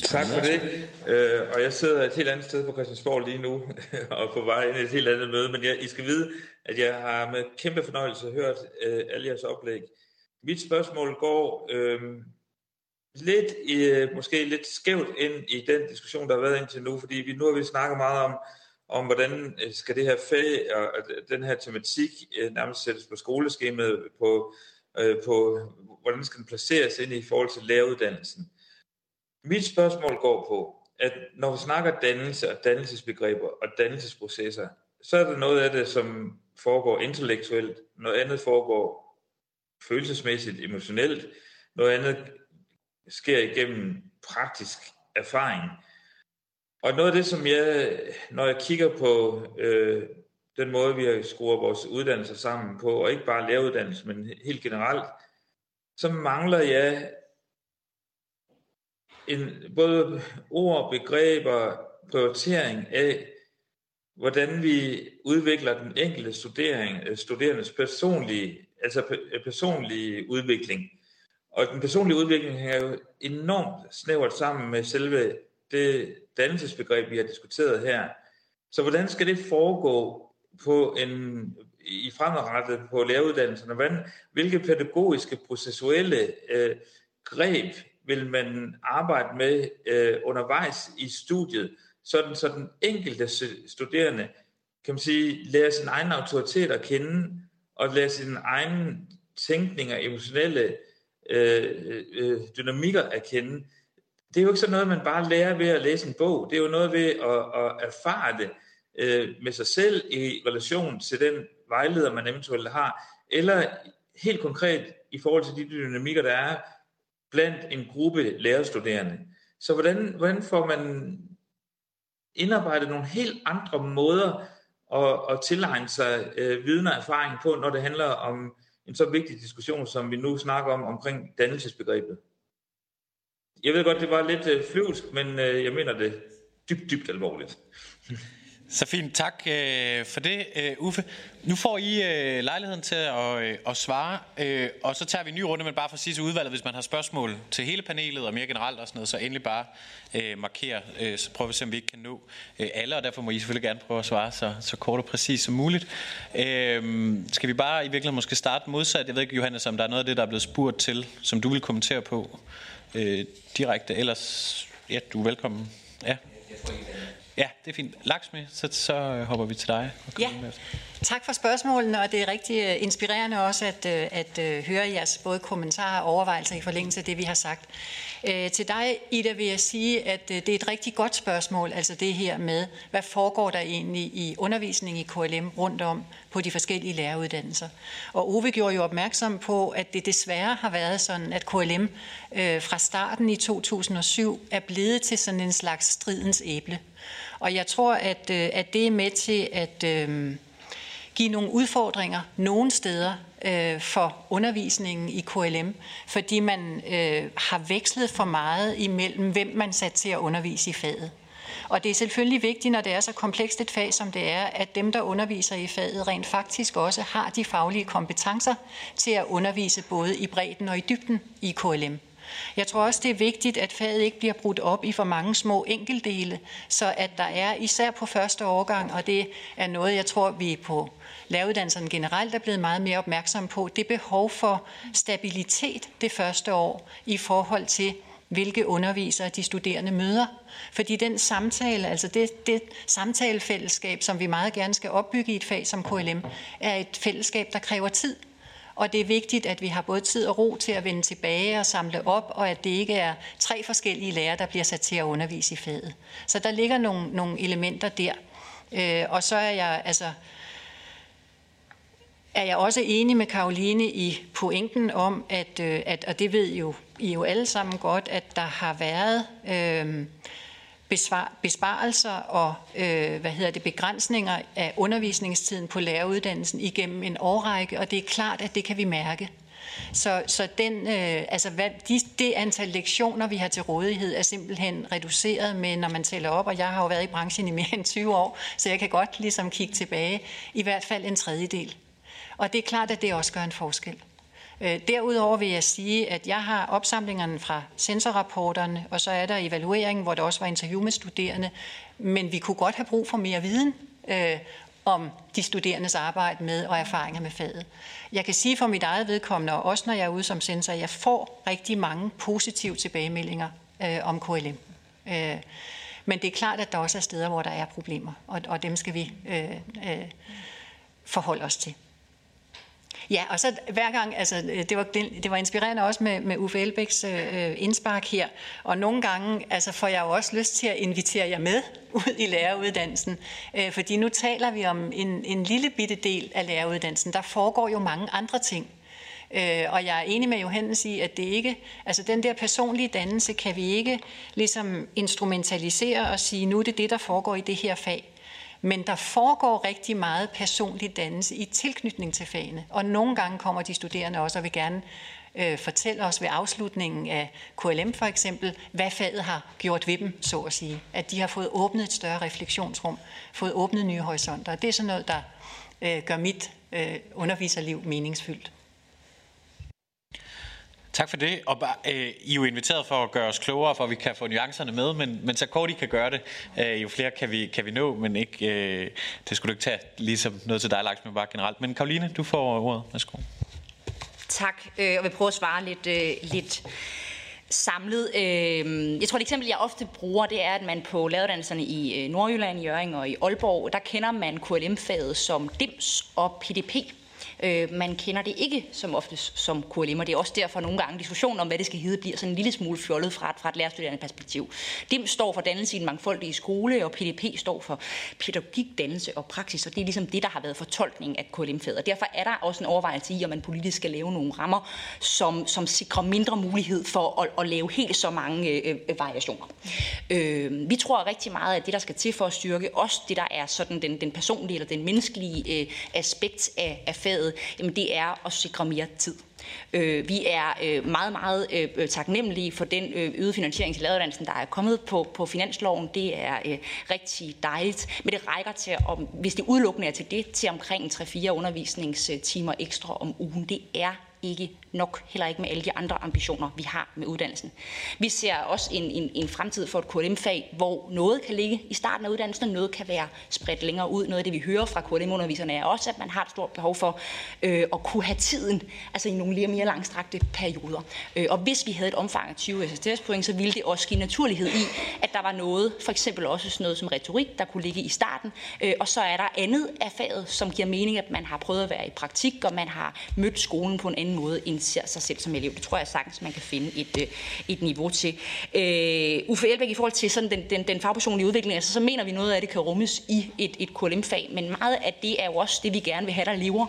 [SPEAKER 12] Tak for det. Øh, og jeg sidder et helt andet sted på Christiansborg lige nu, og på vej ind i et helt andet møde, men jeg, I skal vide, at jeg har med kæmpe fornøjelse hørt øh, alle jeres oplæg. Mit spørgsmål går øh, lidt, øh, måske lidt skævt ind i den diskussion, der har været indtil nu, fordi vi nu har vi snakket meget om, om hvordan øh, skal det her fag og den her tematik øh, nærmest sættes på skoleskemaet, på, øh, på hvordan skal den placeres ind i forhold til læreruddannelsen. Mit spørgsmål går på, at når vi snakker dannelse og dannelsesbegreber og dannelsesprocesser, så er der noget af det, som foregår intellektuelt, noget andet foregår følelsesmæssigt, emotionelt. Noget andet sker igennem praktisk erfaring. Og noget af det, som jeg, når jeg kigger på øh, den måde, vi har skruet vores uddannelser sammen på, og ikke bare læreruddannelse, men helt generelt, så mangler jeg en, både ord, begreber, prioritering af, hvordan vi udvikler den enkelte studering, øh, studerendes personlige altså øh, personlige udvikling. Og den personlige udvikling hænger jo enormt snævert sammen med selve det dannelsesbegreb, vi har diskuteret her. Så hvordan skal det foregå på en, i fremadrettet på læreruddannelserne? Hvordan, hvilke pædagogiske, processuelle øh, greb vil man arbejde med øh, undervejs i studiet, sådan så den enkelte studerende kan man sige, lærer sin egen autoritet at kende, og lære egen tænkning og emotionelle øh, øh, dynamikker at kende. Det er jo ikke sådan noget, man bare lærer ved at læse en bog. Det er jo noget ved at, at erfare det øh, med sig selv i relation til den vejleder, man eventuelt har, eller helt konkret i forhold til de dynamikker, der er blandt en gruppe lærerstuderende. Så hvordan, hvordan får man indarbejdet nogle helt andre måder at, at tilegne sig øh, viden og erfaring på, når det handler om en så vigtig diskussion, som vi nu snakker om, omkring dannelsesbegrebet. Jeg ved godt, det var lidt øh, flyvsk, men øh, jeg mener det dybt, dybt alvorligt.
[SPEAKER 1] Så fint, tak øh, for det, øh, Uffe. Nu får I øh, lejligheden til at, øh, at svare, øh, og så tager vi en ny runde, men bare for sidste udvalget, hvis man har spørgsmål til hele panelet og mere generelt og sådan noget, så endelig bare øh, markere, øh, så prøver vi at se, om vi ikke kan nå øh, alle, og derfor må I selvfølgelig gerne prøve at svare så, så kort og præcis som muligt. Øh, skal vi bare i virkeligheden måske starte modsat? Jeg ved ikke, Johannes, om der er noget af det, der er blevet spurgt til, som du vil kommentere på øh, direkte. Ellers, ja, du er velkommen. Ja. Ja, det er fint. Laksmi, så, så øh, hopper vi til dig.
[SPEAKER 9] Ja, tak for spørgsmålene, og det er rigtig øh, inspirerende også at, øh, at, at høre jeres både kommentarer og overvejelser i forlængelse af det, vi har sagt. Til dig, Ida, vil jeg sige, at det er et rigtig godt spørgsmål, altså det her med, hvad foregår der egentlig i undervisning i KLM rundt om på de forskellige læreruddannelser. Og Ove gjorde jo opmærksom på, at det desværre har været sådan, at KLM øh, fra starten i 2007 er blevet til sådan en slags stridens æble. Og jeg tror, at, øh, at det er med til at... Øh, give nogle udfordringer nogle steder øh, for undervisningen i KLM, fordi man øh, har vekslet for meget imellem, hvem man sat til at undervise i faget. Og det er selvfølgelig vigtigt, når det er så komplekst et fag, som det er, at dem, der underviser i faget, rent faktisk også har de faglige kompetencer til at undervise både i bredden og i dybden i KLM. Jeg tror også, det er vigtigt, at faget ikke bliver brudt op i for mange små enkeltdele, så at der er, især på første årgang, og det er noget, jeg tror, vi på læreruddannelserne generelt er blevet meget mere opmærksom på, det behov for stabilitet det første år i forhold til, hvilke undervisere de studerende møder. Fordi den samtale, altså det, det samtalefællesskab, som vi meget gerne skal opbygge i et fag som KLM, er et fællesskab, der kræver tid. Og det er vigtigt, at vi har både tid og ro til at vende tilbage og samle op, og at det ikke er tre forskellige lærere, der bliver sat til at undervise i faget. Så der ligger nogle, nogle elementer der. Øh, og så er jeg altså er jeg også enig med Karoline i pointen om, at, øh, at og det ved jo I jo alle sammen godt, at der har været øh, besvar, besparelser og øh, hvad hedder det, begrænsninger af undervisningstiden på læreruddannelsen igennem en årrække, og det er klart, at det kan vi mærke. Så, så den, øh, altså hvad, de, det antal lektioner, vi har til rådighed, er simpelthen reduceret med, når man tæller op, og jeg har jo været i branchen i mere end 20 år, så jeg kan godt ligesom kigge tilbage, i hvert fald en tredjedel. Og det er klart, at det også gør en forskel. Øh, derudover vil jeg sige, at jeg har opsamlingerne fra sensorrapporterne, og så er der evalueringen, hvor der også var interview med studerende. Men vi kunne godt have brug for mere viden øh, om de studerendes arbejde med og erfaringer med faget. Jeg kan sige for mit eget vedkommende, og også når jeg er ude som sensor, at jeg får rigtig mange positive tilbagemeldinger øh, om KLM. Øh, men det er klart, at der også er steder, hvor der er problemer, og, og dem skal vi øh, øh, forholde os til. Ja, og så hver gang, altså øh, det var, det var inspirerende også med, med Uffe Elbæks øh, øh, indspark her, og nogle gange altså, får jeg jo også lyst til at invitere jer med ud i læreruddannelsen, øh, fordi nu taler vi om en, en lille bitte del af læreruddannelsen. Der foregår jo mange andre ting. Øh, og jeg er enig med Johannes i, at det ikke, altså den der personlige dannelse kan vi ikke ligesom instrumentalisere og sige, nu er det det, der foregår i det her fag. Men der foregår rigtig meget personlig dannelse i tilknytning til fagene. Og nogle gange kommer de studerende også og vil gerne øh, fortælle os ved afslutningen af KLM for eksempel, hvad faget har gjort ved dem, så at sige. At de har fået åbnet et større refleksionsrum, fået åbnet nye horisonter. Det er sådan noget, der øh, gør mit øh, underviserliv meningsfyldt.
[SPEAKER 1] Tak for det. Og øh, I er jo inviteret for at gøre os klogere, for at vi kan få nuancerne med, men, men så kort I kan gøre det, øh, jo flere kan vi, kan vi nå, men ikke, øh, det skulle du ikke tage ligesom noget til dig, Laks, men bare generelt. Men Karoline, du får ordet. Værsgo.
[SPEAKER 8] Tak, øh, og vi prøver at svare lidt, øh, lidt samlet. Øh, jeg tror, et eksempel, jeg ofte bruger, det er, at man på lavuddannelserne i øh, Nordjylland, Nordjylland, Jørgen og i Aalborg, der kender man KLM-faget som DIMS og PDP. Øh, man kender det ikke som oftest som KLM, og det er også derfor nogle gange diskussionen om, hvad det skal hedde, bliver sådan en lille smule fjollet fra et, fra et lærerstuderende perspektiv. DIM står for dannelse i en mangfoldig skole, og PDP står for pædagogik, dannelse og praksis, og det er ligesom det, der har været fortolkningen af KLM-faget. Og derfor er der også en overvejelse i, om man politisk skal lave nogle rammer, som, som sikrer mindre mulighed for at, at lave helt så mange øh, øh, øh variationer. Øh, vi tror rigtig meget, at det, der skal til for at styrke også det, der er sådan den, den personlige eller den menneskelige øh, aspekt af, af faget, jamen det er at sikre mere tid. Øh, vi er øh, meget, meget øh, taknemmelige for den øh, øgede finansiering til laveruddannelsen, der er kommet på, på finansloven. Det er øh, rigtig dejligt, men det rækker til, om, hvis det udelukkende er til det, til omkring 3-4 undervisningstimer ekstra om ugen. Det er ikke nok, heller ikke med alle de andre ambitioner, vi har med uddannelsen. Vi ser også en, en, en fremtid for et KLM-fag, hvor noget kan ligge i starten af uddannelsen, og noget kan være spredt længere ud. Noget af det, vi hører fra KLM-underviserne, er også, at man har et stort behov for øh, at kunne have tiden, altså i nogle mere, mere langstrakte perioder. Øh, og hvis vi havde et omfang af 20 SSTS-point, så ville det også give naturlighed i, at der var noget, for eksempel også sådan noget som retorik, der kunne ligge i starten, øh, og så er der andet af faget, som giver mening, at man har prøvet at være i praktik, og man har mødt skolen på en anden måde end ser sig selv som elev. Det tror jeg sagtens, man kan finde et, øh, et niveau til. Øh, Uffe Elbæk, i forhold til sådan den, den, den fagpersonlige udvikling, altså, så mener vi noget af det kan rummes i et, et KLM-fag, men meget af det er jo også det, vi gerne vil have, der lever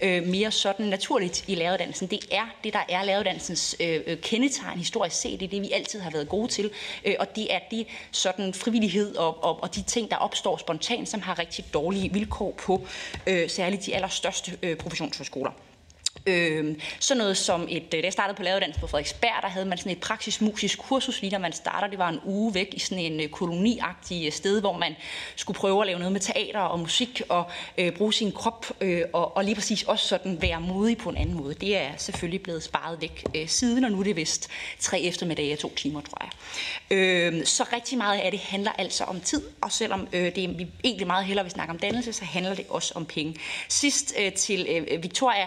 [SPEAKER 8] øh, mere sådan naturligt i læreruddannelsen. Det er det, der er læreruddannelsens øh, øh kendetegn historisk set. Det er det, vi altid har været gode til, øh, og det er det sådan frivillighed og, og, og de ting, der opstår spontant, som har rigtig dårlige vilkår på øh, særligt de allerstørste øh, professionshøjskoler. Øh, sådan noget som et, øh, da jeg startede på laveruddannelsen på Frederiksberg, der havde man sådan et praktisk musisk kursus, lige når man starter. Det var en uge væk i sådan en øh, koloniagtig øh, sted, hvor man skulle prøve at lave noget med teater og musik og øh, bruge sin krop øh, og, og lige præcis også sådan være modig på en anden måde. Det er selvfølgelig blevet sparet væk øh, siden, og nu er det vist tre eftermiddage og to timer, tror jeg. Øh, så rigtig meget af det handler altså om tid, og selvom øh, det er, vi egentlig meget hellere vil snakke om dannelse, så handler det også om penge. Sidst øh, til øh, Victoria,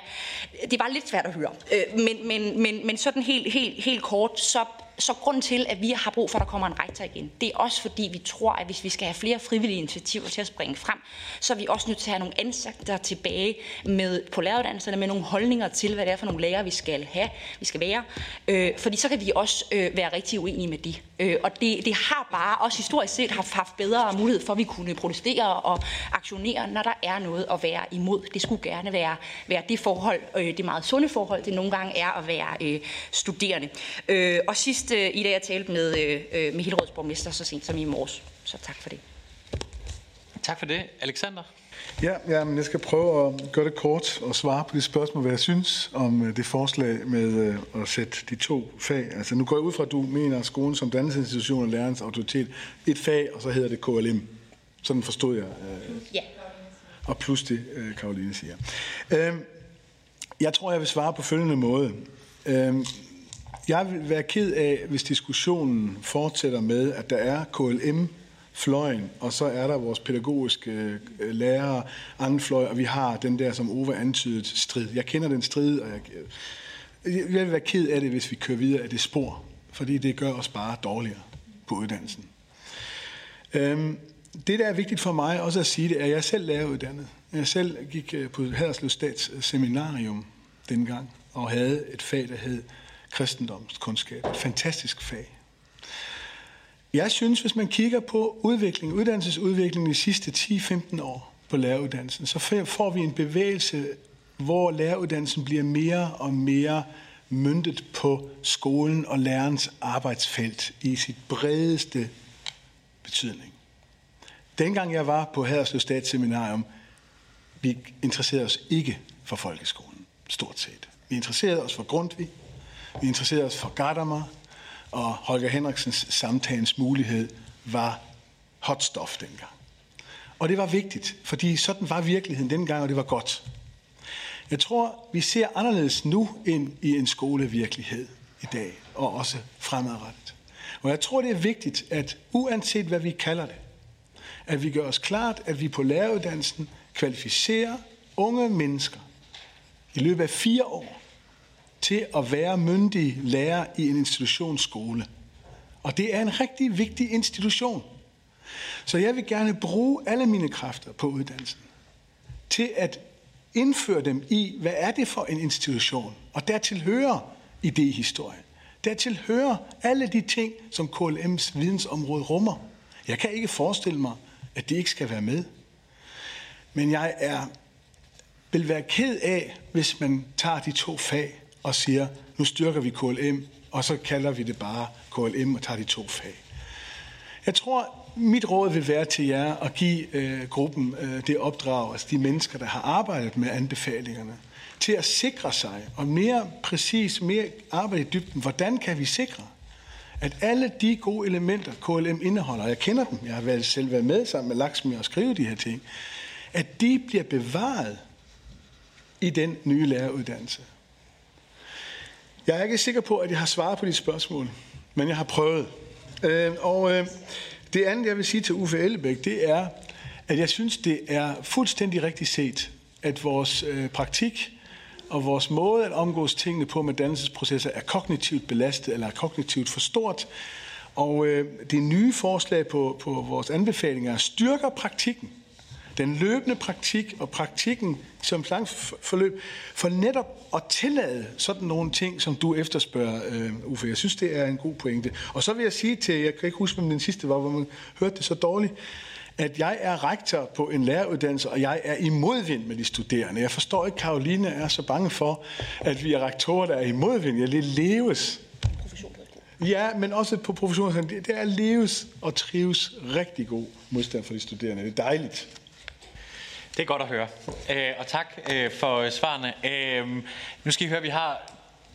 [SPEAKER 8] det var lidt svært at høre. Øh, men, men, men, men sådan helt, helt, helt kort, så så grunden til, at vi har brug for, at der kommer en rektor igen, det er også fordi, vi tror, at hvis vi skal have flere frivillige initiativer til at springe frem, så er vi også nødt til at have nogle ansigter tilbage med, på læreruddannelserne med nogle holdninger til, hvad det er for nogle lærere, vi skal have, vi skal være. Øh, fordi så kan vi også øh, være rigtig uenige med de. Øh, og det, det har bare også historisk set haft, haft bedre mulighed for, at vi kunne protestere og aktionere, når der er noget at være imod. Det skulle gerne være, være det forhold, øh, det meget sunde forhold, det nogle gange er at være øh, studerende. Øh, og sidst sidst øh, i dag, jeg talte med, øh, øh, med Hillerøds borgmester så sent som i morges. Så tak for det.
[SPEAKER 1] Tak for det. Alexander?
[SPEAKER 7] Ja, ja men jeg skal prøve at gøre det kort og svare på de spørgsmål, hvad jeg synes om det forslag med at sætte de to fag. Altså nu går jeg ud fra, at du mener skolen som dannelsesinstitution og lærernes autoritet. Et fag, og så hedder det KLM. Sådan forstod jeg.
[SPEAKER 8] Ja.
[SPEAKER 7] Og plus det, Karoline siger. Jeg tror, jeg vil svare på følgende måde. Jeg vil være ked af, hvis diskussionen fortsætter med, at der er KLM, fløjen, og så er der vores pædagogiske øh, lærere, anden fløj, og vi har den der, som Ove antydet, strid. Jeg kender den strid, og jeg, jeg vil være ked af det, hvis vi kører videre af det spor, fordi det gør os bare dårligere på uddannelsen. Øhm, det, der er vigtigt for mig også at sige, det er, at jeg selv læreruddannet. Jeg selv gik øh, på Haderslev Stats øh, Seminarium dengang, og havde et fag, der hed kristendomskundskab. Et fantastisk fag. Jeg synes, hvis man kigger på udvikling, uddannelsesudviklingen de sidste 10-15 år på læreruddannelsen, så får vi en bevægelse, hvor læreruddannelsen bliver mere og mere myndet på skolen og lærerens arbejdsfelt i sit bredeste betydning. Dengang jeg var på Haderslev Statsseminarium, vi interesserede os ikke for folkeskolen, stort set. Vi interesserede os for Grundtvig, vi interesserede os for Gadamer, og Holger Henriksens samtalens mulighed var hot stuff dengang. Og det var vigtigt, fordi sådan var virkeligheden dengang, og det var godt. Jeg tror, vi ser anderledes nu ind i en skolevirkelighed i dag, og også fremadrettet. Og jeg tror, det er vigtigt, at uanset hvad vi kalder det, at vi gør os klart, at vi på læreruddannelsen kvalificerer unge mennesker i løbet af fire år til at være myndig lærer i en institutionsskole. Og det er en rigtig vigtig institution. Så jeg vil gerne bruge alle mine kræfter på uddannelsen til at indføre dem i, hvad er det for en institution? Og dertil hører idéhistorie. Dertil hører alle de ting, som KLM's vidensområde rummer. Jeg kan ikke forestille mig, at det ikke skal være med. Men jeg er, vil være ked af, hvis man tager de to fag og siger, nu styrker vi KLM, og så kalder vi det bare KLM og tager de to fag. Jeg tror, mit råd vil være til jer at give øh, gruppen øh, det opdrag, altså de mennesker, der har arbejdet med anbefalingerne, til at sikre sig, og mere præcis, mere arbejde i dybden, hvordan kan vi sikre, at alle de gode elementer, KLM indeholder, og jeg kender dem, jeg har selv været med sammen med Laksmi og skrive de her ting, at de bliver bevaret i den nye læreruddannelse. Jeg er ikke sikker på, at jeg har svaret på dit spørgsmål, men jeg har prøvet. Øh, og øh, det andet, jeg vil sige til Uffe Ellebæk, det er, at jeg synes, det er fuldstændig rigtigt set, at vores øh, praktik og vores måde at omgås tingene på med dannelsesprocesser er kognitivt belastet eller er kognitivt for stort. Og øh, det nye forslag på, på vores anbefalinger styrker praktikken den løbende praktik og praktikken som forløb, for netop at tillade sådan nogle ting, som du efterspørger, øh, Uffe. Jeg synes, det er en god pointe. Og så vil jeg sige til, jeg kan ikke huske, om den sidste var, hvor man hørte det så dårligt, at jeg er rektor på en læreruddannelse, og jeg er i modvind med de studerende. Jeg forstår ikke, at Karoline er så bange for, at vi er rektorer, der er i modvind. Jeg leves. Ja, men også på professionen. Det, det er leves og trives rigtig god modstand for de studerende. Det er dejligt.
[SPEAKER 1] Det er godt at høre. Øh, og tak øh, for øh, svarene. Øh, nu skal I høre, at vi har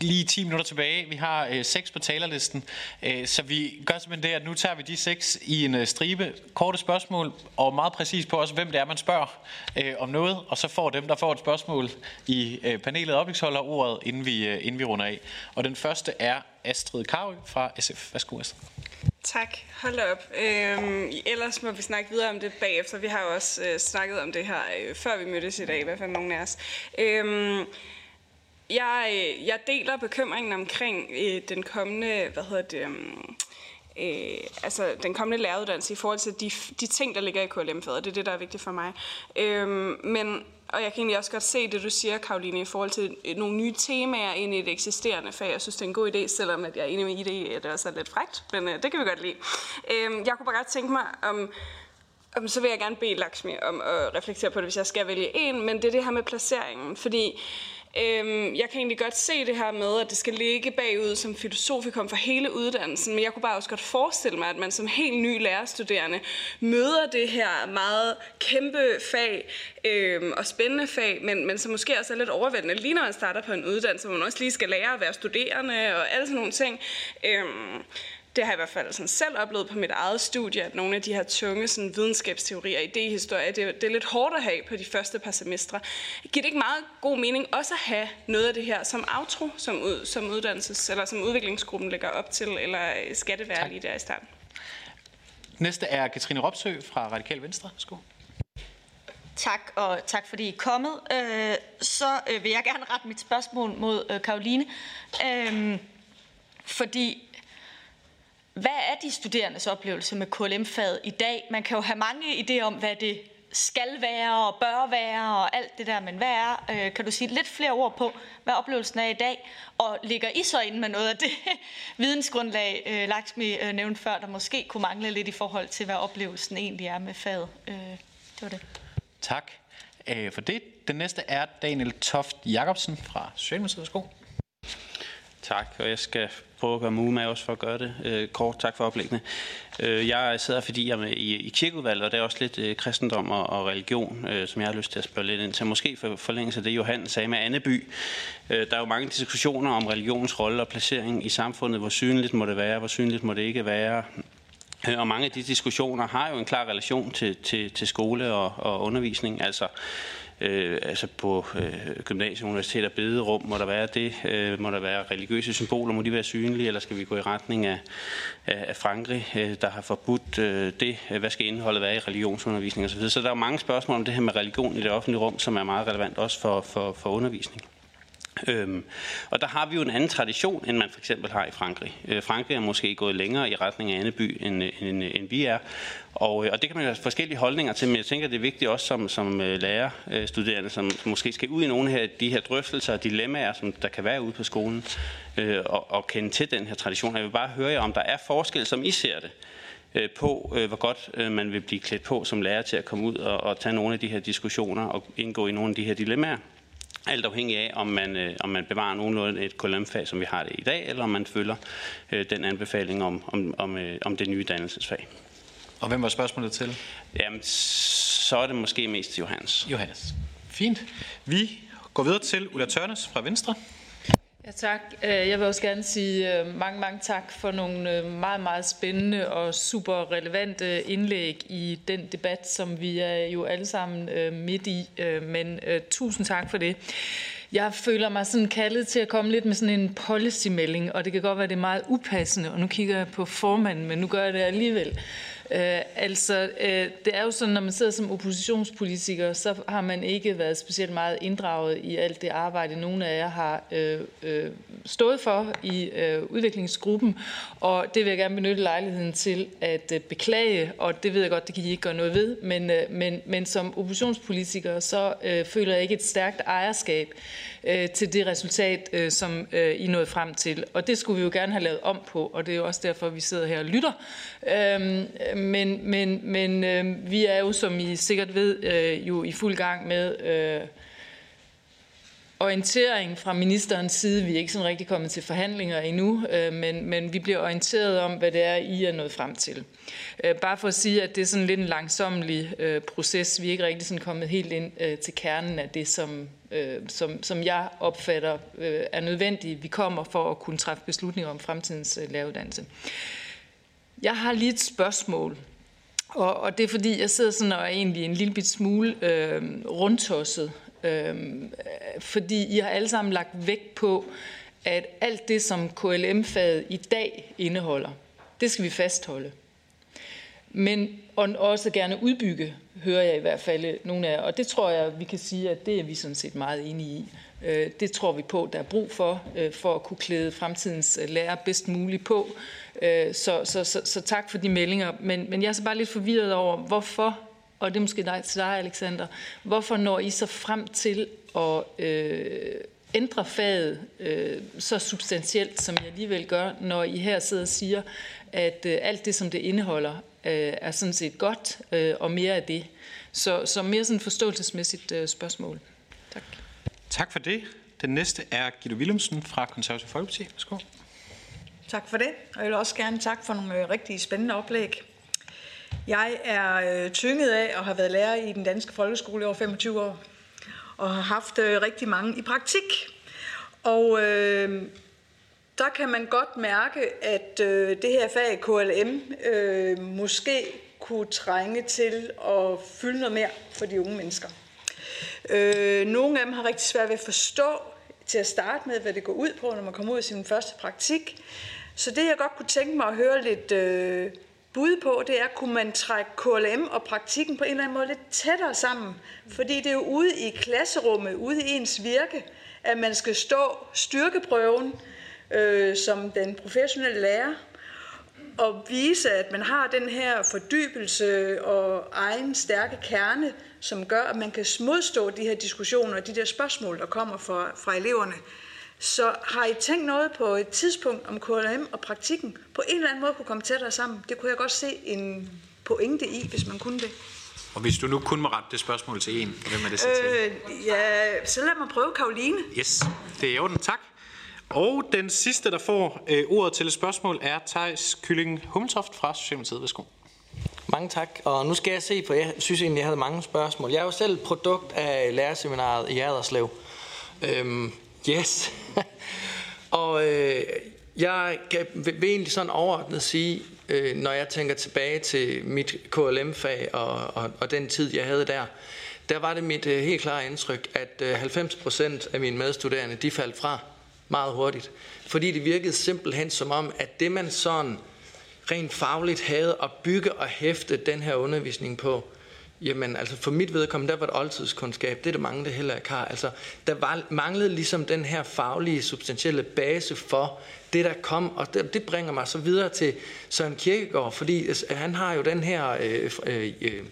[SPEAKER 1] lige 10 minutter tilbage. Vi har øh, seks på talerlisten, øh, så vi gør simpelthen det, at nu tager vi de seks i en øh, stribe korte spørgsmål, og meget præcis på også, hvem det er, man spørger øh, om noget, og så får dem, der får et spørgsmål i øh, panelet oplægsholder ordet, inden vi, øh, inden vi runder af. Og den første er Astrid Karø fra SF. Værsgo, Astrid.
[SPEAKER 13] Tak. Hold op. Øhm, ellers må vi snakke videre om det bagefter. Vi har jo også øh, snakket om det her, øh, før vi mødtes i dag, i hvert fald nogle af os. Øhm, jeg, øh, jeg deler bekymringen omkring øh, den kommende, hvad hedder det, øhm, øh, altså den kommende læreruddannelse i forhold til de, de ting, der ligger i KLM-faget. Det er det, der er vigtigt for mig. Øh, men, og jeg kan egentlig også godt se det, du siger, Karoline, i forhold til øh, nogle nye temaer ind i et eksisterende fag. Jeg synes, det er en god idé, selvom at jeg er enig med det, at det også er lidt frægt, men øh, det kan vi godt lide. Øh, jeg kunne bare godt tænke mig om... om så vil jeg gerne bede Lakshmi om at reflektere på det, hvis jeg skal vælge en, men det er det her med placeringen, fordi Øhm, jeg kan egentlig godt se det her med, at det skal ligge bagud som filosofikum for hele uddannelsen, men jeg kunne bare også godt forestille mig, at man som helt ny lærerstuderende møder det her meget kæmpe fag øhm, og spændende fag, men, men som måske også er lidt overvældende, lige når man starter på en uddannelse, hvor man også lige skal lære at være studerende og alle sådan nogle ting. Øhm, det har jeg i hvert fald sådan selv oplevet på mit eget studie, at nogle af de her tunge sådan, videnskabsteorier og idéhistorie, det, det er lidt hårdt at have på de første par semestre. Giver det ikke meget god mening også at have noget af det her som outro, som, ud, som uddannelses- eller som udviklingsgruppen lægger op til, eller skal det være lige der i starten?
[SPEAKER 1] Næste er Katrine Ropsø fra Radikal Venstre. Skål.
[SPEAKER 14] Tak, og tak fordi I er kommet. Øh, så øh, vil jeg gerne rette mit spørgsmål mod øh, Karoline. Øh, fordi hvad er de studerendes oplevelse med KLM-faget i dag? Man kan jo have mange idéer om, hvad det skal være og bør være og alt det der, men hvad er, øh, kan du sige lidt flere ord på, hvad oplevelsen er i dag? Og ligger I så inde med noget af det vidensgrundlag, øh, Lakshmi øh, nævnte før, der måske kunne mangle lidt i forhold til, hvad oplevelsen egentlig er med faget? Øh, det var det.
[SPEAKER 1] Tak øh, for det. Den næste er Daniel Toft Jacobsen fra Socialdemokratiet.
[SPEAKER 15] Tak, og jeg skal prøve at gøre mig med også for at gøre det øh, kort. Tak for oplæggene. Øh, jeg sidder, fordi jeg er med i, i kirkeudvalget, og det er også lidt øh, kristendom og, og religion, øh, som jeg har lyst til at spørge lidt ind til. Måske for forlængelse af det, Johan sagde med Anneby. Øh, der er jo mange diskussioner om religions rolle og placering i samfundet. Hvor synligt må det være, hvor synligt må det ikke være. Øh, og mange af de diskussioner har jo en klar relation til, til, til skole og, og undervisning. Altså, øh, altså på øh, gymnasium, universitet og bederum, må der være det? Øh, må der være religiøse symboler? Må de være synlige, eller skal vi gå i retning af, af, af Frankrig, øh, der har forbudt øh, det? Hvad skal indholdet være i religionsundervisning osv.? Så der er mange spørgsmål om det her med religion i det offentlige rum, som er meget relevant også for, for, for undervisning. Øhm, og der har vi jo en anden tradition, end man for eksempel har i Frankrig. Øh, Frankrig er måske gået længere i retning af Anneby, end, end, end vi er. Og, øh, og det kan man jo have forskellige holdninger til, men jeg tænker, det er vigtigt også som, som øh, lærerstuderende, som måske skal ud i nogle af de her drøftelser og dilemmaer, som der kan være ude på skolen, øh, og, og kende til den her tradition. Jeg vil bare høre jer, om der er forskel, som I ser det, øh, på, øh, hvor godt øh, man vil blive klædt på som lærer til at komme ud og, og tage nogle af de her diskussioner og indgå i nogle af de her dilemmaer. Alt afhængig af, om man, øh, om man bevarer nogenlunde et KLM-fag, som vi har det i dag, eller om man følger øh, den anbefaling om, om, om, øh, om det nye dannelsesfag.
[SPEAKER 1] Og hvem var spørgsmålet til?
[SPEAKER 15] Jamen, så er det måske mest Johannes.
[SPEAKER 1] Johannes. Fint. Vi går videre til Ulla Tørnes fra Venstre.
[SPEAKER 16] Ja, tak. Øh, jeg vil også gerne sige øh, mange, mange tak for nogle øh, meget, meget spændende og super relevante indlæg i den debat, som vi er jo alle sammen midt i. Men tusind tak for det. Jeg føler mig sådan kaldet til at komme lidt med sådan en policy-melding, og det kan godt være, det er meget upassende, og nu kigger jeg på formanden, men nu gør jeg det alligevel. Øh, altså, øh, det er jo sådan, når man sidder som oppositionspolitiker, så har man ikke været specielt meget inddraget i alt det arbejde, nogle af jer har øh, øh, stået for i øh, udviklingsgruppen, og det vil jeg gerne benytte lejligheden til at øh, beklage, og det ved jeg godt, det kan I ikke gøre noget ved, men, øh, men, men som oppositionspolitiker, så øh, føler jeg ikke et stærkt ejerskab øh, til det resultat, øh, som øh, I nåede frem til. Og det skulle vi jo gerne have lavet om på, og det er jo også derfor, vi sidder her og lytter. Øhm, men men, men øh, vi er jo, som I sikkert ved, øh, jo i fuld gang med øh, orientering fra ministerens side. Vi er ikke sådan rigtig kommet til forhandlinger endnu, øh, men, men vi bliver orienteret om, hvad det er, I er nået frem til. Øh, bare for at sige, at det er sådan lidt en langsomlig øh, proces. Vi er ikke rigtig sådan kommet helt ind øh, til kernen af det, som, øh, som, som jeg opfatter øh, er nødvendige, Vi kommer for at kunne træffe beslutninger om fremtidens øh, læreruddannelse. Jeg har lige et spørgsmål, og, og det er fordi, jeg sidder sådan og er egentlig en lille bit smule øh, rundtosset øh, fordi I har alle sammen lagt vægt på, at alt det, som KLM-faget i dag indeholder, det skal vi fastholde. Men og også gerne udbygge, hører jeg i hvert fald nogle af Og det tror jeg, vi kan sige, at det er vi sådan set meget enige i. Øh, det tror vi på, der er brug for, øh, for at kunne klæde fremtidens øh, lærer bedst muligt på. Så, så, så, så tak for de meldinger. Men, men jeg er så bare lidt forvirret over, hvorfor og det er måske dig, til dig, Alexander. Hvorfor når I så frem til at øh, ændre faget øh, så substantielt, som jeg alligevel gør, når I her sidder og siger, at øh, alt det, som det indeholder, øh, er sådan set godt, øh, og mere af det. Så, så mere sådan forståelsesmæssigt øh, spørgsmål. Tak.
[SPEAKER 1] Tak for det. Den næste er Gitte Willemsen fra Konservativ Folkeparti. Værsgo.
[SPEAKER 17] Tak for det, og jeg vil også gerne tak for nogle øh, rigtig spændende oplæg. Jeg er øh, tynget af at have været lærer i den danske folkeskole i over 25 år, og har haft øh, rigtig mange i praktik. Og øh, der kan man godt mærke, at øh, det her fag KLM øh, måske kunne trænge til at fylde noget mere for de unge mennesker. Øh, nogle af dem har rigtig svært ved at forstå til at starte med, hvad det går ud på, når man kommer ud i sin første praktik. Så det, jeg godt kunne tænke mig at høre lidt øh, bud på, det er, kunne man trække KLM og praktikken på en eller anden måde lidt tættere sammen? Fordi det er jo ude i klasserummet, ude i ens virke, at man skal stå styrkeprøven øh, som den professionelle lærer, og vise, at man har den her fordybelse og egen stærke kerne, som gør, at man kan modstå de her diskussioner og de der spørgsmål, der kommer fra, fra eleverne. Så har I tænkt noget på et tidspunkt om KLM og praktikken på en eller anden måde kunne komme tættere sammen? Det kunne jeg godt se en pointe i, hvis man kunne det.
[SPEAKER 1] Og hvis du nu kun må rette det spørgsmål til en, hvem er det så til?
[SPEAKER 17] Øh, ja, så lad mig prøve Karoline.
[SPEAKER 1] Yes, det er i orden. Tak. Og den sidste, der får øh, ordet til et spørgsmål, er Thijs Kylling Hummeltoft fra Socialdemokratiet. Værsgo.
[SPEAKER 3] Mange tak. Og nu skal jeg se på, jeg synes egentlig, jeg havde mange spørgsmål. Jeg er jo selv produkt af lærerseminaret i Aderslev. Øhm, Yes. og øh, jeg kan, vil, vil egentlig sådan overordnet sige, øh, når jeg tænker tilbage til mit KLM-fag og, og, og den tid, jeg havde der, der var det mit øh, helt klare indtryk, at øh, 90% af mine medstuderende, de faldt fra meget hurtigt. Fordi det virkede simpelthen som om, at det man sådan rent fagligt havde at bygge og hæfte den her undervisning på, Jamen, altså for mit vedkommende, der var det oldtidskundskab. Det er der mange, der heller ikke har. Altså, der var, manglede ligesom den her faglige, substantielle base for det, der kom. Og det, det bringer mig så videre til Søren Kierkegaard, fordi altså, han har jo den her øh, øh, øh,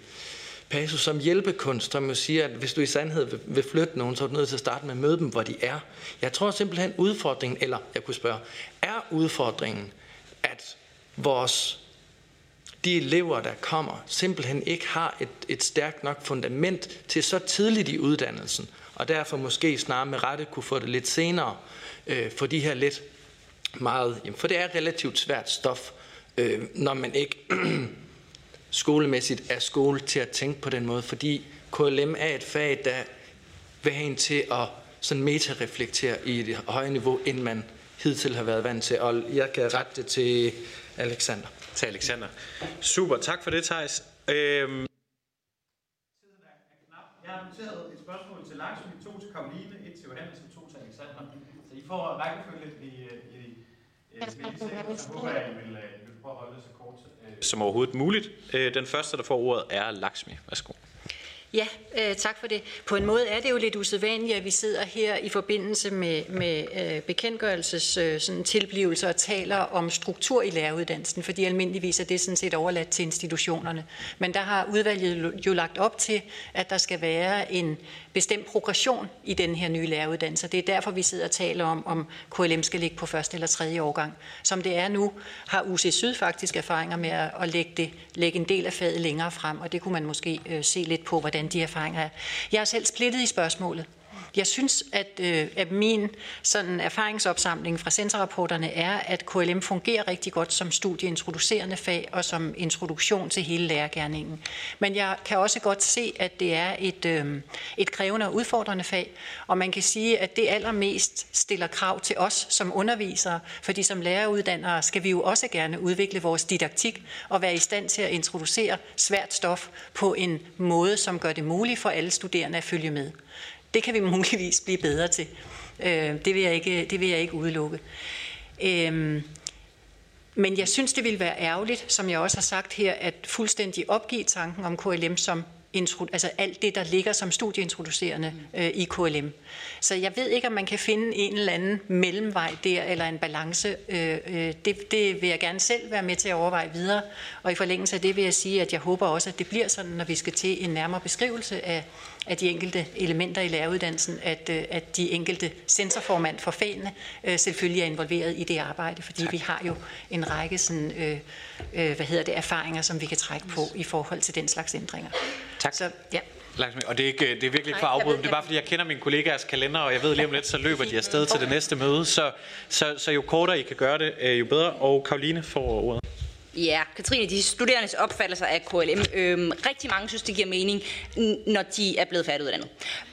[SPEAKER 3] passus som hjælpekunst, som jo siger, at hvis du i sandhed vil, vil flytte nogen, så er du nødt til at starte med at møde dem, hvor de er. Jeg tror simpelthen udfordringen, eller jeg kunne spørge, er udfordringen, at vores de elever, der kommer, simpelthen ikke har et, et stærkt nok fundament til så tidligt i uddannelsen, og derfor måske snarere med rette kunne få det lidt senere, øh, for de her lidt meget, jamen, for det er relativt svært stof, øh, når man ikke skolemæssigt er skole til at tænke på den måde, fordi KLM er et fag, der vil have en til at sådan meta-reflektere i et højere niveau, end man hidtil har været vant til. Og jeg kan rette det til Alexander
[SPEAKER 1] til Alexander. Super, tak for det, Thijs. Øhm...
[SPEAKER 18] Jeg har noteret et spørgsmål til Lakshmi, to til Karoline, et til Johannes og to til Alexander. Så I får rækkefølge i, i, i, i, i, i, så håber jeg, I vil, I vil
[SPEAKER 1] prøve at holde det så kort som overhovedet muligt. Den første, der får ordet, er Laksmi. Værsgo.
[SPEAKER 9] Ja, øh, tak for det. På en måde er det jo lidt usædvanligt, at vi sidder her i forbindelse med, med øh, bekendtgørelses øh, sådan tilblivelse og taler om struktur i læreruddannelsen, fordi almindeligvis er det sådan set overladt til institutionerne. Men der har udvalget jo lagt op til, at der skal være en bestemt progression i den her nye læreruddannelse. Det er derfor, vi sidder og taler om, om KLM skal ligge på første eller tredje årgang. Som det er nu, har UC Syd faktisk erfaringer med at lægge, det, lægge en del af faget længere frem, og det kunne man måske øh, se lidt på, hvordan de erfaringer er. Jeg er selv splittet i spørgsmålet. Jeg synes, at, øh, at min sådan erfaringsopsamling fra centerrapporterne er, at KLM fungerer rigtig godt som studieintroducerende fag og som introduktion til hele lærergærningen. Men jeg kan også godt se, at det er et, øh, et krævende og udfordrende fag, og man kan sige, at det allermest stiller krav til os som undervisere, fordi som læreruddannere skal vi jo også gerne udvikle vores didaktik og være i stand til at introducere svært stof på en måde, som gør det muligt for alle studerende at følge med. Det kan vi muligvis blive bedre til. Øh, det, vil jeg ikke, det vil jeg ikke udelukke. Øh, men jeg synes, det ville være ærgerligt, som jeg også har sagt her, at fuldstændig opgive tanken om KLM som intro, altså alt det, der ligger som studieintroducerende øh, i KLM. Så jeg ved ikke, om man kan finde en eller anden mellemvej der, eller en balance. Øh, øh, det, det vil jeg gerne selv være med til at overveje videre. Og i forlængelse af det vil jeg sige, at jeg håber også, at det bliver sådan, når vi skal til en nærmere beskrivelse af, af de enkelte elementer i læreruddannelsen, at, øh, at de enkelte sensorformand for fagene øh, selvfølgelig er involveret i det arbejde, fordi tak. vi har jo en række sådan, øh, øh, hvad hedder det, erfaringer, som vi kan trække på i forhold til den slags ændringer.
[SPEAKER 1] Tak.
[SPEAKER 9] Så, ja.
[SPEAKER 1] Og det er, ikke, det er virkelig ikke for at afbryde, det er bare fordi, jeg kender mine kollegaers kalender, og jeg ved lige om lidt, så løber de afsted til det næste møde. Så, så, så jo kortere I kan gøre det, øh, jo bedre. Og Karoline får ordet.
[SPEAKER 8] Ja, Katrine, de studerendes opfattelser af KLM. Øhm, rigtig mange synes, det giver mening, når de er blevet færdiguddannet.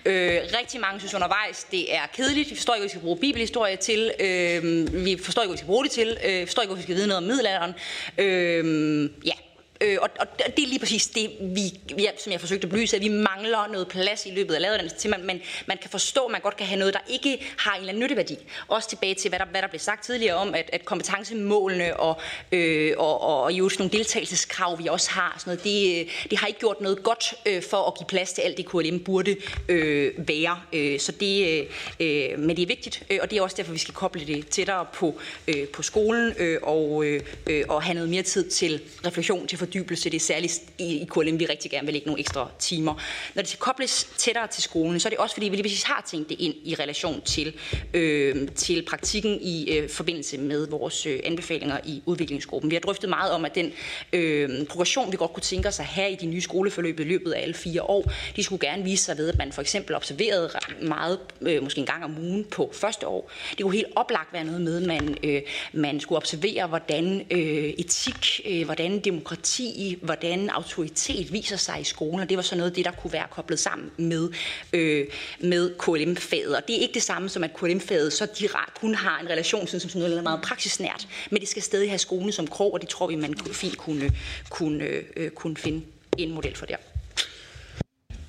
[SPEAKER 8] Øh, rigtig mange synes undervejs, det er kedeligt. Vi forstår ikke, hvad vi skal bruge bibelhistorie til. Øh, vi forstår ikke, hvad vi skal bruge det til. Øh, vi forstår ikke, hvad vi skal vide noget om middelalderen. Øh, ja, Øh, og, og det er lige præcis det, vi, ja, som jeg forsøgte at belyse, at vi mangler noget plads i løbet af læreruddannelsen til, man, man, man kan forstå, at man godt kan have noget, der ikke har en eller anden nytteværdi. Også tilbage til, hvad der, hvad der blev sagt tidligere om, at, at kompetencemålene og, øh, og, og, og jo sådan nogle deltagelseskrav, vi også har, sådan noget, det, øh, det har ikke gjort noget godt øh, for at give plads til alt det, KLM burde øh, være. Øh, så det, øh, øh, men det er vigtigt, øh, og det er også derfor, vi skal koble det tættere på, øh, på skolen øh, og, øh, øh og have noget mere tid til refleksion, til fordybelse. Det er særligt i, i KLM, vi rigtig gerne vil lægge nogle ekstra timer. Når det skal kobles tættere til skolen, så er det også fordi, vi lige præcis har tænkt det ind i relation til, øh, til praktikken i øh, forbindelse med vores øh, anbefalinger i udviklingsgruppen. Vi har drøftet meget om, at den øh, progression, vi godt kunne tænke os at have i de nye skoleforløb i løbet af alle fire år, de skulle gerne vise sig ved, at man for eksempel observerede meget, øh, måske en gang om ugen på første år. Det kunne helt oplagt være noget med, at man, øh, man skulle observere, hvordan øh, etik, øh, hvordan demokrati i, hvordan autoritet viser sig i skolen, og det var så noget af det, der kunne være koblet sammen med, øh, med KLM-faget. Og det er ikke det samme som, at KLM-faget så direkte kun har en relation sådan, som sådan noget meget praksisnært, men det skal stadig have skolen som krog, og det tror vi, man fint kunne, kunne, øh, kunne finde en model for der.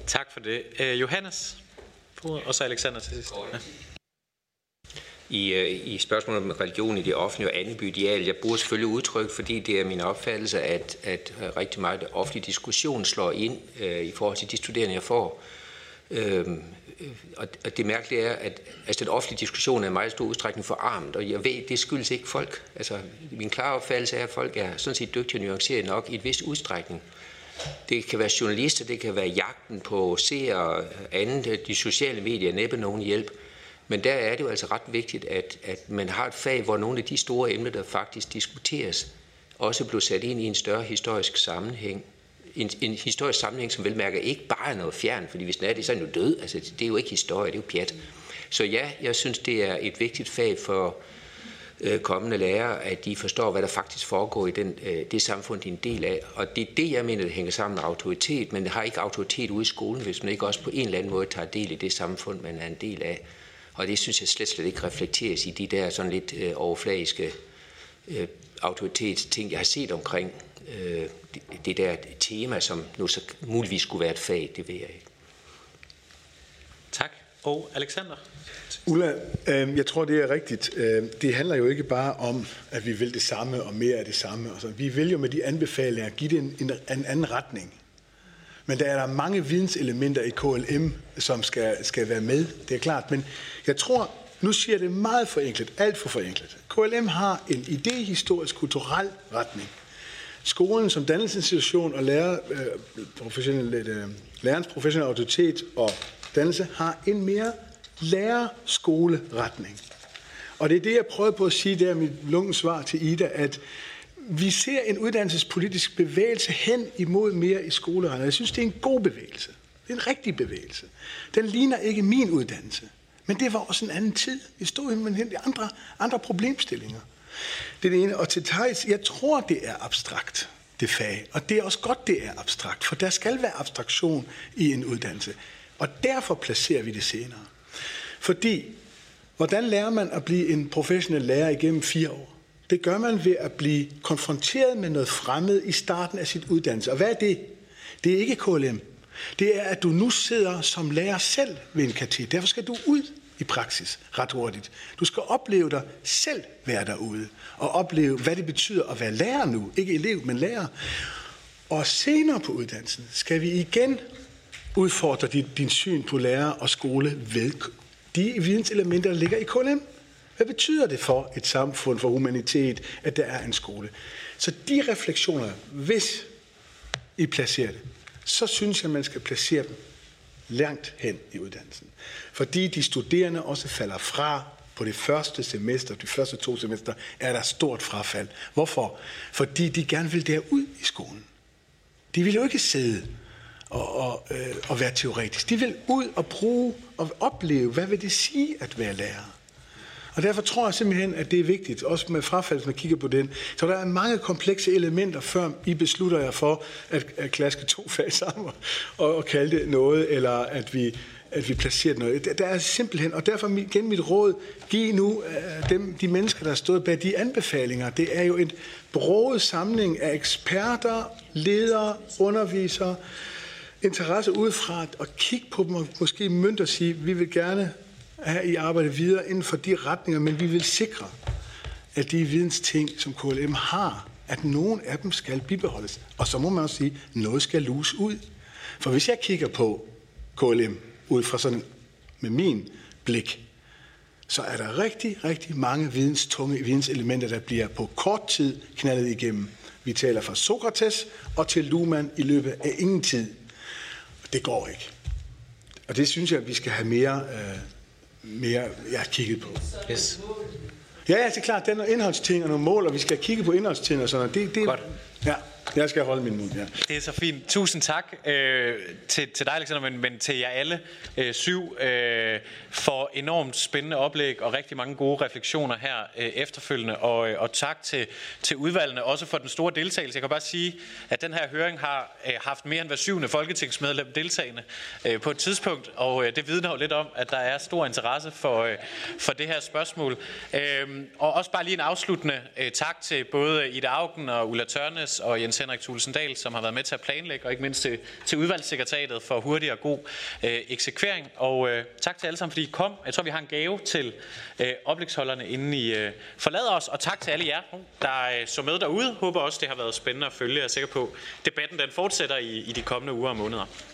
[SPEAKER 1] Tak for det. Uh, Johannes, og så Alexander til sidst. Ja
[SPEAKER 10] i, øh, i spørgsmålet om religion i det offentlige og andet ideal. Jeg bruger selvfølgelig udtryk, fordi det er min opfattelse, at, at øh, rigtig meget offentlig diskussion slår ind øh, i forhold til de studerende, jeg får. Øhm, øh, og, og det mærkelige er, at altså, den offentlige diskussion er i meget stor udstrækning forarmet, og jeg ved, det skyldes ikke folk. Altså, min klare opfattelse er, at folk er sådan set dygtige og nuancerede nok i et vis udstrækning. Det kan være journalister, det kan være jagten på seere og andet. De sociale medier næppe nogen hjælp. Men der er det jo altså ret vigtigt, at, at man har et fag, hvor nogle af de store emner, der faktisk diskuteres, også bliver sat ind i en større historisk sammenhæng. En, en historisk sammenhæng, som velmærker ikke bare er noget fjern, fordi hvis den er det, så er den jo død. Altså, det er jo ikke historie, det er jo pjat. Så ja, jeg synes, det er et vigtigt fag for øh, kommende lærere, at de forstår, hvad der faktisk foregår i den, øh, det samfund, de er en del af. Og det er det, jeg mener, det hænger sammen med autoritet, men det har ikke autoritet ude i skolen, hvis man ikke også på en eller anden måde tager del i det samfund, man er en del af. Og det synes jeg slet, slet ikke reflekteres i de der sådan lidt øh, overfladiske øh, autoritetsting, jeg har set omkring øh, det, det der tema, som nu så muligvis skulle være et fag, det ved jeg ikke.
[SPEAKER 1] Tak. og Alexander.
[SPEAKER 7] Ulla, øh, jeg tror, det er rigtigt. Øh, det handler jo ikke bare om, at vi vil det samme og mere af det samme. Altså, vi vil jo med de anbefalinger give det en, en, en anden retning. Men der er der mange videnselementer i KLM, som skal, skal være med. Det er klart. Men jeg tror, nu siger jeg det meget forenklet, alt for forenklet. KLM har en idehistorisk kulturel retning. Skolen som dannelsesinstitution og lærer, øh, professionel, øh, lærerens professionelle autoritet og dannelse har en mere lærerskoleretning. Og det er det, jeg prøvede på at sige der mit lungens svar til Ida, at vi ser en uddannelsespolitisk bevægelse hen imod mere i skoleretning. Jeg synes, det er en god bevægelse. Det er en rigtig bevægelse. Den ligner ikke min uddannelse. Men det var også en anden tid. Vi stod med andre, andre problemstillinger. Det er det ene. Og til Thijs, jeg tror, det er abstrakt, det fag. Og det er også godt, det er abstrakt, for der skal være abstraktion i en uddannelse. Og derfor placerer vi det senere. Fordi, hvordan lærer man at blive en professionel lærer igennem fire år? Det gør man ved at blive konfronteret med noget fremmed i starten af sit uddannelse. Og hvad er det? Det er ikke KLM. Det er, at du nu sidder som lærer selv ved en kateder. Derfor skal du ud i praksis ret hurtigt. Du skal opleve dig selv være derude, og opleve, hvad det betyder at være lærer nu. Ikke elev, men lærer. Og senere på uddannelsen skal vi igen udfordre din, din syn på lærer og skole ved de videnselementer, der ligger i KLM. Hvad betyder det for et samfund, for humanitet, at der er en skole? Så de refleksioner, hvis I placerer det, så synes jeg, man skal placere dem langt hen i uddannelsen. Fordi de studerende også falder fra på det første semester, de første to semester, er der stort frafald. Hvorfor? Fordi de gerne vil derud i skolen. De vil jo ikke sidde og, og, øh, og være teoretisk. De vil ud og bruge og opleve, hvad vil det sige at være lærer. Og derfor tror jeg simpelthen, at det er vigtigt, også med frafald, når man kigger på den. Så der er mange komplekse elementer, før I beslutter jer for at, at klaske to fag sammen og, og kalde det noget, eller at vi, at vi placerer noget. Der er simpelthen, og derfor igen mit råd, giv nu øh, dem, de mennesker, der har stået bag de anbefalinger. Det er jo en broget samling af eksperter, ledere, undervisere, interesse udefra at kigge på dem og måske mynte og sige, vi vil gerne at I arbejder videre inden for de retninger, men vi vil sikre, at de vidensting, som KLM har, at nogen af dem skal bibeholdes. Og så må man også sige, at noget skal luse ud. For hvis jeg kigger på KLM ud fra sådan med min blik, så er der rigtig, rigtig mange videnstunge videnselementer, der bliver på kort tid knaldet igennem. Vi taler fra Sokrates og til Luhmann i løbet af ingen tid. Det går ikke. Og det synes jeg, at vi skal have mere, øh, mere jeg har kigget på. Yes. Ja, ja, det er klart. Det er indholdsting og nogle mål, og vi skal kigge på indholdsting og sådan noget. Det, det, Godt. Ja, jeg skal holde min mund, ja.
[SPEAKER 1] Det er så fint. Tusind tak øh, til, til dig, Alexander, men, men til jer alle øh, syv øh, for enormt spændende oplæg og rigtig mange gode refleksioner her øh, efterfølgende. Og, øh, og tak til, til udvalgene, også for den store deltagelse. Jeg kan bare sige, at den her høring har øh, haft mere end hver syvende folketingsmedlem deltagende øh, på et tidspunkt, og øh, det vidner jo lidt om, at der er stor interesse for, øh, for det her spørgsmål. Øh, og også bare lige en afsluttende øh, tak til både Ida Augen og Ulla Tørnes og Jens Henrik Tulsendal, som har været med til at planlægge, og ikke mindst til, til udvalgssekretariatet for hurtig og god øh, eksekvering. Og øh, tak til alle sammen, fordi I kom. Jeg tror, vi har en gave til øh, oplægsholderne, inden I øh, forlader os. Og tak til alle jer, der øh, så med derude. Håber også, det har været spændende at følge. Jeg er sikker på, debatten den fortsætter i, i de kommende uger og måneder. Tak.